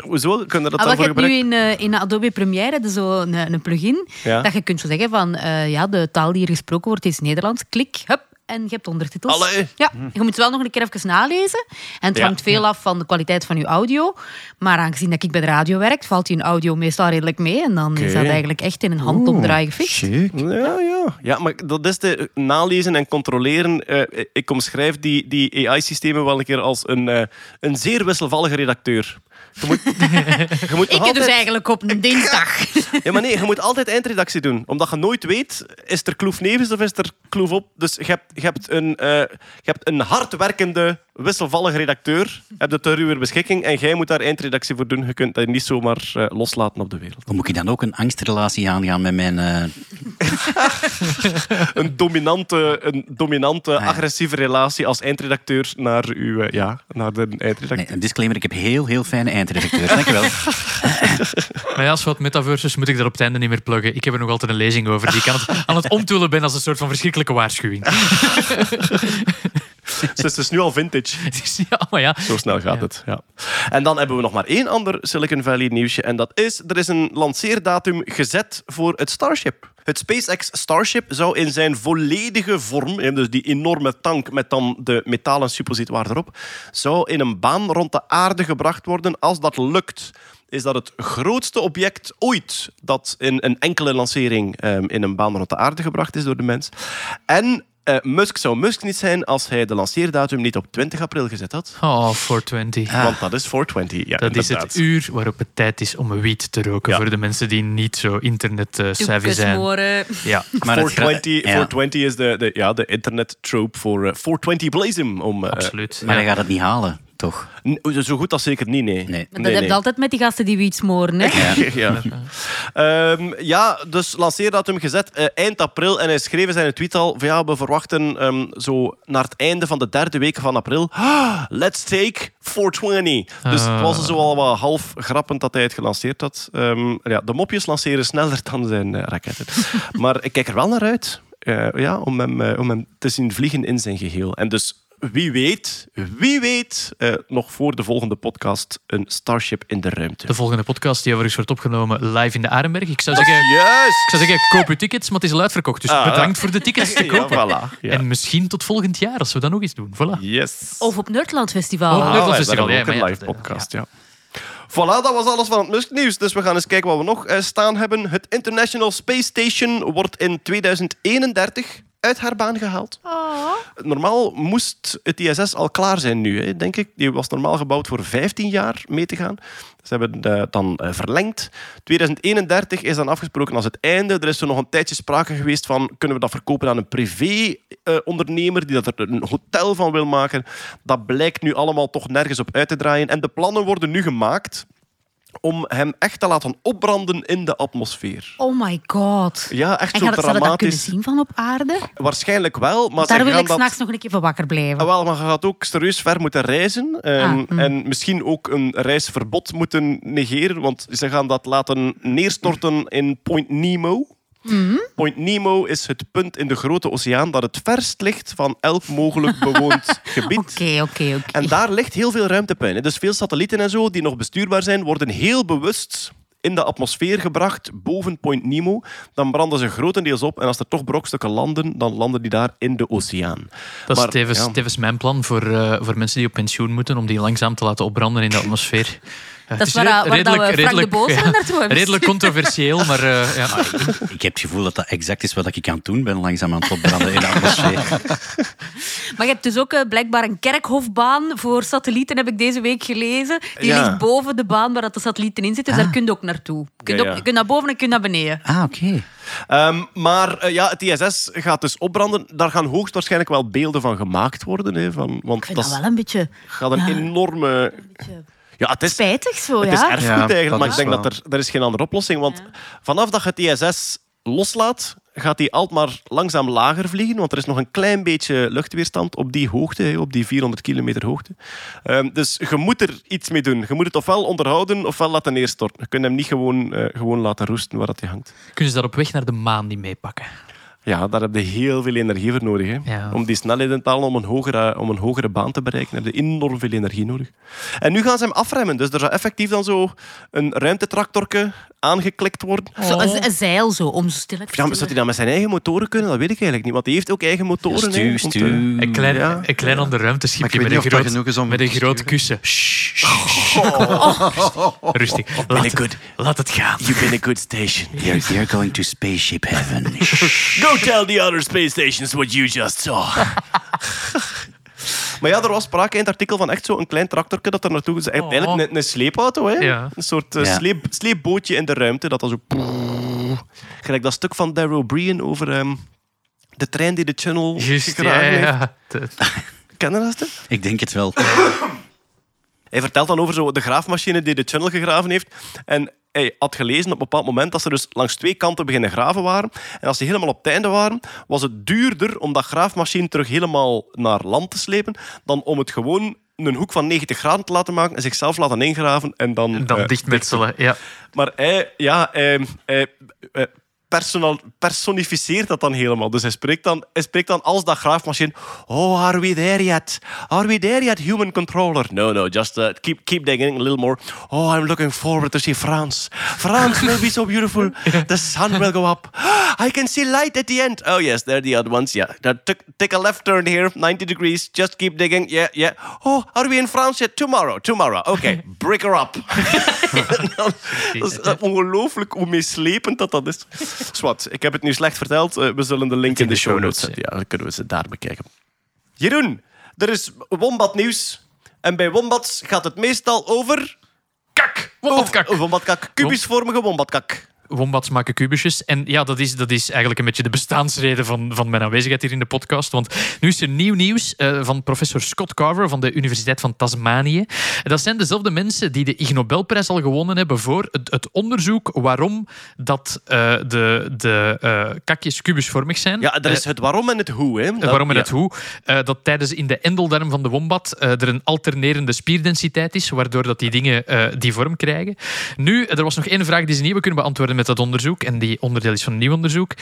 Hoezo? Kunnen dat Ah, dan voor hebt nu gebruiken? in, eh, in Adobe Premiere je zo een, een plugin Ja. dat je kunt zo zeggen van eh, ja, de taal die hier gesproken wordt is Nederlands. Klik, hup, en je hebt ondertitels. Allee. Ja, je moet wel nog een keer even nalezen. En het Ja. hangt veel af van de kwaliteit van je audio. Maar aangezien dat ik bij de radio werk, valt die audio meestal redelijk mee. En dan is dat eigenlijk echt in een handomdraai gefixt. Ja, ja. ja, maar dat is de nalezen en controleren. Eh, ik omschrijf die, die AI-systemen wel een keer als een, eh, een zeer wisselvallige redacteur. Je moet, je moet Ik dus altijd, eigenlijk op een dinsdag. ja, maar nee, je moet altijd eindredactie doen. Omdat je nooit weet, is er kloef nevens of is er kloef op? Dus je hebt, je hebt, een, eh, je hebt een hardwerkende, wisselvallige redacteur. Je hebt het ter uw beschikking en jij moet daar eindredactie voor doen. Je kunt dat niet zomaar eh, loslaten op de wereld. Dan moet ik dan ook een angstrelatie aangaan met mijn... eh, een dominante, een dominante ja. agressieve relatie als eindredacteur naar, uw, ja, naar de eindredacteur. nee, een disclaimer, ik heb heel, heel fijne eindredacteurs. Dankjewel. Maar als wat metaverses moet ik dat op het einde niet meer pluggen. Ik heb er nog altijd een lezing over die ik aan het, aan het omtoelen ben als een soort van verschrikkelijke waarschuwing. Dus het is nu al vintage. Ja, maar ja. Zo snel gaat Ja. het. Ja. En dan hebben we nog maar één ander Silicon Valley nieuwsje. En dat is, er is een lanceerdatum gezet voor het Starship. Het SpaceX Starship zou in zijn volledige vorm, dus die enorme tank met dan de metalen suppositoire erop, zou in een baan rond de aarde gebracht worden. Als dat lukt, is dat het grootste object ooit dat in een enkele lancering ehm, in een baan rond de aarde gebracht is door de mens. En eh, Musk zou Musk niet zijn als hij de lanceerdatum niet op 20 april gezet had. Oh, 420. Want dat is 420. Ja, Dat is het uur waarop het tijd is om een wiet te roken. Ja. Voor de mensen die niet zo internet-savvy zijn. Toekesmoren. Ja. Maar het gra- 420, ja. 420 is de, de, ja, de internet trope voor eh, 420 Blazem. Om, eh, Absoluut. Maar Ja. hij gaat het niet halen. Toch? N- Zo goed als zeker niet, nee. Nee. Maar dat heb je altijd met die gasten die wiet smoren. Hè? ja. Ehm, ja, dus lanceerdatum gezet eh, eind april. En hij schreef in zijn tweet al van ja, we verwachten ehm, zo naar het einde van de derde week van april. "Ah, let's take 420. Dus het was zo al wat half grappend dat hij het gelanceerd had. Ehm, ja, de mopjes lanceren sneller dan zijn eh, raketten. maar ik kijk er wel naar uit eh, ja, om, hem, om hem te zien vliegen in zijn geheel. En dus wie weet, wie weet, eh, nog voor de volgende podcast een Starship in de ruimte. De volgende podcast die overigens wordt opgenomen live in de Arenberg. Ik zou zeggen, Juist! ik zou zeggen koop uw tickets, maar het is al uitverkocht. Dus Ah. bedankt voor de tickets te Ja, kopen. voilà. Ja. En misschien tot volgend jaar, als we dat nog eens doen. Voilà. Yes. Of op Nerdland Festival. Oh, Ah, Nerdland wij Festival, hebben ja, ook maar een ja, live dat- podcast, ja. Voilà, dat was alles van het Musk nieuws. Dus we gaan eens kijken wat we nog eh, staan hebben. Het International Space Station wordt in 2031 uit haar baan gehaald. Normaal moest het ISS al klaar zijn nu, hè, denk ik. Die was normaal gebouwd voor 15 jaar mee te gaan. Ze hebben eh, dan eh, verlengd. 2031 is dan afgesproken als het einde. Er is zo nog een tijdje sprake geweest van... kunnen we dat verkopen aan een privé-ondernemer die dat er een hotel van wil maken. Dat blijkt nu allemaal toch nergens op uit te draaien. En de plannen worden nu gemaakt om hem echt te laten opbranden in de atmosfeer. Oh my god. Ja, echt En zo gaat, zou je dat kunnen dramatisch. zien van op aarde? Waarschijnlijk wel, maar ze Daar wil ik dat... s'nachts nog een keer van wakker blijven. Ah, wel, maar je gaat ook serieus ver moeten reizen. ehm, Ah, hm. En misschien ook een reisverbod moeten negeren. Want ze gaan dat laten neerstorten in Point Nemo. Hm? Point Nemo is het punt in de grote oceaan dat het verst ligt van elk mogelijk bewoond gebied. Oké, oké, oké. En daar ligt heel veel ruimtepuin. hè. Dus veel satellieten en zo die nog bestuurbaar zijn, worden heel bewust in de atmosfeer gebracht boven Point Nemo. Dan branden ze grotendeels op. En als er toch brokstukken landen, dan landen die daar in de oceaan. Dat is tevens, ja. tevens mijn plan voor, eh, voor mensen die op pensioen moeten, om die langzaam te laten opbranden in de atmosfeer. Dat is waar, red- waar dat we Frank de Boos ja, naartoe hebben redelijk controversieel, maar eh, ja. Ik heb het gevoel dat dat exact is wat ik aan het doen ben, langzaam aan het opbranden in de atmosfeer. Maar je hebt dus ook eh, blijkbaar een kerkhofbaan voor satellieten, heb ik deze week gelezen. Die Ja. ligt boven de baan waar dat de satellieten in zitten. Dus daar kun je ook naartoe. Je kunt, Ja, ook, je kunt naar boven en je kunt naar beneden. Ah, oké. Ehm, maar eh, ja, het ISS gaat dus opbranden. Daar gaan hoogstwaarschijnlijk wel beelden van gemaakt worden. Hè, van, want Ik vind dat wel een beetje gaat een ja. enorme... Ja, het is, spijtig zo, het is ja. erfgoed Ja, eigenlijk, maar ik denk wel. dat er, er is geen andere oplossing. Want vanaf dat je het ISS loslaat, gaat hij altijd maar langzaam lager vliegen. Want er is nog een klein beetje luchtweerstand op die hoogte, op die 400 kilometer hoogte. Ehm, dus je moet er iets mee doen. Je moet het ofwel onderhouden, ofwel laten neerstorten. Je kunt hem niet gewoon, eh, gewoon laten roesten waar dat hij hangt. Kunnen ze daar op weg naar de maan niet meepakken? Ja, daar heb je heel veel energie voor nodig. Hè. Ja. Om die snelheden te halen, om een, hogere, om een hogere baan te bereiken, heb je enorm veel energie nodig. En nu gaan ze hem afremmen. Dus er zou effectief dan zo een ruimtetractorke aangeklikt worden. Zo, een, een zeil zo, om zo stil Ja, maar zou hij dan met zijn eigen motoren kunnen? Dat weet ik eigenlijk niet. Want hij heeft ook eigen motoren. hè, Stuur, om te-. Een klein, ja. een klein ruimteschipje met een groot, genoeg is om met een te groot sturen. kussen. Shh, shh, shh. Rustig. Laat het, good. laat het gaan. You've been a good station. You're, you're going to spaceship heaven. Go tell the other space stations what you just saw. Maar ja, er was sprake in het artikel van echt zo'n klein tractorke dat er naartoe is. Eigenlijk een, een sleepauto, hè? Ja. Een soort eh, Ja. sleep, sleepbootje in de ruimte. Dat dan zo... Gelijk dat stuk van Darryl Breen over ehm, de trein die de channel Juist, ja, gegraven heeft. ja. De- Ken je dat stuk? Ik denk het wel. Hij vertelt dan over zo de graafmachine die de channel gegraven heeft. En hij had gelezen op een bepaald moment dat ze dus langs twee kanten beginnen graven waren. En als die helemaal op het einde waren, was het duurder om dat graafmachine terug helemaal naar land te slepen, dan om het gewoon een hoek van 90 graden te laten maken en zichzelf laten ingraven en dan... En dan eh, dichtmetselen. Ja. Maar hij, ja, hij, hij, hij personal, personificeert dat dan helemaal. Dus hij spreekt dan, hij spreekt dan als dat graafmachine. Oh, are we there yet? Are we there yet, human controller? No, no, just uh, keep, keep digging a little more. Oh, I'm looking forward to see France. France will be so beautiful. The sun will go up. I can see light at the end. Oh, yes, there are the other ones. Yeah, Now, take, a left turn here, 90 degrees. Just keep digging. Yeah, yeah. Oh, are we in France yet? Tomorrow, tomorrow. Okay, break her up. dat is ongelooflijk hoe meeslepend dat dat is. Zwat, ik heb het nu slecht verteld. Eh, we zullen de link in de show notes zetten. Ja, dan kunnen we ze daar bekijken. Jeroen, er is Wombat nieuws. En bij Wombats gaat het meestal over... Kak! Wombatkak. Wombatkak. Kubusvormige wombatkak. Wombats maken kubusjes. En ja, dat is, dat is eigenlijk een beetje de bestaansreden van, van mijn aanwezigheid hier in de podcast. Want nu is er nieuw nieuws eh, van professor Scott Carver van de Universiteit van Tasmanië. Dat zijn dezelfde mensen die de Ig Nobelprijs al gewonnen hebben voor het, het onderzoek waarom dat eh, de, de eh, kakjes kubusvormig zijn. Ja, er is het waarom en het hoe. Hè. Het Dat- waarom en ja. het hoe. dat tijdens in de endeldarm van de wombat er een alternerende spierdensiteit is, waardoor dat die dingen die vorm krijgen. Nu, er was nog één vraag die ze niet hebben kunnen beantwoorden met dat onderzoek, en die onderdeel is van een nieuw onderzoek.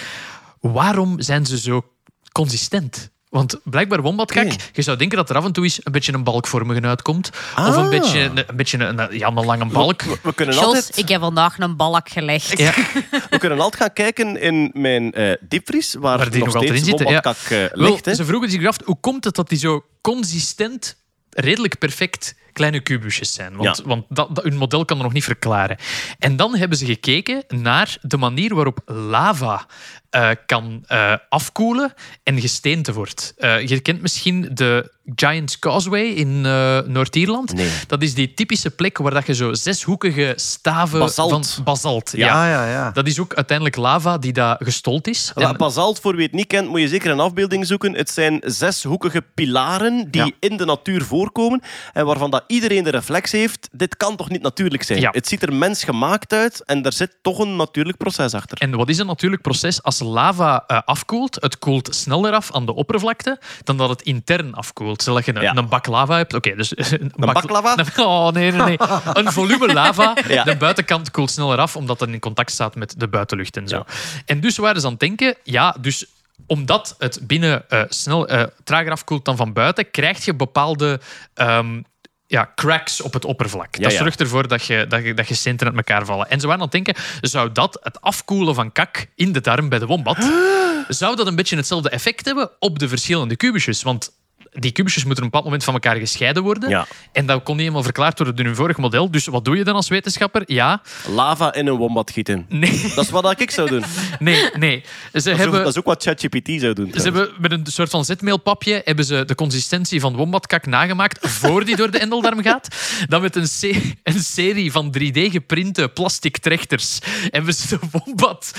Waarom zijn ze zo consistent? Want blijkbaar wombatkak, je zou denken dat er af en toe eens een beetje een balkvormige uitkomt. Of een Ah. beetje, een, een, beetje een, een- ja, een lange balk. We, we kunnen Jos, altijd, ik heb vandaag een balk gelegd. Ja. we kunnen altijd gaan kijken in mijn eh diepvries, waar, Waar die nog nog altijd steeds in zitten, ja. wombatkak eh, Wel, ligt. Hè. ze vroegen zich af, hoe komt het dat die zo consistent, redelijk perfect kleine kubusjes zijn? Want, Ja. want dat, dat, hun model kan er nog niet verklaren. En dan hebben ze gekeken naar de manier waarop lava eh, kan eh, afkoelen en gesteente wordt. Eh, je kent misschien de Giant's Causeway in eh, Noord-Ierland. Nee. Dat is die typische plek waar dat je zo zeshoekige staven Basalt. van basalt... Ja. Ja, ja, ja. Dat is ook uiteindelijk lava die daar gestold is. En- Basalt, voor wie het niet kent, moet je zeker een afbeelding zoeken. Het zijn zeshoekige pilaren die Ja. in de natuur voorkomen en waarvan dat iedereen de reflex heeft. Dit kan toch niet natuurlijk zijn? Ja. Het ziet er mensgemaakt uit en daar zit toch een natuurlijk proces achter. En wat is een natuurlijk proces? Als lava eh, afkoelt, het koelt sneller af aan de oppervlakte dan dat het intern afkoelt. Stel dat je een, Ja. een bak lava hebt. Oké, dus een, bak- baklava? Oh, nee, nee, nee. Een volume lava. Ja. De buitenkant koelt sneller af, omdat het in contact staat met de buitenlucht en zo. En dus waren ze aan het denken, ja, dus omdat het binnen eh, snel eh, trager afkoelt dan van buiten, krijg je bepaalde ehm, ja, cracks op het oppervlak. Ja, dat ja. zorgt ervoor dat je, dat, je, dat je centen uit elkaar vallen. En ze waren aan het denken, zou dat het afkoelen van kak in de darm bij de wombat, zou dat een beetje hetzelfde effect hebben op de verschillende kubusjes? Want die kubusjes moeten op een bepaald moment van elkaar gescheiden worden. Ja. En dat kon niet helemaal verklaard worden in hun vorig model. Dus wat doe je dan als wetenschapper? Ja, Lava in een wombat gieten. nee, Dat is wat ik zou doen. nee, nee. Ze Dat is, ook, hebben... dat is ook wat ChatGPT zou doen. Ze hebben met een soort van zetmeelpapje hebben ze de consistentie van wombatkak nagemaakt voor die door de endeldarm gaat. Dan met een, se- een serie van 3D-geprinte plastic trechters hebben ze de wombat,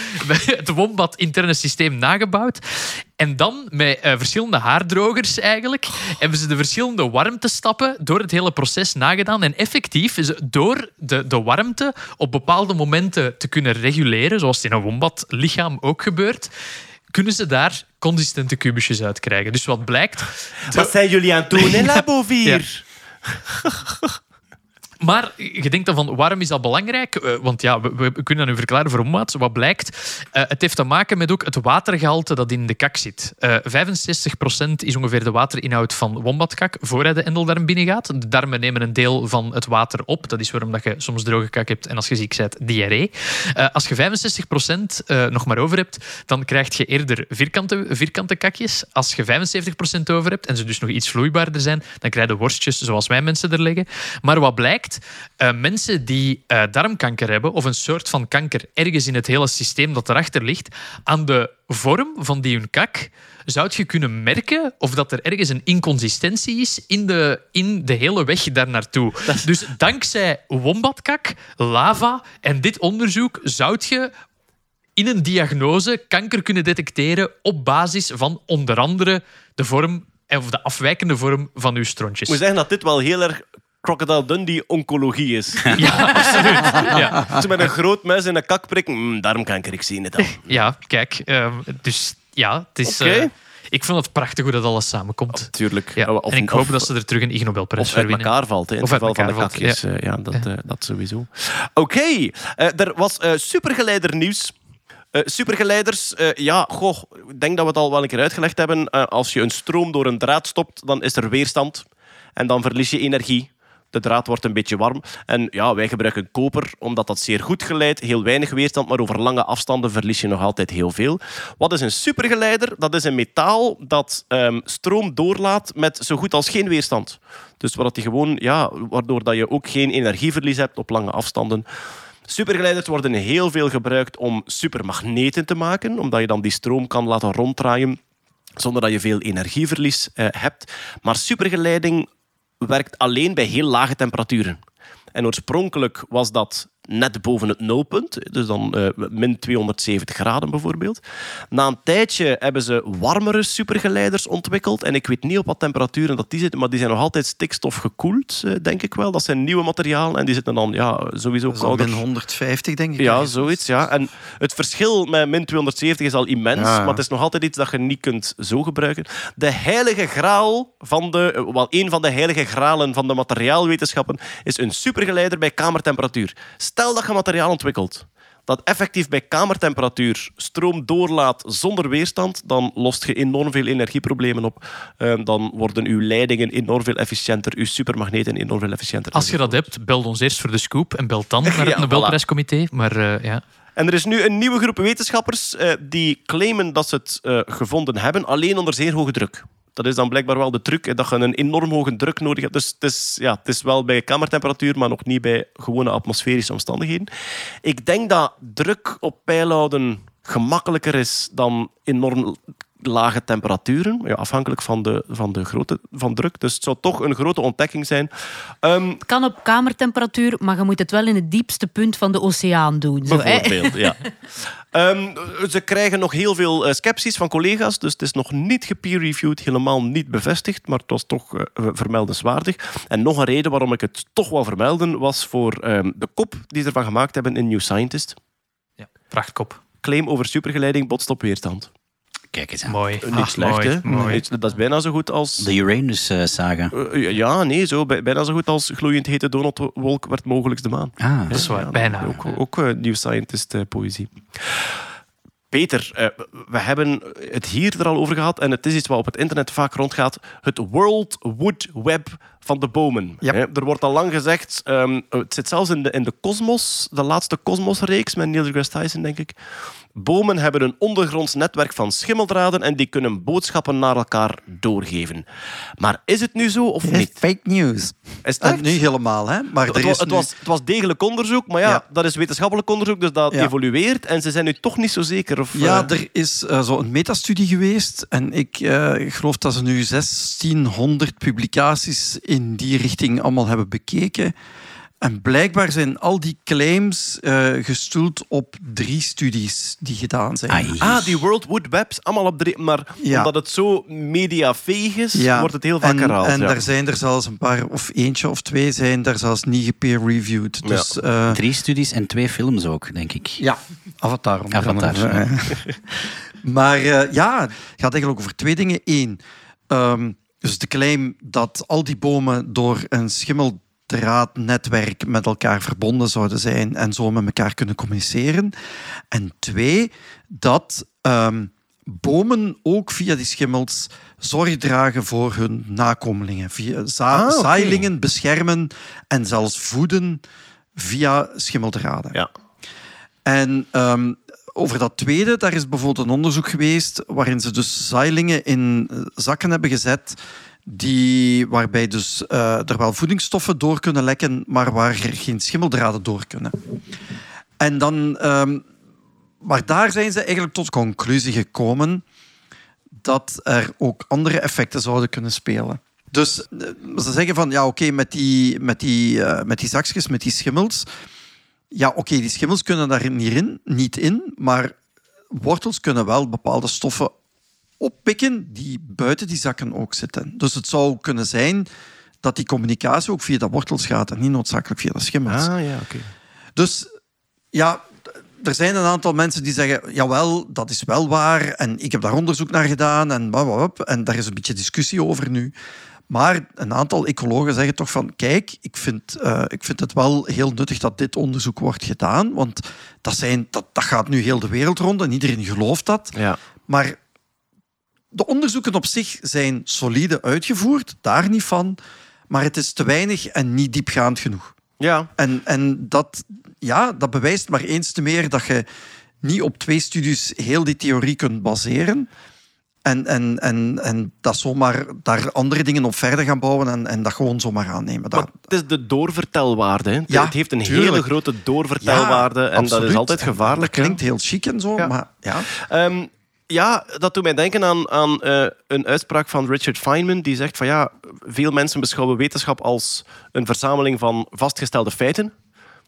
het wombat interne systeem nagebouwd. En dan met eh, verschillende haardrogers eigenlijk hebben ze de verschillende warmtestappen door het hele proces nagedaan. En effectief is door de, de warmte op bepaalde momenten te kunnen reguleren, zoals in een wombatlichaam ook gebeurt, kunnen ze daar consistente kubusjes uit krijgen. Dus wat blijkt... Wat zijn jullie aan het doen in Labo 4? Maar je denkt dan van, waarom is dat belangrijk? Eh, want ja, we, kunnen dat nu verklaren voor wat. Wat blijkt? Eh, het heeft te maken met ook het watergehalte dat in de kak zit. Eh 65% is ongeveer de waterinhoud van wombatkak voor hij de endeldarm binnengaat. De darmen nemen een deel van het water op. Dat is waarom dat je soms droge kak hebt en als je ziek bent, diarree. Eh, als je 65% eh, nog maar over hebt, dan krijg je eerder vierkante, vierkante kakjes. Als je 75% over hebt en ze dus nog iets vloeibaarder zijn, dan krijg je worstjes zoals wij mensen er leggen. Maar wat blijkt? Eh, mensen die eh, darmkanker hebben, of een soort van kanker ergens in het hele systeem dat erachter ligt, aan de vorm van die hun kak, zou je kunnen merken of dat er ergens een inconsistentie is in de, in de hele weg daar naartoe. Dus dankzij wombatkak, lava en dit onderzoek zou je in een diagnose kanker kunnen detecteren op basis van onder andere de vorm of de afwijkende vorm van uw strontjes. Ik moet zeggen dat dit wel heel erg Crocodile Dundee oncologie is. Ja, absoluut. Ja, je met een groot mes in een kak prikken, mm, darmkanker, ik zie het al. ja kijk. ehm, dus ja, het is... Oké. eh, ik vind het prachtig hoe dat alles samenkomt. Tuurlijk. Ja, Of- en ik hoop of- dat ze er terug een Ig Nobelprijs Of voor uit winnen. elkaar valt, hè, in Of het uit geval van de elkaar valt. Ja, ja dat, eh, dat sowieso. Oké, eh, er was eh, supergeleider nieuws. Eh, supergeleiders, eh, ja, goh, ik denk dat we het al wel een keer uitgelegd hebben. Eh, als je een stroom door een draad stopt, dan is er weerstand. En dan verlies je energie. De draad wordt een beetje warm. En ja, wij gebruiken koper, omdat dat zeer goed geleidt. Heel weinig weerstand, maar over lange afstanden verlies je nog altijd heel veel. Wat is een supergeleider? Dat is een metaal dat ehm, stroom doorlaat met zo goed als geen weerstand. Dus die gewoon, ja, waardoor dat je ook geen energieverlies hebt op lange afstanden. Supergeleiders worden heel veel gebruikt om supermagneten te maken, omdat je dan die stroom kan laten ronddraaien zonder dat je veel energieverlies eh, hebt. Maar supergeleiding werkt alleen bij heel lage temperaturen. En oorspronkelijk was dat net boven het nulpunt. Dus dan eh, min 270 graden bijvoorbeeld. Na een tijdje hebben ze warmere supergeleiders ontwikkeld. En ik weet niet op wat temperaturen dat die zitten, maar die zijn nog altijd stikstof gekoeld, eh, denk ik wel. Dat zijn nieuwe materialen en die zitten dan ja, sowieso kouder. min 150, denk ik. Ja, zoiets. Ja. En het verschil met min 270 is al immens, Ja, ja. maar het is nog altijd iets dat je niet kunt zo gebruiken. De heilige graal van de, eh, wel een van de heilige gralen van de materiaalwetenschappen is een supergeleider bij kamertemperatuur. Stel dat je materiaal ontwikkelt dat effectief bij kamertemperatuur stroom doorlaat zonder weerstand, dan lost je enorm veel energieproblemen op. Eh, dan worden uw leidingen enorm veel efficiënter, uw supermagneten enorm veel efficiënter. Als je dat hebt, bel ons eerst voor de scoop en bel dan naar het Nobelprijscomité. Maar eh, ja, En er is nu een nieuwe groep wetenschappers eh, die claimen dat ze het eh, gevonden hebben, alleen onder zeer hoge druk. Dat is dan blijkbaar wel de truc, dat je een enorm hoge druk nodig hebt. Dus het is, ja, het is wel bij kamertemperatuur, maar nog niet bij gewone atmosferische omstandigheden. Ik denk dat druk op peil houden gemakkelijker is dan enorm lage temperaturen, ja, afhankelijk van de, van de grootte van druk. Dus het zou toch een grote ontdekking zijn. Ehm, Het kan op kamertemperatuur, maar je moet het wel in het diepste punt van de oceaan doen. Zo, hè? Bijvoorbeeld, ja. Ehm, ze krijgen nog heel veel eh, scepties van collega's, dus het is nog niet gepeer-reviewed, helemaal niet bevestigd, maar het was toch eh, vermeldenswaardig. En nog een reden waarom ik het toch wou vermelden, was voor ehm, de kop die ze ervan gemaakt hebben in New Scientist. ja prachtkop. Claim over supergeleiding botst op weerstand. Kijk eens aan. Mooi. Eh, niet slecht, mooi, hè? mooi. Niet- Dat is bijna zo goed als... De Uranus-saga. Eh, ja, nee, zo, bij- bijna zo goed als gloeiend hete donutwolk werd mogelijk de maan. ah, Dat is waar, Ja, bijna. Ook, ook eh, New Scientist eh, poëzie. Peter, eh, we hebben het hier er al over gehad en het is iets wat op het internet vaak rondgaat. Het World Wood Web van de bomen. Ja. Hè, Er wordt al lang gezegd, ehm, het zit zelfs in de, in de Cosmos, de laatste Cosmos-reeks met Neil deGrasse Tyson, denk ik. Bomen hebben een ondergronds netwerk van schimmeldraden en die kunnen boodschappen naar elkaar doorgeven. Maar is het nu zo of Het is niet? fake news. Is het En echt? nu helemaal, hè? Maar Het, er is het, nu- was, het was degelijk onderzoek, maar ja, Ja. dat is wetenschappelijk onderzoek, dus dat Ja. evolueert. En ze zijn nu toch niet zo zeker. Of, Ja, eh, er is eh, zo een metastudie geweest en ik eh, geloof dat ze nu 1600 publicaties in die richting allemaal hebben bekeken. En blijkbaar zijn al die claims eh, gestoeld op drie studies die gedaan zijn. ai. Ah, die World Wood Webs, allemaal op drie. Maar Ja. omdat het zo mediafähig is, Ja, wordt het heel vaak en, herhaald. En ja. daar zijn er zelfs een paar, of eentje of twee zijn daar zelfs niet gepeer-reviewed. Ja. Dus, eh, Drie studies en twee films ook, denk ik. Ja, Avatar. Avatar, andere. maar eh, ja, het gaat eigenlijk over twee dingen. Eén, ehm, dus de claim dat al die bomen door een schimmeldraadnetwerk met elkaar verbonden zouden zijn en zo met elkaar kunnen communiceren. En twee, dat ehm, bomen ook via die schimmels zorg dragen voor hun nakomelingen. Via za- Ah, zaailingen beschermen en zelfs voeden via schimmeldraden. Ja. En ehm, over dat tweede, daar is bijvoorbeeld een onderzoek geweest waarin ze dus zaailingen in eh, zakken hebben gezet die, waarbij dus, eh, er wel voedingsstoffen door kunnen lekken, maar waar er geen schimmeldraden door kunnen. En dan, ehm, maar daar zijn ze eigenlijk tot conclusie gekomen dat er ook andere effecten zouden kunnen spelen. Dus eh, ze zeggen van, ja oké, met, die, met, die, eh, met die zakjes, met die schimmels, ja, oké, die schimmels kunnen daar niet in, niet in, maar wortels kunnen wel bepaalde stoffen oppikken die buiten die zakken ook zitten. Dus het zou kunnen zijn dat die communicatie ook via de wortels gaat en niet noodzakelijk via de schimmels. Ah, ja, oké. Dus ja, er zijn een aantal mensen die zeggen, jawel, dat is wel waar en ik heb daar onderzoek naar gedaan en wap, en daar is een beetje discussie over nu. Maar een aantal ecologen zeggen toch van, kijk, ik vind, eh, ik vind het wel heel nuttig dat dit onderzoek wordt gedaan, want dat, zijn, dat, dat gaat nu heel de wereld rond en iedereen gelooft dat. Ja. Maar de onderzoeken op zich zijn solide uitgevoerd, daar niet van, maar het is te weinig en niet diepgaand genoeg. Ja. En, en dat, ja, dat bewijst maar eens te meer dat je niet op twee studies heel die theorie kunt baseren. En, en, en, en dat zomaar daar andere dingen op verder gaan bouwen en, en dat gewoon zomaar aannemen. Dat, het is de doorvertelwaarde. Hè. Ja, het heeft een tuurlijk. hele grote doorvertelwaarde en dat is altijd En gevaarlijk. Dat klinkt heel chic en zo, Ja. maar ja. Ehm, ja, dat doet mij denken aan, aan eh, een uitspraak van Richard Feynman. Die zegt van ja, veel mensen beschouwen wetenschap als een verzameling van vastgestelde feiten.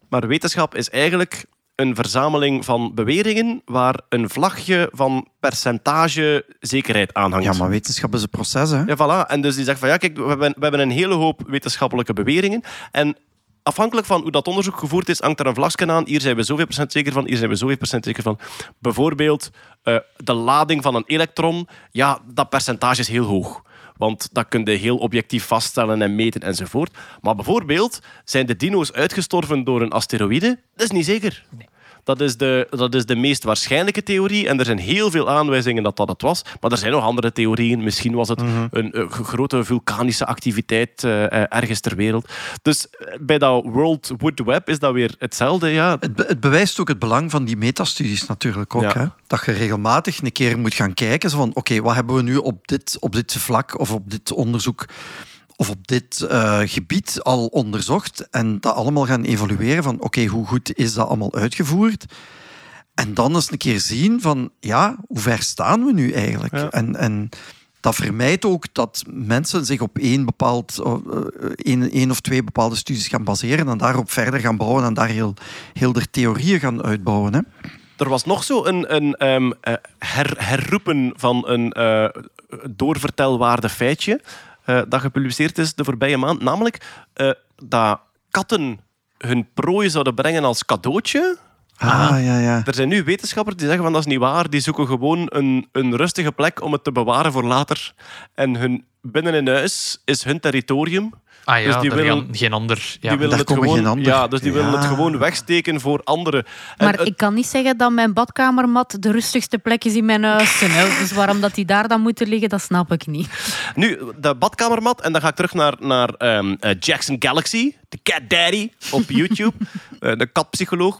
Maar wetenschap is eigenlijk een verzameling van beweringen waar een vlagje van percentage zekerheid aan hangt. Ja, maar wetenschap is een proces, hè? Ja, voilà. En dus die zegt van ja, kijk, we hebben, we hebben een hele hoop wetenschappelijke beweringen. En afhankelijk van hoe dat onderzoek gevoerd is, hangt er een vlagje aan. Hier zijn we zoveel procent zeker van, hier zijn we zoveel procent zeker van. Bijvoorbeeld eh, de lading van een elektron. Ja, dat percentage is heel hoog. Want dat kun je heel objectief vaststellen en meten enzovoort. Maar bijvoorbeeld, zijn de dino's uitgestorven door een asteroïde? Dat is niet zeker. Dat is, de, dat is de meest waarschijnlijke theorie. En er zijn heel veel aanwijzingen dat dat het was. Maar er zijn nog andere theorieën. Misschien was het een, eh, grote vulkanische activiteit eh, eh, ergens ter wereld. Dus bij dat World Wood Web is dat weer hetzelfde. Ja. Het, be- het bewijst ook het belang van die metastudies natuurlijk ook. Ja. Hè? Dat je regelmatig een keer moet gaan kijken. Zo van, oké, wat hebben we nu op dit, op dit vlak of op dit onderzoek of op dit eh, gebied al onderzocht en dat allemaal gaan evalueren van, oké, hoe goed is dat allemaal uitgevoerd? En dan eens een keer zien van, ja, hoe ver staan we nu eigenlijk? Ja. En, en dat vermijdt ook dat mensen zich op één, bepaald, eh, één, één of twee bepaalde studies gaan baseren en daarop verder gaan bouwen en daar heel, heel de theorieën gaan uitbouwen. Hè? Er was nog zo een, een ehm, eh, her, herroepen van een eh, doorvertelwaarde feitje eh, dat gepubliceerd is de voorbije maand. Namelijk eh, dat katten hun prooi zouden brengen als cadeautje. Ah, ja, ja. Er zijn nu wetenschappers die zeggen van dat is niet waar. Die zoeken gewoon een, een rustige plek om het te bewaren voor later. En hun binnen in huis is hun territorium. Ah ja, Dus die willen- geen ander... Ja. die willen daar het komen gewoon. Ja, dus die willen het gewoon wegsteken voor anderen. En Maar het- ik kan niet zeggen dat mijn badkamermat de rustigste plek is in mijn huis. Hè. Dus waarom dat die daar dan moeten liggen, dat snap ik niet. Nu, de badkamermat. En dan ga ik terug naar, naar ehm, eh, Jackson Galaxy. De Cat Daddy op YouTube. eh, de katpsycholoog.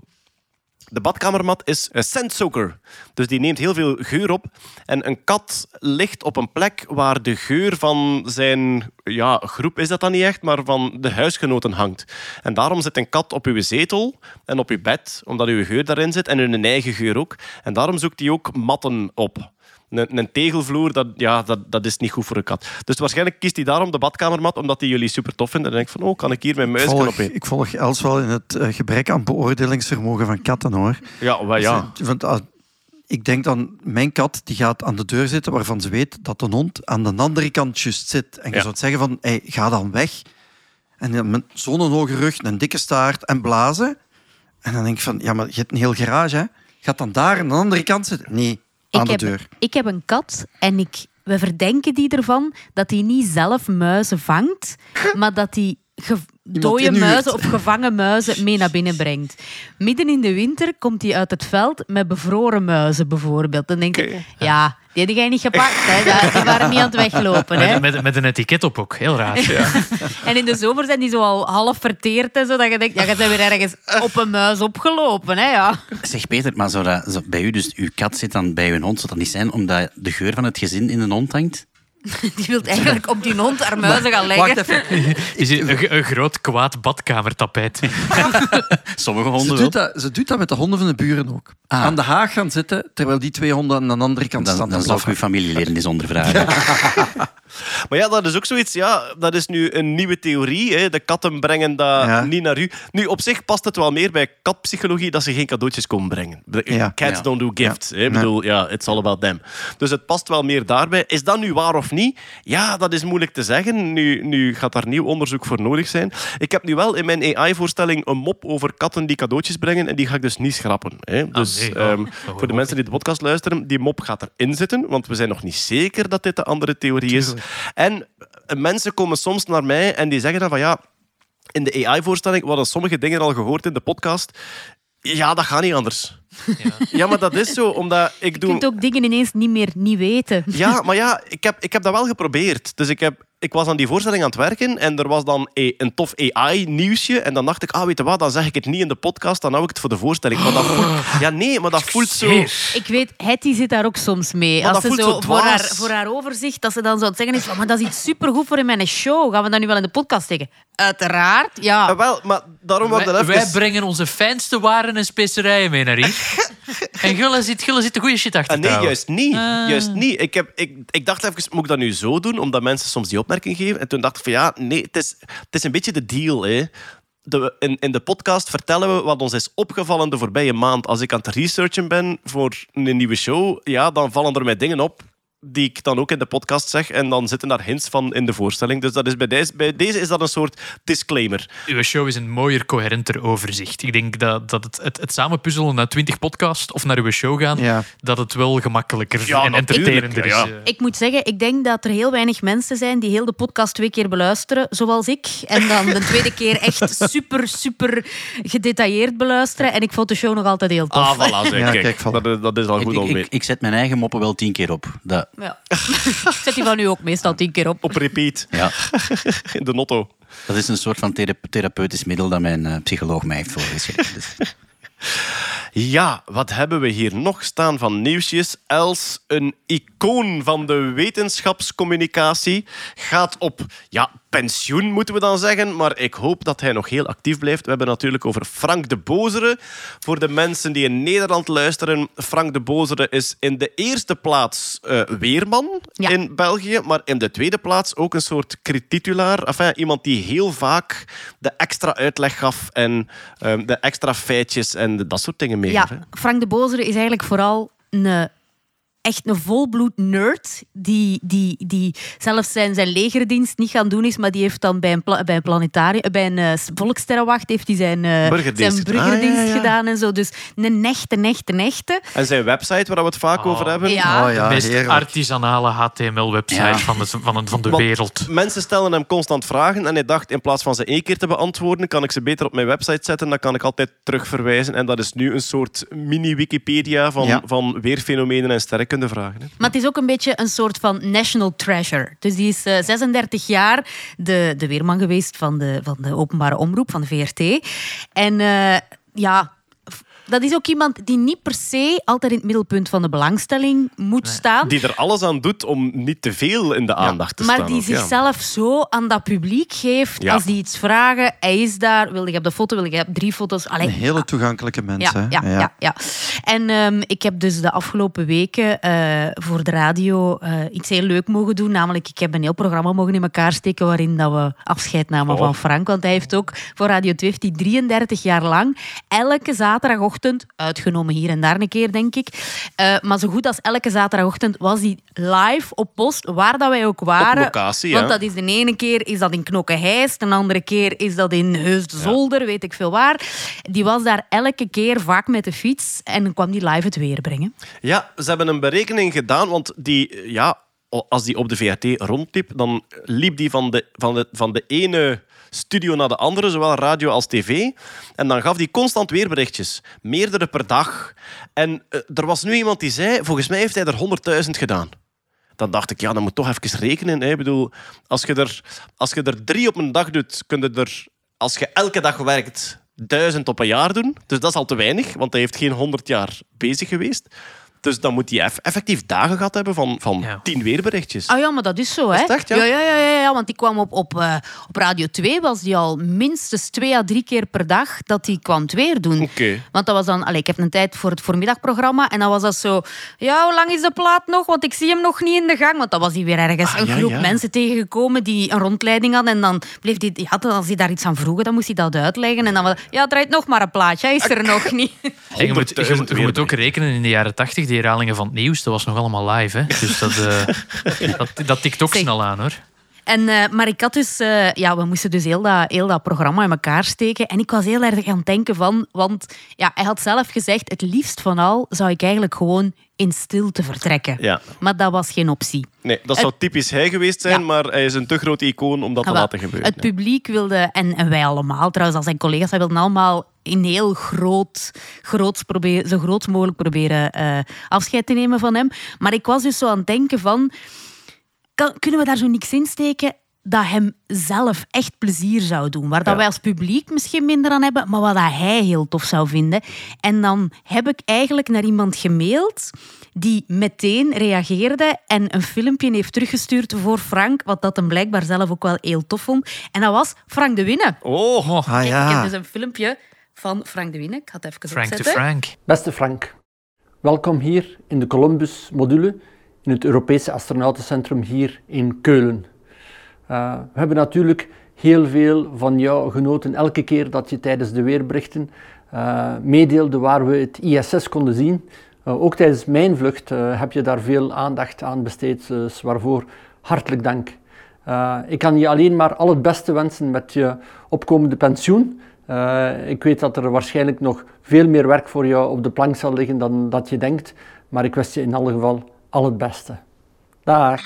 De badkamermat is een scentsoaker. Dus die neemt heel veel geur op. En een kat ligt op een plek waar de geur van zijn ja, groep is dat dan niet echt, maar van de huisgenoten hangt. En daarom zit een kat op uw zetel en op uw bed, omdat uw geur daarin zit en hun eigen geur ook. En daarom zoekt hij ook matten op. Een, een tegelvloer, dat, ja, dat, dat is niet goed voor een kat. Dus waarschijnlijk kiest hij daarom de badkamermat, omdat hij jullie super tof vindt. En dan denk ik van, oh, kan ik hier mijn volg, op in? ik volg Els wel in het eh, gebrek aan beoordelingsvermogen van katten, hoor. Ja, wel, ja. Dus, want, ah, ik denk dan, mijn kat die gaat aan de deur zitten waarvan ze weet dat de hond aan de andere kant juist zit. En je Ja. zou zeggen van, hey, ga dan weg. En met zo'n hoge rug, een dikke staart en blazen. En dan denk ik van, ja, maar je hebt een heel garage, hè. Gaat dan daar aan de andere kant zitten? Nee, aan de heb, deur. ik heb een kat en ik, we verdenken die ervan dat hij niet zelf muizen vangt, maar dat hij dode muizen of gevangen muizen mee naar binnen brengt. Midden in de winter komt hij uit het veld met bevroren muizen bijvoorbeeld. Dan denk ik, ja, die heb jij niet gepakt. Hè. Ja, Die waren niet aan het weglopen. Hè. Met, met, met een etiket op ook, heel raar. En in de zomer zijn die zo al half verteerd en zo, dat je denkt, ja, je bent weer ergens op een muis opgelopen. Hè, ja. Zeg Peter, maar zou dat zo bij u, dus uw kat zit dan bij uw hond, zou dat niet zijn omdat de geur van het gezin in de hond hangt? Die wil eigenlijk op die hond haar muizen gaan leggen. Wacht even. Is een, een groot kwaad badkamertapijt. Sommige Ze honden doet, wel. dat, ze doet dat met de honden van de buren ook. Ah. Aan de haag gaan zitten, terwijl die twee honden aan de andere kant Dan, staan dan zal ik uw familieleden eens ondervragen. Maar ja, dat is ook zoiets. Ja, dat is nu een nieuwe theorie. Hè. De katten brengen dat Ja. niet naar u. Nu, op zich past het wel meer bij katpsychologie dat ze geen cadeautjes komen brengen. Ja. Cats Ja. don't do gifts. hè. Ik bedoel, ja, it's all about them. Dus het past wel meer daarbij. Is dat nu waar of niet? Ja, dat is moeilijk te zeggen. Nu, nu gaat daar nieuw onderzoek voor nodig zijn. Ik heb nu wel in mijn AI-voorstelling een mop over katten die cadeautjes brengen. En die ga ik dus niet schrappen. Hè. Dus nee, oh. ehm, Oh, voor de mensen die de podcast luisteren, die mop gaat erin zitten. Want we zijn nog niet zeker dat dit de andere theorie is. En eh, mensen komen soms naar mij en die zeggen dan van ja, in de AI-voorstelling, we hadden sommige dingen al gehoord in de podcast. Ja, dat gaat niet anders. Ja, maar dat is zo, omdat ik Je doe... kunt ook dingen ineens niet meer niet weten. Ja, maar ja, ik heb, ik heb dat wel geprobeerd. Dus ik, heb, ik was aan die voorstelling aan het werken en er was dan a- een tof AI-nieuwsje. En dan dacht ik, ah, weet je wat, dan zeg ik het niet in de podcast, dan hou ik het voor de voorstelling. Maar dat voelt... Ja, nee, maar dat voelt zo... Ik weet, Hetty zit daar ook soms mee. Maar Als dat ze voelt zo zo voor haar, voor haar overzicht, dat ze dan zo aan het zeggen is maar dat is iets supergoed voor in mijn show. Gaan we dat nu wel in de podcast zeggen? Uiteraard, ja. Ah, wel, maar daarom Wij, dat wij even... brengen onze fijnste waren en specerijen mee naar hier. en Gulle zit, Gulle zit de goede shit achter Ah, nee, juist niet. Ah. Juist niet. Ik, heb, ik, ik dacht even, moet ik dat nu zo doen? Omdat mensen soms die geven. En toen dacht ik van ja, nee, het is, het is een beetje de deal. Hè. de, in, in de podcast vertellen we wat ons is opgevallen de voorbije maand. Als ik aan het researchen ben voor een nieuwe show, ja, dan vallen er mij dingen op die ik dan ook in de podcast zeg. En dan zitten daar hints van in de voorstelling. Dus dat is bij, deze, bij deze is dat een soort disclaimer. Uw show is een mooier, coherenter overzicht. Ik denk dat, dat het, het, het samenpuzzelen naar 20 podcasts of naar uw show gaan, Ja. dat het wel gemakkelijker Ja, en entertainender ja. is. eh. Ik moet zeggen, ik denk dat er heel weinig mensen zijn die heel de podcast twee keer beluisteren, zoals ik. En dan de tweede keer echt super, super gedetailleerd beluisteren. En ik vond de show nog altijd heel tof. Ah, voilà, zeg. Ja, kijk, dat, is- dat is al Ik, goed ik, om ik, ik zet mijn eigen moppen wel tien keer op. Dat, Ja. ik zet die van u ook meestal tien keer op. Op repeat, ja, in de notto. dat is een soort van thera- therapeutisch middel dat mijn eh, psycholoog mij heeft voorgeschreven. Dus. Ja, wat hebben we hier nog staan van nieuwsjes? Els, een icoon van de wetenschapscommunicatie, gaat op ja, pensioen, moeten we dan zeggen. Maar ik hoop dat hij nog heel actief blijft. We hebben natuurlijk over Frank de Bozere. Voor de mensen die in Nederland luisteren, Frank de Bozere is in de eerste plaats eh, weerman Ja. in België, maar in de tweede plaats ook een soort titulaar. Enfin, iemand die heel vaak de extra uitleg gaf en ehm, de extra feitjes en dat soort dingen hè. Ja, Frank de Bozere is eigenlijk vooral een, echt een volbloed nerd. Die, die, die zelfs zijn, zijn legerdienst niet gaan doen is, maar die heeft dan bij een, pla- bij een planetarium, bij een volkssterrenwacht, heeft hij zijn, eh, Burgerdienst. zijn burgerdienst Ah, ja, ja. gedaan en zo. Dus een echte, echte, echte. En zijn website, waar we het vaak Oh. over hebben. Ja. Oh De ja, meest heerlijk. artisanale HTML-website Ja. van de, van, de- van de Want wereld. Mensen stellen hem constant vragen en hij dacht, in plaats van ze één keer te beantwoorden, kan ik ze beter op mijn website zetten. Dan kan ik altijd terugverwijzen. En dat is nu een soort mini-Wikipedia van, Ja. van weerfenomenen en sterrenkundevragen. hè. Maar het is ook een beetje een soort van national treasure. Dus die is eh, 36 jaar de, de weerman geweest van de, van de openbare omroep, van de VRT. En eh, ja, dat is ook iemand die niet per se altijd in het middelpunt van de belangstelling moet staan. Die er alles aan doet om niet te veel in de aandacht te maar staan. die ook, ja. zichzelf zo aan dat publiek geeft. Ja. Als die iets vragen, hij is daar. Wil je op de foto? Wil je op drie foto's? Allee, Een hele toegankelijke mens. ja, hè. ja, ja. ja. En ehm, ik heb dus de afgelopen weken eh, voor de radio eh, iets heel leuk mogen doen. Namelijk, ik heb een heel programma mogen in elkaar steken waarin dat we afscheid namen Oh. van Frank. Want hij heeft ook voor Radio 2 heeft hij 33 jaar lang elke zaterdagochtend, uitgenomen hier en daar een keer, denk ik. eh, maar zo goed als elke zaterdagochtend was hij live op post, waar dat wij ook waren. locatie, Want ja. dat is de ene keer is dat in Knokke-Heist, de andere keer is dat in Heusden-Zolder, weet ik veel waar. Die was daar elke keer vaak met de fiets en kwam die live het weer brengen. Ja, ze hebben een berekening gedaan, want die, ja, als die op de VRT rondliep, dan liep die van de, van de, van de ene studio naar de andere, zowel radio als tv. En dan gaf die constant weerberichtjes, meerdere per dag. En eh, er was nu iemand die zei, volgens mij heeft hij er 100.000 gedaan. Dan dacht ik, ja, dan moet toch even rekenen. Hè. Ik bedoel, als je, er, als je er drie op een dag doet, kun je er, als je elke dag werkt, duizend op een jaar doen. Dus dat is al te weinig, want hij heeft geen 100 jaar bezig geweest. Dus dan moet hij eff- effectief dagen gehad hebben van, van Ja. tien weerberichtjes. Ah ja, maar dat is zo, hè? echt, ja? ja? Ja, ja, ja, ja, want die kwam op, op, eh, op Radio 2, was die al minstens twee à drie keer per dag dat die kwam het weer doen. Oké. Want dat was dan, allee, ik heb een tijd voor het voormiddagprogramma en dan was dat zo, ja, hoe lang is de plaat nog? Want ik zie hem nog niet in de gang. Want dan was hij weer ergens Ah, een ja, groep ja. mensen tegengekomen die een rondleiding hadden. En dan bleef die, ja, als hij daar iets aan vroegen, dan moest hij dat uitleggen. En dan was ja, draait nog maar een plaatje, hij is er nog niet. En je, moet, je, 100.000 moet, je moet ook rekenen in de jaren 80, die herhalingen van het nieuws, dat was nog allemaal live. Hè? Dus dat, eh, dat, dat tikt ook snel aan hoor. En, eh, maar ik had dus, eh, ja, we moesten dus heel dat, heel dat programma in elkaar steken. En ik was heel erg aan het denken van, want ja, hij had zelf gezegd, het liefst van al zou ik eigenlijk gewoon in stilte vertrekken. Ja. Maar dat was geen optie. Nee, dat zou typisch hij geweest zijn, Ja. maar hij is een te groot icoon om dat te laten gebeuren. Het publiek wilde, en, en wij allemaal trouwens, als zijn collega's, wij wilden allemaal in heel groot, groots proberen, zo groot mogelijk proberen eh, afscheid te nemen van hem. Maar ik was dus zo aan het denken van, kan, kunnen we daar zo niks in steken dat hem zelf echt plezier zou doen? Waar dat Ja. wij als publiek misschien minder aan hebben, maar wat dat hij heel tof zou vinden. En dan heb ik eigenlijk naar iemand gemaild die meteen reageerde en een filmpje heeft teruggestuurd voor Frank, wat dat hem blijkbaar zelf ook wel heel tof vond. En dat was Frank de Winne. Oh, Ah Ik heb ja. dus een filmpje van Frank de Winne. Ik ga het even Frank de opzetten. Frank. Beste Frank, welkom hier in de Columbus-module in het Europese astronautencentrum hier in Keulen. Uh, we hebben natuurlijk heel veel van jou genoten elke keer dat je tijdens de weerberichten eh, meedeelde waar we het ISS konden zien. Eh, ook tijdens mijn vlucht eh, heb je daar veel aandacht aan besteed, dus waarvoor hartelijk dank. Eh, ik kan je alleen maar al het beste wensen met je opkomende pensioen. Eh, ik weet dat er waarschijnlijk nog veel meer werk voor jou op de plank zal liggen dan dat je denkt, maar ik wens je in alle geval al het beste. Dag.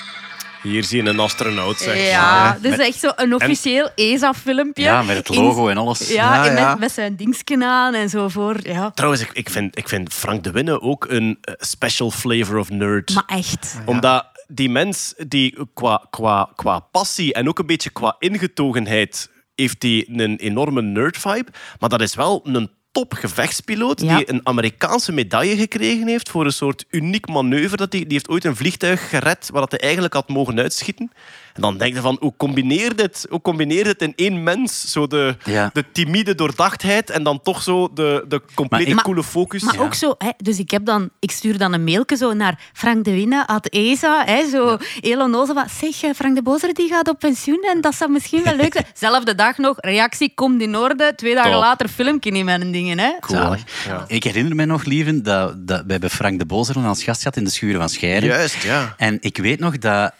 Hier zie je een astronaut, zeg. Ja, dit is echt zo een officieel ESA-filmpje. Ja, met het logo en alles. Ja, Ja, en ja. Met, met zijn dingsken aan en zo voor. Ja. Trouwens, ik, ik, vind, ik vind Frank de Winne ook een eh, special flavor of nerd. Maar echt. Omdat die mens die qua, qua, qua passie en ook een beetje qua ingetogenheid heeft die een enorme nerd-vibe. Maar dat is wel een top gevechtspiloot Ja. die een Amerikaanse medaille gekregen heeft voor een soort uniek manoeuvre. Dat die, die heeft ooit een vliegtuig gered waar dat hij eigenlijk had mogen uitschieten. En dan denk je van, hoe combineer dit? Hoe combineer dit in één mens? Zo de, Ja. de timide doordachtheid en dan toch zo de, de complete Maar- coole focus. Maar ook zo, hè, dus ik, heb dan, ik stuur dan een mailje zo naar Frank de Winne, at ESA. Hè, zo heel onnozel van, zeg, eh, Frank de Bozer die gaat op pensioen en dat zou misschien wel leuk zijn. Zelfde dag nog, reactie, komt in orde. Twee dagen Top. later filmpje in mijn dingen. Hè. Zalig. Ik herinner me nog, lieven, dat, dat we hebben Frank de Bozeren als gast gehad in de Schuren van Scheire. Juist, ja. En ik weet nog dat...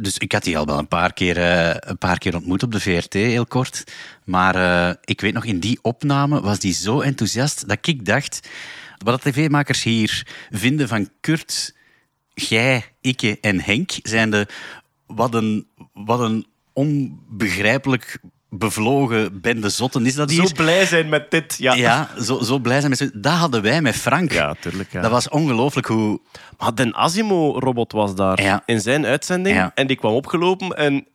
Dus ik had die al wel een paar keer, eh, een paar keer ontmoet op de VRT, heel kort. Maar eh, ik weet nog, in die opname was die zo enthousiast dat ik dacht... Wat de tv-makers hier vinden van Kurt, jij, Ikke en Henk, zijn de... Wat een, wat een onbegrijpelijk bevlogen bende zotten is dat hier. Zo blij zijn met dit. Ja, Ja, zo, zo blij zijn met Dat hadden wij met Frank. Ja, tuurlijk, ja. Dat was ongelooflijk hoe... Maar Den Asimo-robot was daar Ja. in zijn uitzending. Ja. En die kwam opgelopen. En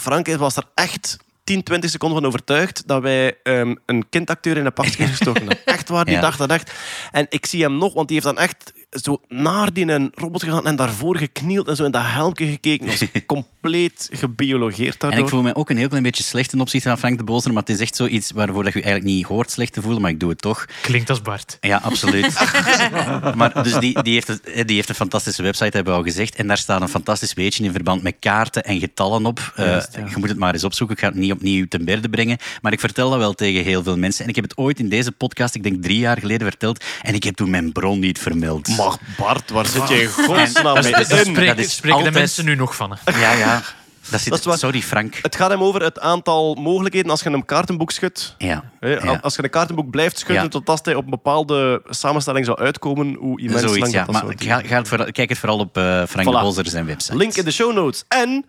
Frank was er echt 10, 20 seconden van overtuigd dat wij ehm, een kindacteur in een pakje gestoken hadden. Echt waar, die dacht dat echt. En ik zie hem nog, want die heeft dan echt zo naar die een robot gegaan en daarvoor geknield en zo in dat helmpje gekeken. Dat was compleet gebiologeerd En daardoor. ik voel me ook een heel klein beetje slecht ten opzichte van Frank de Bozer, maar het is echt zoiets waarvoor dat je je eigenlijk niet hoort slecht te voelen, maar ik doe het toch. Klinkt als Bart. Ja, absoluut. maar dus die, die, heeft het, die heeft een fantastische website, hebben we al gezegd. En daar staat een fantastisch weetje in verband met kaarten en getallen op. Eh, Je moet het maar eens opzoeken. Ik ga het niet opnieuw ten berde brengen. Maar ik vertel dat wel tegen heel veel mensen. En ik heb het ooit in deze podcast, ik denk drie jaar geleden, verteld. En ik heb toen mijn bron niet vermeld. Maar Bart, waar zit je in godsnaam En- mee dat in? Spreken, is spreken altijd- de mensen nu nog van. Hè? Ja, ja. Dat zit, Dat. Sorry, Frank. Het gaat hem over het aantal mogelijkheden als je een kaartenboek schudt. Ja. Als je een kaartenboek blijft schudden Ja. totdat hij op een bepaalde samenstelling zou uitkomen, hoe immens Zoiets, lang ja. dat, dat Maar zou ga, ga het vooral- kijk het vooral op eh, Frank Voilà. de Bozer zijn website. Link in de show notes. En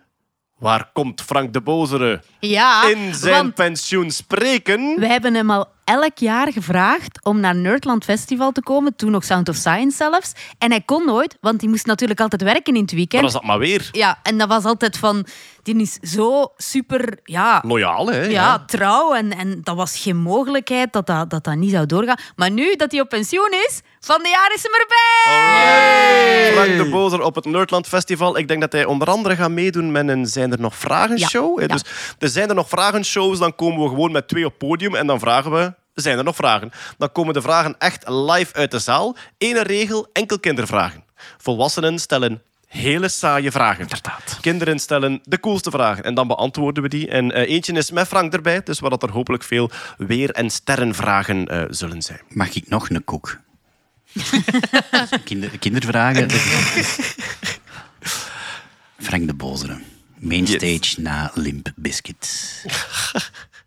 waar komt Frank de Bozere Ja, in zijn pensioen spreken? we hebben hem al elk jaar gevraagd om naar Nerdland Festival te komen. Toen nog Sound of Science zelfs. En hij kon nooit, want hij moest natuurlijk altijd werken in het weekend. dat is dat maar weer. Ja, en dat was altijd van... Die is zo super... Ja, Loyaal, hè? ja, trouw. En, en dat was geen mogelijkheid dat dat, dat dat niet zou doorgaan. Maar nu dat hij op pensioen is, van de jaar is hem erbij! Frank de Bozer op het Nerdland Festival. Ik denk dat hij onder andere gaat meedoen met een Zijn er nog vragen Ja. show. hè. Ja. Dus er zijn er nog vragen shows, dan komen we gewoon met twee op podium en dan vragen we. Zijn er nog vragen? Dan komen de vragen echt live uit de zaal. Ene regel, enkel kindervragen. Volwassenen stellen hele saaie vragen. Inderdaad. Kinderen stellen de coolste vragen en dan beantwoorden we die. En eh, eentje is met Frank erbij, dus waar dat er hopelijk veel weer- en sterrenvragen eh, zullen zijn. Mag ik nog een koek? Kinder, kindervragen. Frank de Bozere. Mainstage na Limp Biscuit.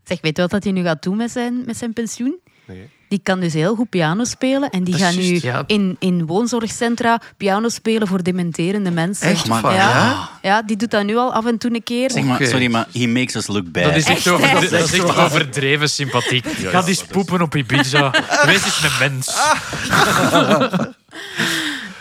Zeg, weet je wat dat hij nu gaat doen met zijn, met zijn pensioen? Die kan dus heel goed piano spelen. En die gaat nu ja. in, in woonzorgcentra piano spelen voor dementerende mensen. Echt Maar- waar, Ja. ja? Ja, die doet dat nu al af en toe een keer. Zeg maar, sorry, maar he makes us look bad. Dat is echt, Echt, over, hè? dat is echt overdreven sympathiek. Ga eens poepen op Ibiza. Wees eens een mens.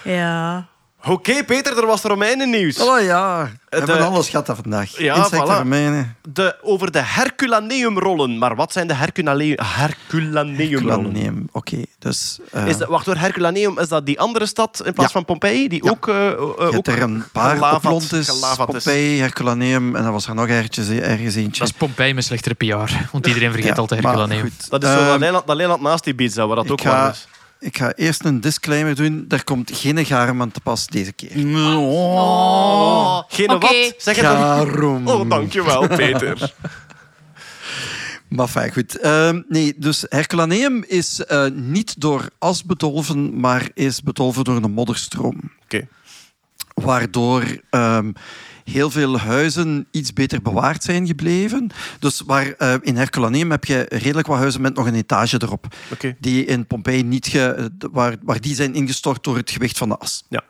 Ja. Oké, Peter, er was Romeinennieuws. Oh ja, we hebben eh, alles gehad dat vandaag. ja, Insecten, voilà. Romeinen, De, over de Herculaneumrollen. Maar wat zijn de Herculane- Herculaneumrollen? Culaneum. Oké, dus... eh, Is dat, wacht hoor, Herculaneum, is dat die andere stad in plaats Ja. van Pompeii? Die Ja. ook, eh, ook er een paar Oplontis, gelaverd is. Pompeii, Herculaneum en dan was er nog ergens, ergens eentje. Dat is Pompeii met slechtere PR. Want iedereen vergeet Ja, altijd maar Herculaneum. goed. Dat is zo Ehm, dat eiland, dat naast Ibiza, waar dat ik ook ga- warm is. Ik ga eerst een disclaimer doen. Er komt geen garum aan te pas deze keer. Oh. Geen Oké. wat? Zeg het dan. Garum. Oh, dankjewel, Peter. Maar fijn, goed. Ehm, nee, dus Herculaneum is eh, niet door as bedolven, maar is bedolven door een modderstroom. Oké. Waardoor ehm, heel veel huizen iets beter bewaard zijn gebleven. Dus waar, eh, in Herculaneum heb je redelijk wat huizen met nog een etage erop. Die in Pompeii niet ge, waar, waar die zijn ingestort door het gewicht van de as. Ja.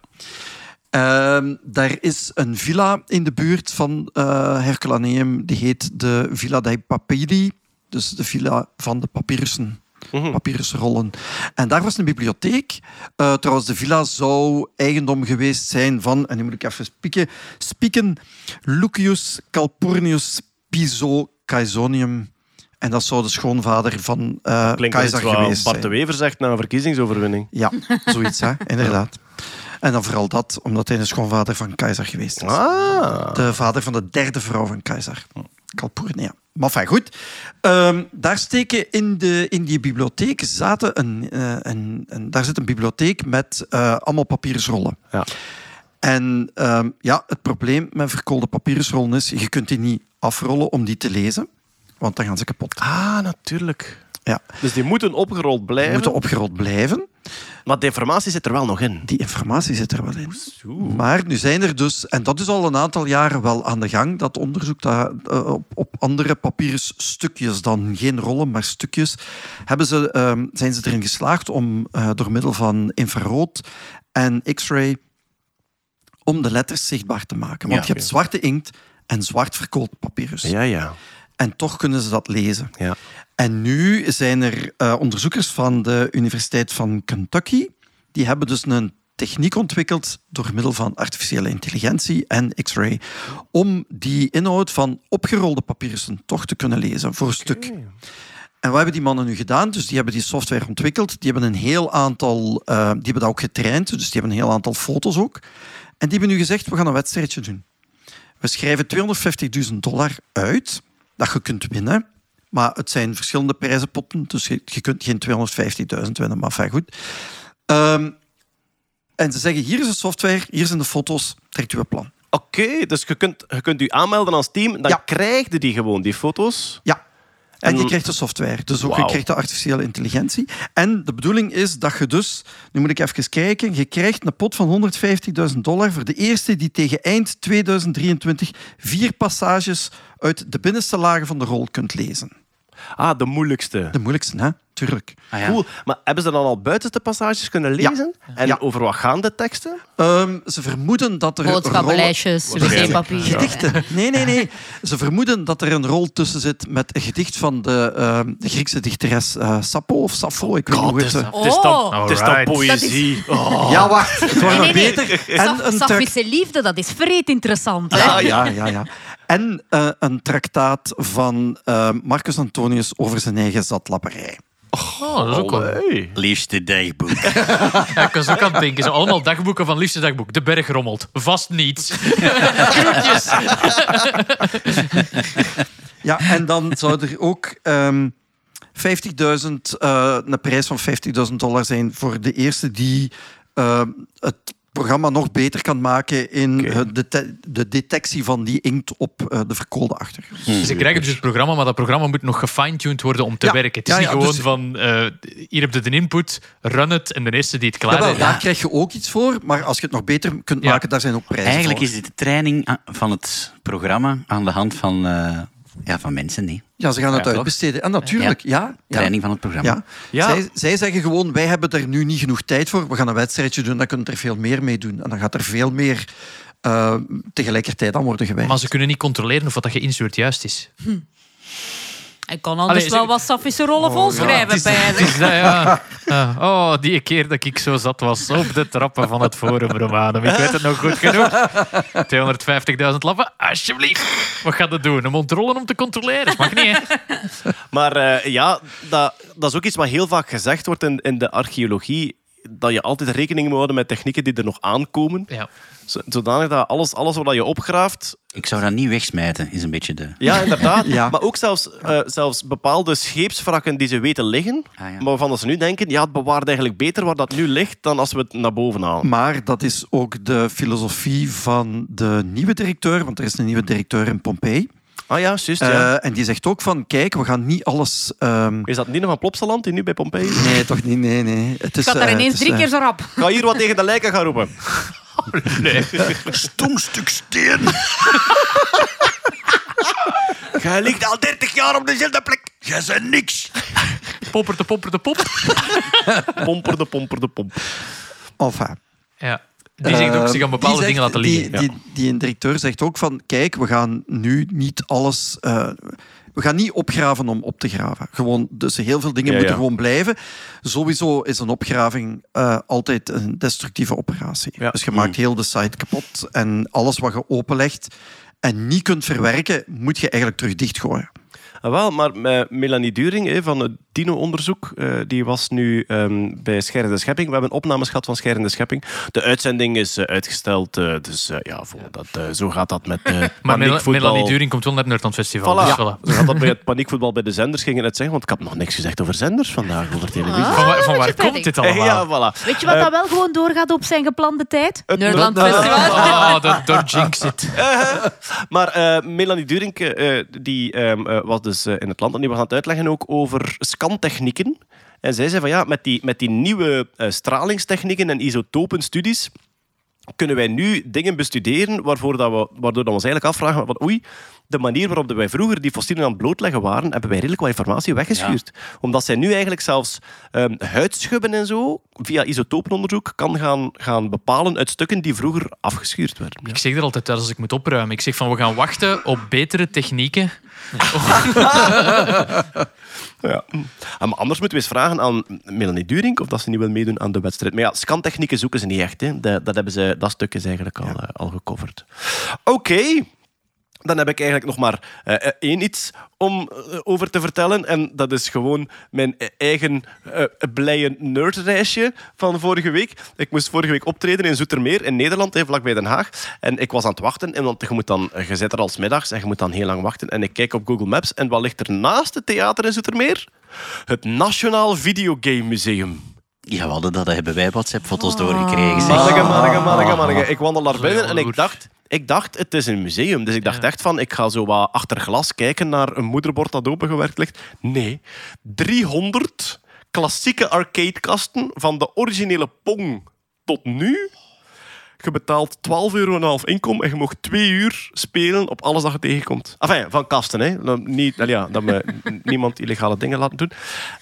Ehm, daar is een villa in de buurt van eh Herculaneum. Die heet de Villa dei Papiri. Dus de villa van de papyrussen. Papyrusrollen. En daar was een bibliotheek. Eh, trouwens, de villa zou eigendom geweest zijn van, en nu moet ik even spieken, spieken Lucius Calpurnius Piso Caesonium. En dat zou de schoonvader van Klinkt keizer geweest Bart de. Wever zegt na een verkiezingsoverwinning. Ja, zoiets, hè? inderdaad. En dan vooral dat, omdat hij de schoonvader van keizer geweest is. Ah. De vader van de derde vrouw van keizer. Calpurnia. Maar fijn, goed. Ehm, daar steken in, de, in die bibliotheek zaten een, eh, een, een- daar zit een bibliotheek met eh, allemaal papierrollen. Ja. En ehm, ja, het probleem met verkoolde papierrollen is, je kunt die niet afrollen om die te lezen, want dan gaan ze kapot. Ah, natuurlijk. Ja. Dus die moeten opgerold Die blijven. moeten opgerold blijven. Maar de informatie zit er wel nog in. Die informatie zit er wel in. Maar nu zijn er dus, en dat is al een aantal jaren wel aan de gang, dat onderzoek dat, eh, op, op andere papierstukjes dan, geen rollen, maar stukjes, hebben ze, ehm, zijn ze erin geslaagd om eh, door middel van infrarood en x-ray om de letters zichtbaar te maken. Want Ja. je hebt zwarte inkt en zwart verkoold papyrus. Ja, ja. En toch kunnen ze dat lezen. ja. En nu zijn er eh, onderzoekers van de Universiteit van Kentucky. Die hebben dus een techniek ontwikkeld door middel van artificiële intelligentie en X-ray. Om die inhoud van opgerolde papierussen toch te kunnen lezen voor een stuk. En wat hebben die mannen nu gedaan? Dus die hebben die software ontwikkeld. Die hebben een heel aantal, eh, die hebben dat ook getraind. Dus die hebben een heel aantal foto's ook. En die hebben nu gezegd, we gaan een wedstrijdje doen. We schrijven 250.000 dollar uit dat je kunt winnen. Maar het zijn verschillende prijzenpotten, dus je, je kunt geen 250.000 winnen, maar fijn goed. Ehm, en ze zeggen, hier is de software, hier zijn de foto's, trekt uw plan. Oké, dus je kunt, je kunt u aanmelden als team. Dan Ja. krijg je die gewoon, die foto's. Ja. En, En- je krijgt de software, dus ook je krijgt de artificiële intelligentie. En de bedoeling is dat je dus, nu moet ik even kijken, je krijgt een pot van 150.000 dollar voor de eerste die tegen eind 2023 vier passages uit de binnenste lagen van de rol kunt lezen. Ah, de moeilijkste. De moeilijkste, hè? Tuurlijk. Ah, ja. Cool. Maar hebben ze dan al buitenste passages kunnen lezen? En Ja. over wat gaan de teksten? Ehm, ze vermoeden dat er Boodschappenlijstjes, wc-papier. Gedichten. Nee, nee, nee. Ze vermoeden dat er een rol tussen zit met een gedicht van de, ehm, de Griekse dichteres eh, Sappho of Sappho. Ik weet niet hoe het... eh, Het is dan, Oh. het is dan poëzie. Oh. Ja, wacht. Het wordt Nee, nee, nee. beter. En Saf- een, Safische liefde, dat is vreed interessant. Hè? Ah, ja, ja, ja. En eh, een traktaat van eh, Marcus Antonius over zijn eigen zatlapperij. Oh, dat is ook wel... Allee. Liefste dagboek. Ja, ik was ook aan het denken. Zo allemaal dagboeken van liefste dagboek. De berg rommelt. Vast niets. Groetjes. Ja, en dan zou er ook ehm 50.000, eh, een prijs van 50.000 dollar zijn voor de eerste die ehm, het programma nog beter kan maken in eh, de, te- de detectie van die inkt op eh, de verkoolde achtergrond. Ze krijgen dus het programma, maar dat programma moet nog gefine-tuned worden om te Ja. werken. Het is Ja, niet ja, gewoon dus- van, eh, hier heb je de input, run het en de eerste die het klaar heeft. daar krijg je ook iets voor, maar als je het nog beter kunt Ja. maken, daar zijn ook prijzen Eigenlijk voor. is dit de training van het programma aan de hand van, eh, ja, van mensen. Nee. Ja, ze gaan het Ja, uitbesteden. En natuurlijk, ja. ja. Training van het programma. Ja. Ja. Zij, zij zeggen gewoon, wij hebben er nu niet genoeg tijd voor. We gaan een wedstrijdje doen, dan kunnen er veel meer mee doen. En dan gaat er veel meer eh, tegelijkertijd aan worden gewerkt. Maar ze kunnen niet controleren of wat dat je instuurt juist is. Ik kan anders Allee, wel ze- wat Safische rollen volschrijven bij Het is dat, ja. Ja. Oh, die keer dat ik zo zat was op de trappen van het Forum Romanum. Ik weet het nog goed genoeg. 250.000 lappen, alsjeblieft. Wat gaat het doen? Een mond rollen om te controleren? Mag niet, hè? Maar eh, ja, dat, dat is ook iets wat heel vaak gezegd wordt in, in de archeologie. Dat je altijd rekening moet houden met technieken die er nog aankomen. Ja. Zo- Zodanig dat alles, alles wat je opgraaft... Ik zou dat niet wegsmijten, is een beetje de... Ja, inderdaad. Ja. Maar ook zelfs, eh, zelfs bepaalde scheepswrakken die ze weten liggen. Ah, ja. Maar waarvan dat ze nu denken, ja, het bewaart eigenlijk beter waar dat nu ligt dan als we het naar boven halen. Maar dat is ook de filosofie van de nieuwe directeur, want er is een nieuwe directeur in Pompeii. Ah ja, juist. Eh, ja. en die zegt ook van, kijk, we gaan niet alles... ehm, Is dat Nino van Plopsaland die nu bij Pompeii is? Nee, toch niet, nee, nee. Het is, Ik had daar eh, ineens het is, drie eh, keer zo rap. Ga hier wat tegen de lijken gaan roepen. Stom stuk steen. Jij ligt al 30 jaar op dezelfde plek. Jij bent niks. Popper de popper de pop. Pomper de pomper de pomp. Enfin, Ja. Die zegt ook zich aan bepaalde dingen zegt- laten liggen. Die, die, die een directeur zegt ook van, kijk, we gaan nu niet alles... eh, we gaan niet opgraven om op te graven. Gewoon, dus heel veel dingen Ja, moeten ja. gewoon blijven. Sowieso is een opgraving eh, altijd een destructieve operatie. Ja. Dus je maakt heel de site kapot. En alles wat je openlegt en niet kunt verwerken, moet je eigenlijk terug dichtgooien. Ah, wel, maar met Melanie During hè, van het Dino-onderzoek, eh, die was nu ehm, bij Scherende Schepping. We hebben opnames gehad van Scherende Schepping. De uitzending is eh, uitgesteld, eh, dus eh, ja, voor dat, eh, zo gaat dat met eh Maar paniekvoetbal. Melanie During komt wel naar het Nerdland Festival. Voilà. Dus voilà. Zo gaat dat bij het paniekvoetbal bij de zenders, ging net zeggen, want ik heb nog niks gezegd over zenders vandaag, over televisie. Ah. Van waar, van waar komt dit Eh, allemaal? ja, voilà. Weet je wat dat wel gewoon doorgaat op zijn geplande tijd? Het Festival. Ah, dat door Jinx zit. Maar eh, Melanie Durink eh, die, ehm, eh, was dus eh, in het land en die was aan het uitleggen ook over scantechnieken. En zij zei van ja, met die, met die nieuwe eh, stralingstechnieken en isotopenstudies kunnen wij nu dingen bestuderen waarvoor dat we, waardoor dat we ons eigenlijk afvragen van oei, de manier waarop wij vroeger die fossielen aan het blootleggen waren, hebben wij redelijk wat informatie weggeschuurd. Omdat zij nu eigenlijk zelfs ehm, huidschubben en zo via isotopenonderzoek kan gaan, gaan bepalen uit stukken die vroeger afgeschuurd werden. Ik zeg er altijd uit als ik moet opruimen. Ik zeg van we gaan wachten op betere technieken. Ja. Ah, Maar anders moeten we eens vragen aan Melanie Durink of dat ze niet wil meedoen aan de wedstrijd. Maar ja, scantechnieken zoeken ze niet echt. Hè. Dat, dat, hebben ze, dat stuk is eigenlijk al, eh, al gecoverd. Oké. Dan heb ik eigenlijk nog maar eh, eh, één iets om eh, over te vertellen. En dat is gewoon mijn eigen eh, blije nerdreisje van vorige week. Ik moest vorige week optreden in Zoetermeer in Nederland, hè, vlakbij Den Haag. En ik was aan het wachten. En want je, moet dan, je zit er als middags en je moet dan heel lang wachten. En ik kijk op Google Maps. En wat ligt er naast het theater in Zoetermeer? Het Nationaal Videogame Museum. Ja, we hadden dat, dat hebben wij WhatsApp-foto's doorgekregen. zeg. Manneke, manneke, manneke, manneke. Ik wandel naar binnen en ik dacht, ik dacht, het is een museum. Dus ik dacht echt van, ik ga zo wat achter glas kijken naar een moederbord dat opengewerkt ligt. Nee, 300 klassieke arcadekasten van de originele Pong tot nu. Je betaalt 12,5 euro inkom en je mag twee uur spelen op alles dat je tegenkomt. Enfin, van kasten, hè. Niet, nou ja, dat we niemand illegale dingen laten doen.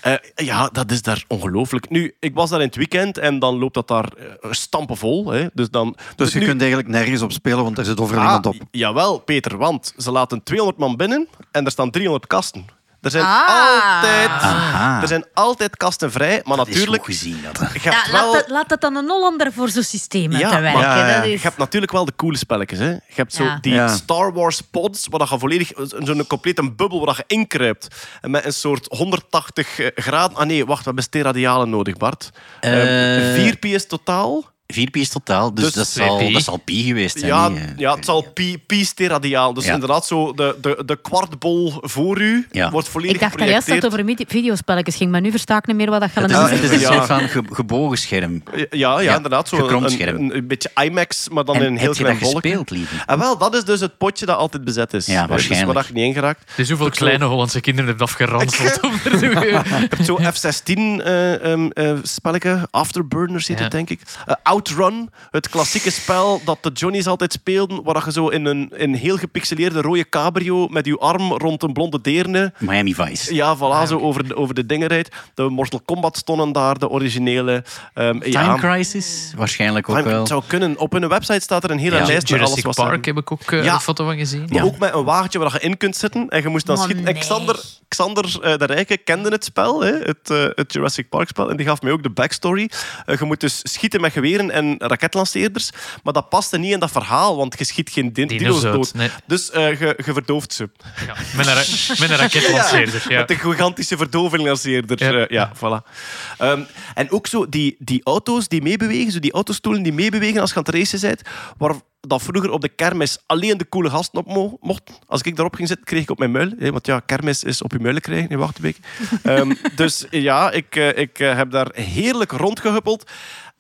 Eh, ja, dat is daar ongelooflijk. Nu, ik was daar in het weekend en dan loopt dat daar eh, stampenvol. Hè. Dus, dan, Dus je nu- kunt eigenlijk nergens op spelen, want er zit overal Ah, iemand op. Jawel, Peter, want ze laten 200 man binnen en er staan 300 kasten. Er zijn, Ah. altijd, Aha. er zijn altijd kasten vrij, maar Dat is natuurlijk... goed gezien. Dat. Je Ja, hebt laat, wel... het, laat het dan een Hollander voor zo'n systeem Ja, te werken. maar- Ja, ja. Dat Je is... hebt natuurlijk wel de coole spelletjes. Hè. Je hebt zo Ja. die Ja. Star Wars pods, waar je volledig zo'n complete bubbel waar je inkruipt. En met een soort 180 graden. Ah nee, wacht, we hebben steradialen nodig, Bart. Eh, Eh, vier PS totaal. Vier pi is totaal, dus, Dus dat, zal, pi. dat zal pi geweest zijn. Ja, eh. ja, het zal pi, pi steradiaal. Dus Ja. inderdaad, zo de, de, de kwartbol voor u Ja. wordt volledig Ik dacht dat juist dat het over videospelletjes ging, maar nu versta ik niet meer wat dat Het is, gaat het is een soort van ge- gebogen scherm. Ja, ja, Ja, inderdaad. Zo gekromd een, scherm. een, een beetje IMAX, maar dan En in een heel heb je klein dat bolk. gespeeld, lieve? En wel, dat is dus het potje dat altijd bezet is. Ja, Dus waarschijnlijk. waar je niet ingeraakt. Dus hoeveel kleine Hollandse kinderen hebben afgeranseld er Je hebt zo F-16 eh, ehm, eh, spelletje, Afterburners heet Ja. het, denk ik. Eh, Outrun, het klassieke spel dat de Johnny's altijd speelden, waar je zo in een, in heel gepixeleerde rode cabrio met je arm rond een blonde deerne Miami Vice. ja, voilà, zo over de, over de dingen rijdt. De Mortal Kombat stonden daar, de originele. Ehm, Time ja, Crisis, waarschijnlijk ook Time- wel. het zou kunnen. Op hun website staat er een hele Ja. lijst met alles wat Park heb ik ook eh, Ja. een foto van gezien. Maar Ja. ook met een wagentje waar je in kunt zitten. En je moest dan schieten. Nee. Xander, Xander eh, de Rijke kende het spel, hè, het, eh, het Jurassic Park spel. En die gaf mij ook de backstory. Je moet dus schieten met geweren en raketlanceerders. Maar dat paste niet in dat verhaal, want je schiet geen din- Dino's dood, nee. Dus eh, je, je verdooft ze. Ja, met, een ra- met een raketlanceerder. Ja. Met een gigantische verdovinglanceerder. Ja. Ja, ja voilà. Ehm, en ook zo die, die auto's die meebewegen, zo die autostoelen die meebewegen als je aan het racen bent, waar dat vroeger op de kermis alleen de coole gasten op mo- mochten. Als ik daarop ging zitten, kreeg ik op mijn muil. Hè, want ja, kermis is op je muilen krijgen in Wachtenbeek. Ehm, dus ja, ik, eh, ik eh, heb daar heerlijk rondgehuppeld.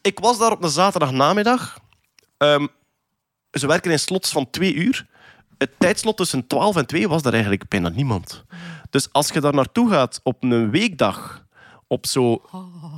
Ik was daar op een zaterdagnamiddag. Ehm, ze werken in slots van twee uur. het tijdslot tussen 12 en 2 was daar eigenlijk bijna niemand. Dus als je daar naartoe gaat op een weekdag, op zo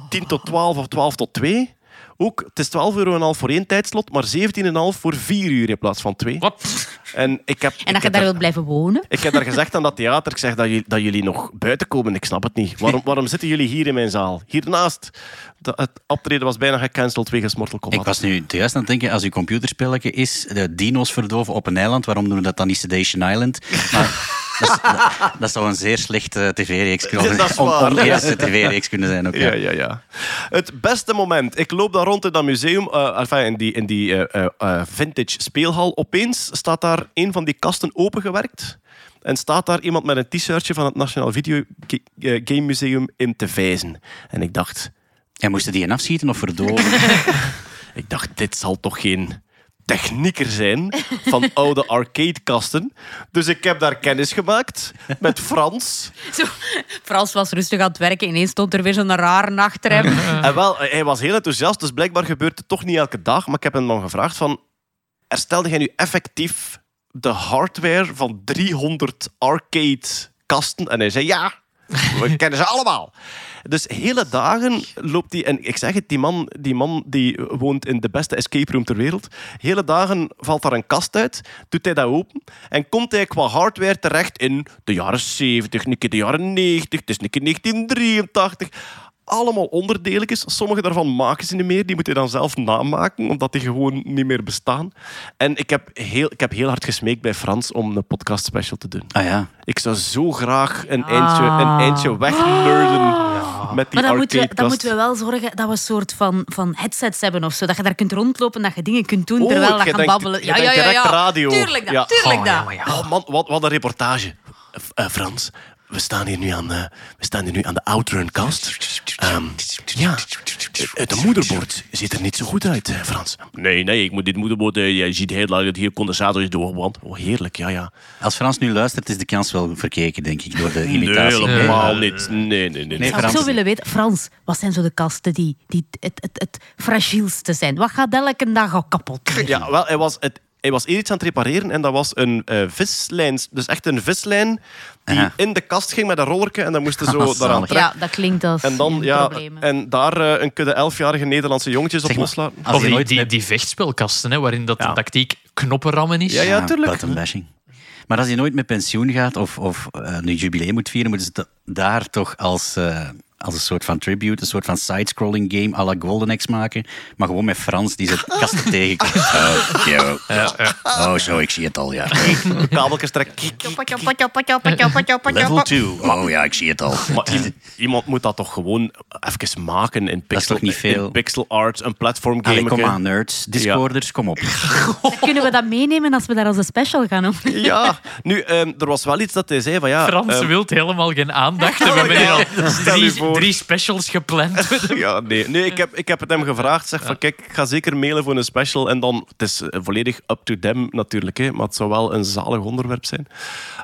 10 tot 12 of 12 tot 2, ook, het is 12,5 euro voor één tijdslot, maar 17,5 voor 4 uur in plaats van 2. Wat? En, ik heb, En ik dat je heb daar wilt blijven wonen. ik heb daar gezegd aan dat theater, ik zeg dat jullie, dat jullie nog buiten komen. Ik snap het niet. Waarom, waarom zitten jullie hier in mijn zaal? Hiernaast. De, het optreden was bijna gecanceld wegens Mortal Kombat. Ik was nu juist aan het denken, als uw computerspelletje is de dino's verdoven op een eiland, waarom doen we dat dan niet Sedation Island? Maar dat, is, dat, dat zou een zeer slechte tv-reeks kunnen Dat is on- waar. oneerlijke tv-reeks kunnen zijn. Ook, ja. Ja, ja, ja. Het beste moment. Ik loop daar rond in dat museum, eh, enfin, in die, in die eh, eh, vintage speelhal. Opeens staat daar een van die kasten opengewerkt. En staat daar iemand met een t-shirtje van het Nationaal Video Ga- Game Museum in te vijzen. En ik dacht, En moesten die een afschieten of verdoven? ik dacht, dit zal toch geen technieker zijn van oude arcadekasten. Dus ik heb daar kennis gemaakt met Frans. Zo, Frans was rustig aan het werken. Ineens stond er weer zo'n rare achter hem. En wel, hij was heel enthousiast, dus blijkbaar gebeurt het toch niet elke dag. Maar ik heb hem dan gevraagd van... Herstelde jij nu effectief de hardware van 300 arcade-kasten? En hij zei ja, we kennen ze allemaal. Dus hele dagen loopt hij... En ik zeg het, die man, die man die woont in de beste escape room ter wereld. Hele dagen valt daar een kast uit, doet hij dat open en komt hij qua hardware terecht in de jaren 70, een keer de jaren 90, het is een keer 1983 allemaal onderdeeltjes. Sommige daarvan maken ze niet meer. Die moet je dan zelf namaken, omdat die gewoon niet meer bestaan. En ik heb heel, ik heb heel hard gesmeekt bij Frans om een podcast special te doen. Ah ja. Ik zou zo graag een eindje, een eindje wegnerden met die Maar dan moeten, we, dan moeten we wel zorgen dat we een soort van, van headsets hebben of zo. Dat je daar kunt rondlopen, dat je dingen kunt doen Oh, terwijl gaan denkt- babbelen. jij denkt direct radio. Tuurlijk dat, Ja. tuurlijk Oh, dat. ja, maar ja. Oh man, wat, wat een reportage. Eh, Frans, we staan hier nu aan, eh, we staan hier nu aan de Outrun-kast. Ehm, ja, eh, het moederbord ziet er niet zo goed uit, eh, Frans. Nee, nee, ik moet dit moederbord... eh, je ziet heel dat hier condensator is doorgewand. Oh, heerlijk, ja, ja. Als Frans nu luistert, is de kans wel verkeken, denk ik, door de Nee, imitatie. helemaal niet. Nee, nee, nee. nee. Nee, Ik zou Frans. zo willen weten, Frans, wat zijn zo de kasten die, die het, het, het fragielste zijn? Wat gaat elke dag al kapot? Ja, wel, hij was, het, hij was eerder iets aan het repareren en dat was een eh, vislijn. Dus echt een vislijn die Aha. in de kast ging met een rollerke en dan moesten zo Zalig. daaraan trekken. Ja, dat klinkt als En dan, ja, problemen. en daar eh, een kudde elfjarige Nederlandse jongetjes op Zeg maar, loslaten. Als Of je die, nooit die, met- die vechtspelkasten, hè, waarin dat Ja. de tactiek knoppenrammen is. Ja, ja, tuurlijk. buttonbashing. Maar als je nooit met pensioen gaat of, of eh, een jubileum moet vieren, moeten ze daar toch als, eh, als een soort van tribute, een soort van side-scrolling game à la Golden Axe maken. Maar gewoon met Frans die ze kasten tegenkomt. Oh, yo. oh, zo, ik zie het al, ja. Kabeltjes trekken. Level 2. Oh ja, ik zie het al. Maar iemand moet dat toch gewoon even maken in pixel, is toch niet veel? in pixel art, een platform game. Allee, kom aan, nerds. Discorders, kom op. Kunnen we dat meenemen als we daar als een special gaan doen? Ja, nu, ehm, er was wel iets dat hij zei van ja... Frans ehm, wilt helemaal geen aandacht. We hebben hier al drie, voor. drie specials gepland. Ja, nee. nee ik, heb, ik heb het hem gevraagd. Zeg van, kijk, ik ga zeker mailen voor een special. En dan, het is eh, volledig up to them natuurlijk. Hè, maar het zou wel een zalig onderwerp zijn.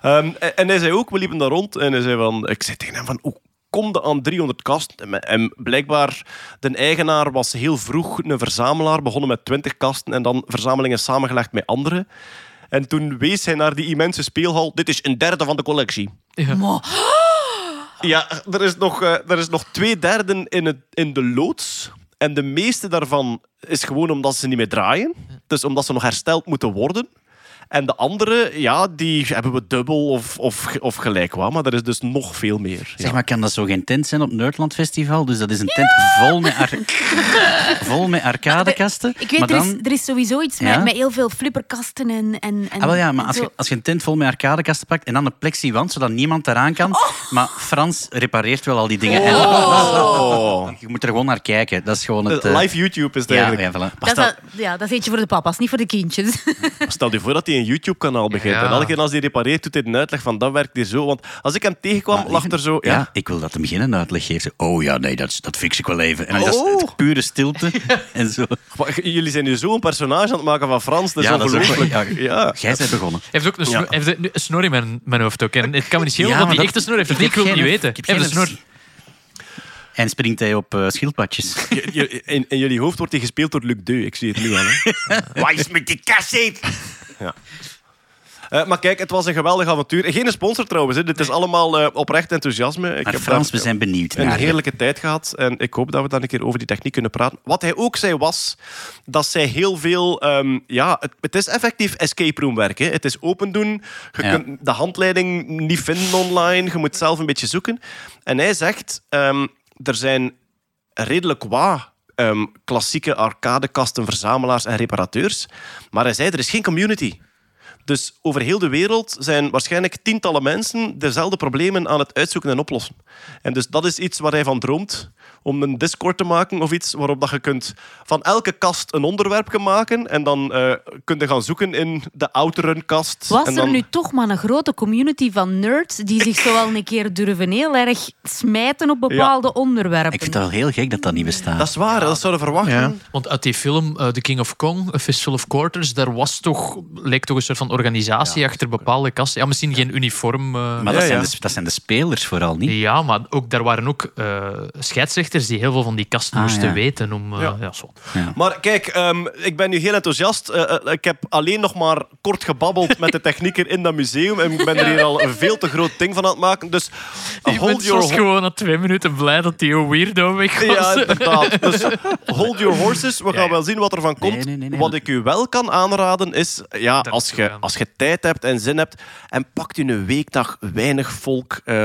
Ehm, en, en hij zei ook, we liepen daar rond. En hij zei van, ik zei tegen hem van, hoe kom je aan 300 kasten? En- En blijkbaar, de eigenaar was heel vroeg een verzamelaar. Begonnen met 20 kasten en dan verzamelingen samengelegd met anderen. En toen wees hij naar die immense speelhal. Dit is een derde van de collectie. Ja, er is nog, eh, er is nog twee derden in, het, in de loods. En de meeste daarvan is gewoon omdat ze niet meer draaien. Dus omdat ze nog hersteld moeten worden. En de andere, ja, die hebben we dubbel of, of, of gelijk wat. Maar er is dus nog veel meer. Zeg Ja. maar, kan dat zo geen tent zijn op het Nerdland Festival? Dus dat is een tent vol met, ar- vol met arcadekasten. Ik weet, maar er, dan... is, er is sowieso iets met, Ja? met heel veel flipperkasten en... en, en Ah, wel ja, maar als je, als je een tent vol met arcadekasten pakt en dan een plexiwand, zodat niemand eraan kan. Maar Frans repareert wel al die dingen. En Oh. je moet er gewoon naar kijken. Dat is gewoon het... eh, Live YouTube is het ja, eigenlijk. ja, voilà. Dat is, stel, dat- ja, dat is eentje voor de papa's, niet voor de kindjes. stel je voor dat hij een YouTube-kanaal begint. Ja. En elke keer als hij repareert, doet hij een uitleg van dat werkt hier zo. Want als ik hem tegenkwam, Ah, lag er zo... Ja. Ja, ik wil dat hem geen uitleg geeft. Zo, Oh ja, nee, dat, dat fix ik wel even. En dan is Oh. dat pure stilte. en zo. Maar Jullie zijn nu zo een personage aan het maken van Frans. Dat is Ja, dat is ook ongelooflijk. wel- ja. Jij bent begonnen. Hij heeft ook een, snor, heeft een- een snor in mijn, mijn hoofd ook. En het kan me niet schelen Ja, dat hij echt een snor heeft. ik wil het niet weten. ik heb een geen- snor. En springt hij op eh, schildpadjes. Je- je- In, in jullie hoofd wordt hij gespeeld door Luc Deu. Ik zie het nu al. Hè. Waar is met die cassette? Ja. Eh, maar kijk, het was een geweldig avontuur. Geen sponsor trouwens. Hè. Dit is allemaal eh, oprecht enthousiasme. Ik Maar heb Frans, we zijn benieuwd een naar je. heerlijke tijd gehad. En ik hoop dat we dan een keer over die techniek kunnen praten. Wat hij ook zei was dat zij heel veel... ehm, ja, het, het is effectief escape room werk. Hè. Het is open doen. Je Ja. kunt de handleiding niet vinden online. Je moet zelf een beetje zoeken. En hij zegt, ehm, er zijn redelijk wat ehm, klassieke arcadekasten, verzamelaars en reparateurs. Maar hij zei, er is geen community. Dus over heel de wereld zijn waarschijnlijk tientallen mensen dezelfde problemen aan het uitzoeken en oplossen. En dus dat is iets waar hij van droomt. Om een Discord te maken of iets waarop dat je kunt van elke kast een onderwerp kan maken. En dan eh kun je gaan zoeken in de oudere kast. Was en er dan... nu toch maar een grote community van nerds die zich zo wel een keer durven heel erg smijten op bepaalde onderwerpen? Ik vind het wel heel gek dat dat niet bestaat. Dat is waar, dat zouden we verwachten. Ja. Want uit die film eh, The King of Kong, A Fistful of Quarters, daar was toch, leek toch een soort van organisatie achter bepaalde kasten. Ja, misschien geen uniform. eh, maar dat, Ja, zijn ja. de, dat zijn de spelers vooral niet. Ja, maar ook, daar waren ook eh, scheidsrechters die heel veel van die kasten Ah, moesten ja. weten. Om, eh, Ja. ja. zo. Maar kijk, ehm, ik ben nu heel enthousiast. Ik heb alleen nog maar kort gebabbeld met de technieker in dat museum. En ik ben er hier al een veel te groot ding van aan het maken. Dus Je hold bent your gewoon na twee minuten blij dat die weirdo weg was. Ja, inderdaad. Dus hold your horses. We gaan wel zien wat er van komt. Nee, nee, nee, nee. Wat ik u wel kan aanraden is, ja, als je. Als je tijd hebt en zin hebt en pakt u een weekdag weinig volk, eh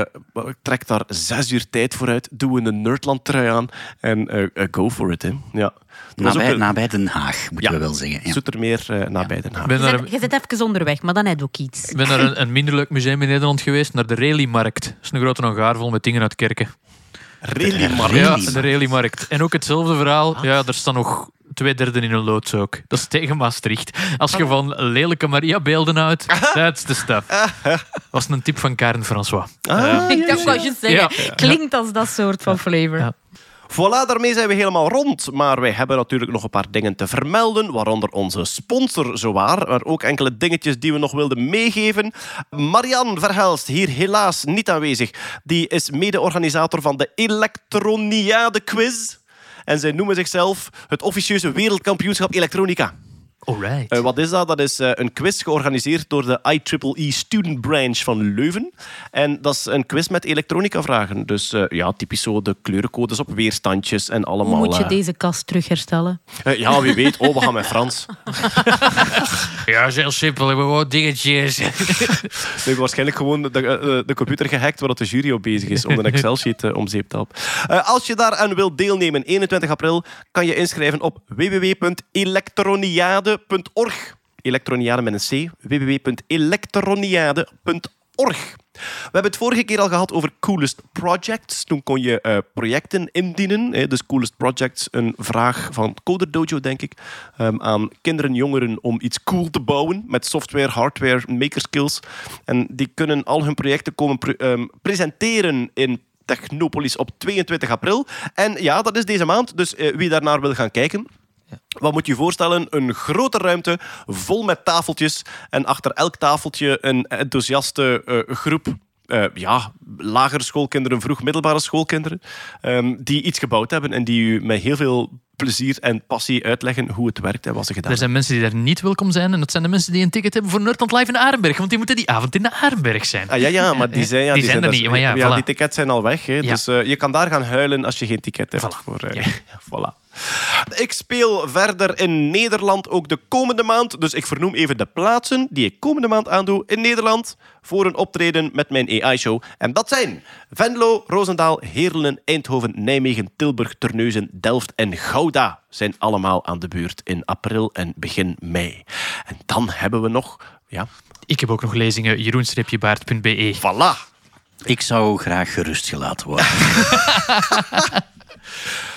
trek daar zes uur tijd voor uit, doe een Nerdland trui aan en eh, eh, go for it. Hè. Ja. Nabij, een- nabij Den Haag, moeten Ja. we wel zeggen. Ja. Zoetermeer eh nabij Den Haag. Ik ben Je zit, je zit even onderweg, maar dan heb je ook iets. ik ben naar een, een minder leuk museum in Nederland geweest, naar de Rallymarkt. Dat is een grote hangaar vol met dingen uit kerken. Maar Ja, de Rallymarkt. En ook hetzelfde verhaal. Ja, er staan nog twee derde in een loods ook. Dat is tegen Maastricht. Als je van lelijke Maria-beelden houdt, that's the stuff. was een tip van Karen François. Ah, ik dacht wat je zeggen. Ja. Klinkt als dat soort van flavor. Ja. Voilà, daarmee zijn we helemaal rond. Maar wij hebben natuurlijk nog een paar dingen te vermelden, waaronder onze sponsor zowaar, maar ook enkele dingetjes die we nog wilden meegeven. Marianne Verhelst, hier helaas niet aanwezig, die is mede-organisator van de Elektroniade Quiz. En zij noemen zichzelf het officieuze wereldkampioenschap elektronica. Alright. Eh, wat is dat? Dat is eh, een quiz georganiseerd door de IEEE Student Branch van Leuven. En dat is een quiz met elektronica-vragen. Dus eh, ja, typisch zo de kleurencodes op weerstandjes en allemaal... Hoe moet je deze kast terugherstellen? eh, ja, wie weet. Oh, we gaan met Frans. Ja, is heel simpel. Gewoon dingetjes. We hebben waarschijnlijk gewoon de, de computer gehackt waar dat de jury op bezig is om een Excel-sheet eh, om zeep te helpen. Eh, als je daaraan wilt deelnemen, 21 april, kan je inschrijven op www.elektroniade.org. Elektroniade met een C. www.elektroniade.org. We hebben het vorige keer al gehad over Coolest Projects. Toen kon je eh, projecten indienen. Hè. Dus Coolest Projects, een vraag van Coder Dojo, denk ik, ehm, aan kinderen en jongeren om iets cool te bouwen met software, hardware, makerskills. En die kunnen al hun projecten komen ehm, presenteren in Technopolis op 22 april. En ja, dat is deze maand. Dus eh, wie daarnaar wil gaan kijken, wat moet je je voorstellen? Een grote ruimte vol met tafeltjes. En achter elk tafeltje een enthousiaste eh, groep. eh, ja, lagere schoolkinderen, vroeg middelbare schoolkinderen. ehm, die iets gebouwd hebben en die u met heel veel plezier en passie uitleggen hoe het werkt en wat ze gedaan Er zijn mensen die daar niet welkom zijn. En dat zijn de mensen die een ticket hebben voor Nerdland Live in Arenberg. Want die moeten die avond in de Arenberg zijn. Ah, ja, ja, maar die zijn, ja, Die zijn er niet, maar ja, voilà. die tickets zijn al weg. Hè. Ja. Dus eh, je kan daar gaan huilen als je geen ticket hebt. Voilà. Voor, ja, voilà. Ik speel verder in Nederland ook de komende maand. Dus ik vernoem even de plaatsen die ik komende maand aandoe in Nederland voor een optreden met mijn AI-show. En dat zijn Venlo, Roosendaal, Heerlen, Eindhoven, Nijmegen, Tilburg, Terneuzen, Delft en Gouda zijn allemaal aan de beurt in april en begin mei. En dan hebben we nog... Ja, Ik heb ook nog lezingen. jeroen-baard.be. voilà. Ik zou graag gerustgelaten worden.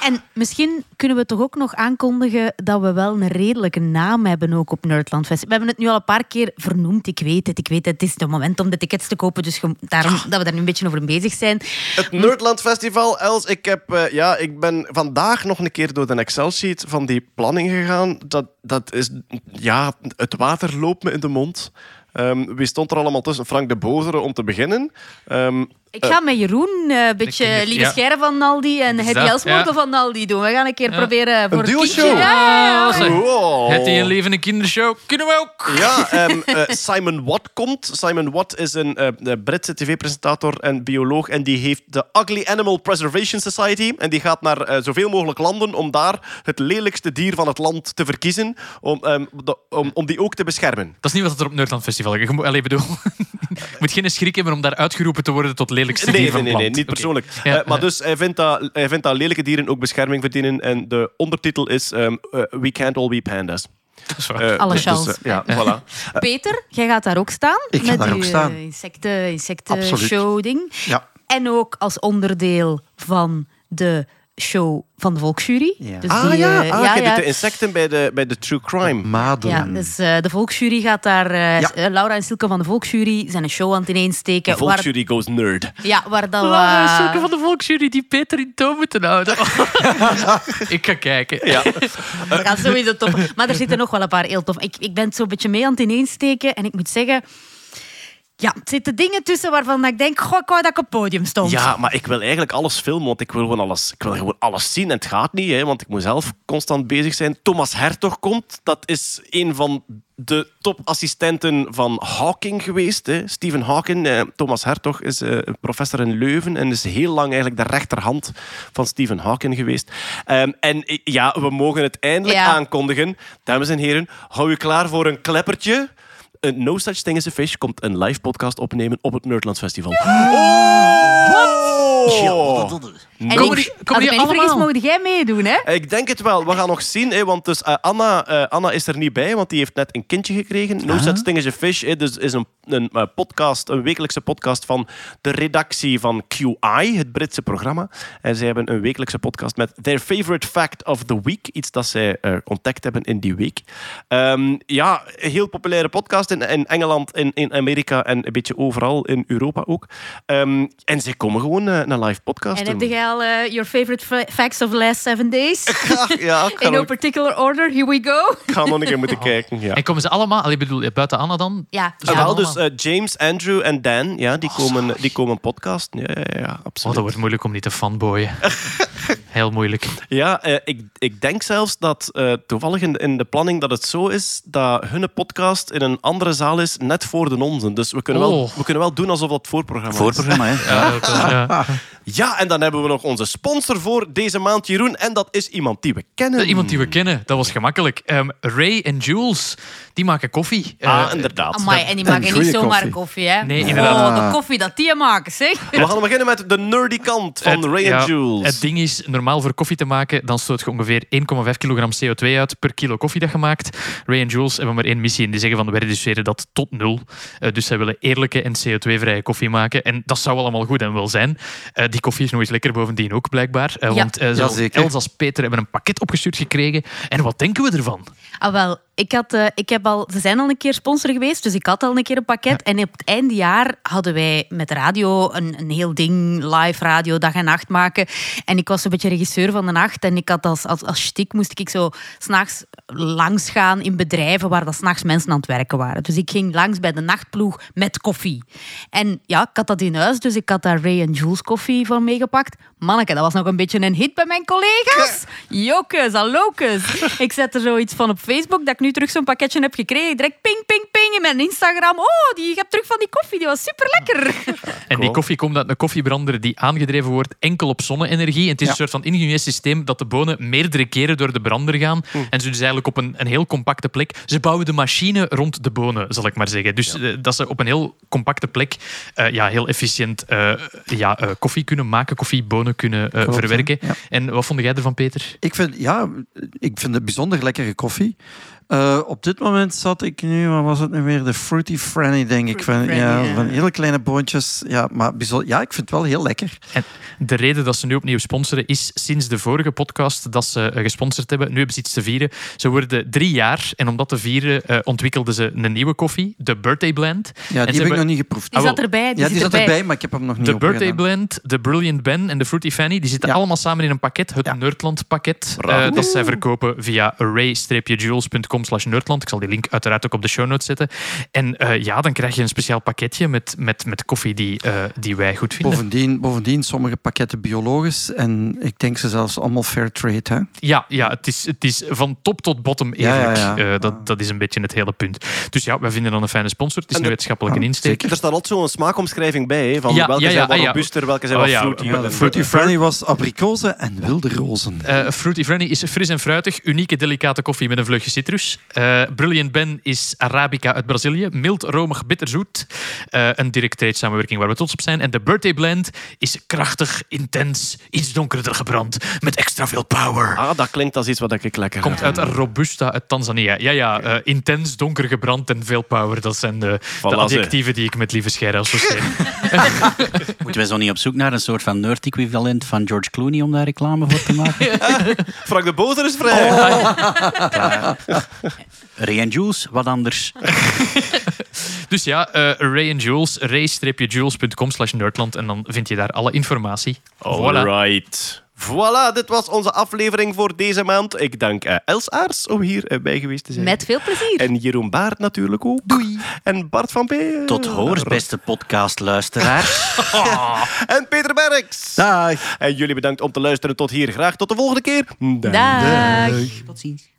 En misschien kunnen we toch ook nog aankondigen dat we wel een redelijke naam hebben ook op Nerdland Fest. We hebben het nu al een paar keer vernoemd. Ik weet het, ik weet het. Het is het moment om de tickets te kopen, dus daarom dat we daar nu een beetje over bezig zijn. Het Nerdland Festival, Els, ik, heb, eh, ja, ik ben vandaag nog een keer door de Excel-sheet van die planning gegaan. Dat, dat is, ja, het water loopt me in de mond. Ehm, wie stond er allemaal tussen? Frank de Bozere om te beginnen. Ehm, Ik ga met Jeroen eh, een beetje Lieve ja. Scheire van Naldi en Hetty ja. van Naldi doen. We gaan een keer Ja. proberen voor Een duo-show? Ja. Wow. Het die een levende kindershow kunnen we ook. Ja, ehm, eh, Simon Watt komt. Simon Watt is een eh, de Britse tv-presentator en bioloog. En die heeft de Ugly Animal Preservation Society. En die gaat naar eh, zoveel mogelijk landen om daar het lelijkste dier van het land te verkiezen. Om, ehm, de- om, om die ook te beschermen. Dat is niet wat er op Nerdland Festival is. Je moet, allee, bedoel, je moet geen schrik hebben om daar uitgeroepen te worden tot lelijkste Nee, dier nee, van nee, nee, niet persoonlijk. Ja, Eh, maar ja. dus hij vindt, dat, hij vindt dat lelijke dieren ook bescherming verdienen. En de ondertitel is ehm, eh, We Can't All Be Pandas. Dat is waar. Eh, Alle dus, chance. eh, ja, voilà. Peter, jij gaat daar ook staan. Ik ga met daar uw, ook staan. Insecten, insecten show ding. Ja. En ook als onderdeel van de show van de Volksjury. Ja. Dus Ah die, ja, eh, ah, ja, je ja. doet de insecten bij de, bij de True Crime. Maden. Ja, dus eh, de Volksjury gaat daar... eh, Ja. eh, Laura en Silke van de Volksjury zijn een show aan het ineensteken. De Volksjury goes nerd. Ja, waar dat... Laura is zulke van de volksjury die Peter in toon moeten houden. ik ga kijken. Ja. Dat gaat sowieso tof. Maar er zitten nog wel een paar heel tof. Ik, ik ben het zo'n beetje mee aan het ineensteken. En ik moet zeggen... Ja, er zitten dingen tussen waarvan ik denk... Goh, ik wou dat ik op het podium stond. Ja, maar ik wil eigenlijk alles filmen, want ik wil gewoon alles, ik wil gewoon alles zien. En het gaat niet, hè, want ik moet zelf constant bezig zijn. Thomas Hertog komt. Dat is een van de topassistenten van Hawking geweest. Hè. Stephen Hawking. Eh, Thomas Hertog is eh, professor in Leuven en is heel lang eigenlijk de rechterhand van Stephen Hawking geweest. Ehm, en eh, ja, we mogen het eindelijk Ja. aankondigen. Dames en heren, hou u klaar voor een kleppertje. No Such Thing as a Fish komt een live podcast opnemen op het Nerdlands Festival. Oh! Ik, die- als komen die allemaal? mogen jij meedoen, hè? Ik denk het wel. We gaan nog zien. Hè, want dus, eh, Anna, eh, Anna is er niet bij, want die heeft net een kindje gekregen. No Such Thing as a Fish hè, dus is een, een eh, podcast, een wekelijkse podcast van de redactie van QI, het Britse programma. En zij hebben een wekelijkse podcast met Their Favorite Fact of the Week. Iets dat zij ontdekt hebben in die week. Ehm, ja, een heel populaire podcast in, in Engeland, in, in Amerika en een beetje overal in Europa ook. Ehm, en zij komen gewoon eh, een live podcast En doen. heb al eh, your favorite fa- facts of the last seven days? Ja, ik In no particular order, here we go. ik ga nog een keer moeten kijken. Ja. En komen ze allemaal, allee, bedoel, buiten Anna dan? Ja, ja. wel, dus eh, James, Andrew en Dan, ja, die, komen, die komen podcasten. Ja, ja, ja, Oh, absoluut. dat wordt moeilijk om niet te fanboyen. Heel moeilijk. Ja, eh, ik, ik denk zelfs dat eh, toevallig in, in de planning dat het zo is dat hun podcast in een andere zaal is, net voor de onze. Dus we kunnen, wel, Oh. we kunnen wel doen alsof dat voorprogramma is. Voorprogramma, hè? Ja, ja. Ja, en dan hebben we nog onze sponsor voor deze maand, Jeroen. En dat is iemand die we kennen. Iemand die we kennen, dat was gemakkelijk. Ehm, Ray en Jules, die maken koffie. Ah, Eh, inderdaad. Amai, en die En maken niet zomaar koffie. koffie, hè? Nee, inderdaad. Oh, de koffie dat die maken, zeg. We gaan beginnen met de nerdy kant van Het- Ray ja, and Jules. Het ding is, normaal voor koffie te maken, dan stoot je ongeveer 1,5 kilogram CO2 uit per kilo koffie dat je maakt. Ray en Jules hebben maar één missie en die zeggen van we reduceren dat tot nul. Eh, dus zij willen eerlijke en CO2-vrije koffie maken. En dat zou allemaal goed en wel zijn. Eh, die koffie is nog eens lekker bovendien ook, blijkbaar. Eh, Ja. Want eh. Els als Peter hebben een pakket opgestuurd gekregen. En wat denken we ervan? Ah, wel, ik had, eh, ik heb al, ze zijn al een keer sponsor geweest, dus ik had al een keer een pakket. En op het eindejaar hadden wij met de radio een, een heel ding, live radio, dag en nacht maken. En ik was een beetje regisseur van de nacht. En ik had als, als, als moest ik zo s'nachts langs gaan in bedrijven waar dat s'nachts mensen aan het werken waren. Dus ik ging langs bij de nachtploeg met koffie. En ja, ik had dat in huis, dus ik had daar Ray Jules koffie voor meegepakt. Manneke, dat was nog een beetje een hit bij mijn collega's. Jokes, allokes. Ik zet er zoiets van op Facebook dat ik nu terug zo'n pakketje heb gekregen. Direct ping, ping, ping in mijn Instagram. Oh, die, je hebt terug van die koffie, die was super lekker. En die koffie komt uit een koffiebrander die aangedreven wordt enkel op zonne-energie. En het is een soort van ingenieus systeem dat de bonen meerdere keren door de brander gaan. En ze dus eigenlijk op een, een heel compacte plek. Ze bouwen de machine rond de bonen, zal ik maar zeggen. Dus eh, dat ze op een heel compacte plek eh, ja, heel efficiënt eh, ja, koffie kunnen maken, koffiebonen kunnen Klopt, verwerken. Ja. En wat vond jij ervan, Peter? Ik vind, ja, ik vind het bijzonder lekkere koffie. Eh, op dit moment zat ik nu, wat was het nu weer? De Fruity Franny, denk ik. Van, ja, Franny, ja. van hele kleine boontjes. Ja, maar bijzonder, ja, ik vind het wel heel lekker. En de reden dat ze nu opnieuw sponsoren is sinds de vorige podcast dat ze eh, gesponsord hebben. Nu hebben ze iets te vieren. Ze worden drie jaar en om dat te vieren eh, ontwikkelden ze een nieuwe koffie, de Birthday Blend. Ja, die heb ik nog niet geproefd. Die Ah, zat erbij. Die ja, die zit zat erbij, maar ik heb hem nog niet De Birthday. Blend, de Brilliant Ben en de Fruity Fanny, die zitten Ja. allemaal samen in een pakket, het Ja. Nerdland pakket, eh, dat zij verkopen via array-jules.com patreon.com slash nerdland. Ik zal die link uiteraard ook op de show notes zetten. En eh, ja, dan krijg je een speciaal pakketje met, met, met koffie die, eh, die wij goed vinden. Bovendien, bovendien, sommige pakketten biologisch en ik denk ze zelfs allemaal fair trade. Hè? Ja, ja het, is, het is van top tot bottom eerlijk. ja, ja. Eh, dat, dat is een beetje het hele punt. Dus ja, wij vinden dan een fijne sponsor. Het is En een de- wetenschappelijke insteek. Er staat altijd zo'n smaakomschrijving bij, hè, van Ja, welke ja, ja, zijn wat ah, ja. robuuster, welke zijn Oh, wat ja, fruity. Fruity Franny was abrikozen en wilde rozen. Eh, Fruity Frenny is fris en fruitig, unieke delicate koffie met een vleugje citrus. Eh, Brilliant Ben is Arabica uit Brazilië, mild, romig, bitterzoet. Eh, een direct trade samenwerking waar we trots op zijn. En de Birthday Blend is krachtig, intens, iets donkerder gebrand, met extra veel power. Ah, dat klinkt als iets wat ik lekker Komt uit Robusta uit Tanzania. Ja, ja, eh, intens, donker gebrand en veel power. Dat zijn de, de ze. adjectieven die ik met lieve scheiden associeer. Moeten wij zo niet op zoek naar een soort van nerd-equivalent van George Clooney om daar reclame voor te maken? Frank de Boter is vrij. Ray en Jules, wat anders? Dus ja, eh, Ray en Jules, ray-jules.com slash nerdland. En dan vind je daar alle informatie. Voilà. Alright. Voilà, dit was onze aflevering voor deze maand. Ik dank eh, Els Aars om hier eh, bij geweest te zijn. Met veel plezier. En Jeroen Baert natuurlijk ook. Doei. En Bart van P. eh, Tot hoors, beste podcastluisteraars. En Peter Berks. Dag. En jullie bedankt om te luisteren tot hier. Graag tot de volgende keer. Dag. Tot ziens.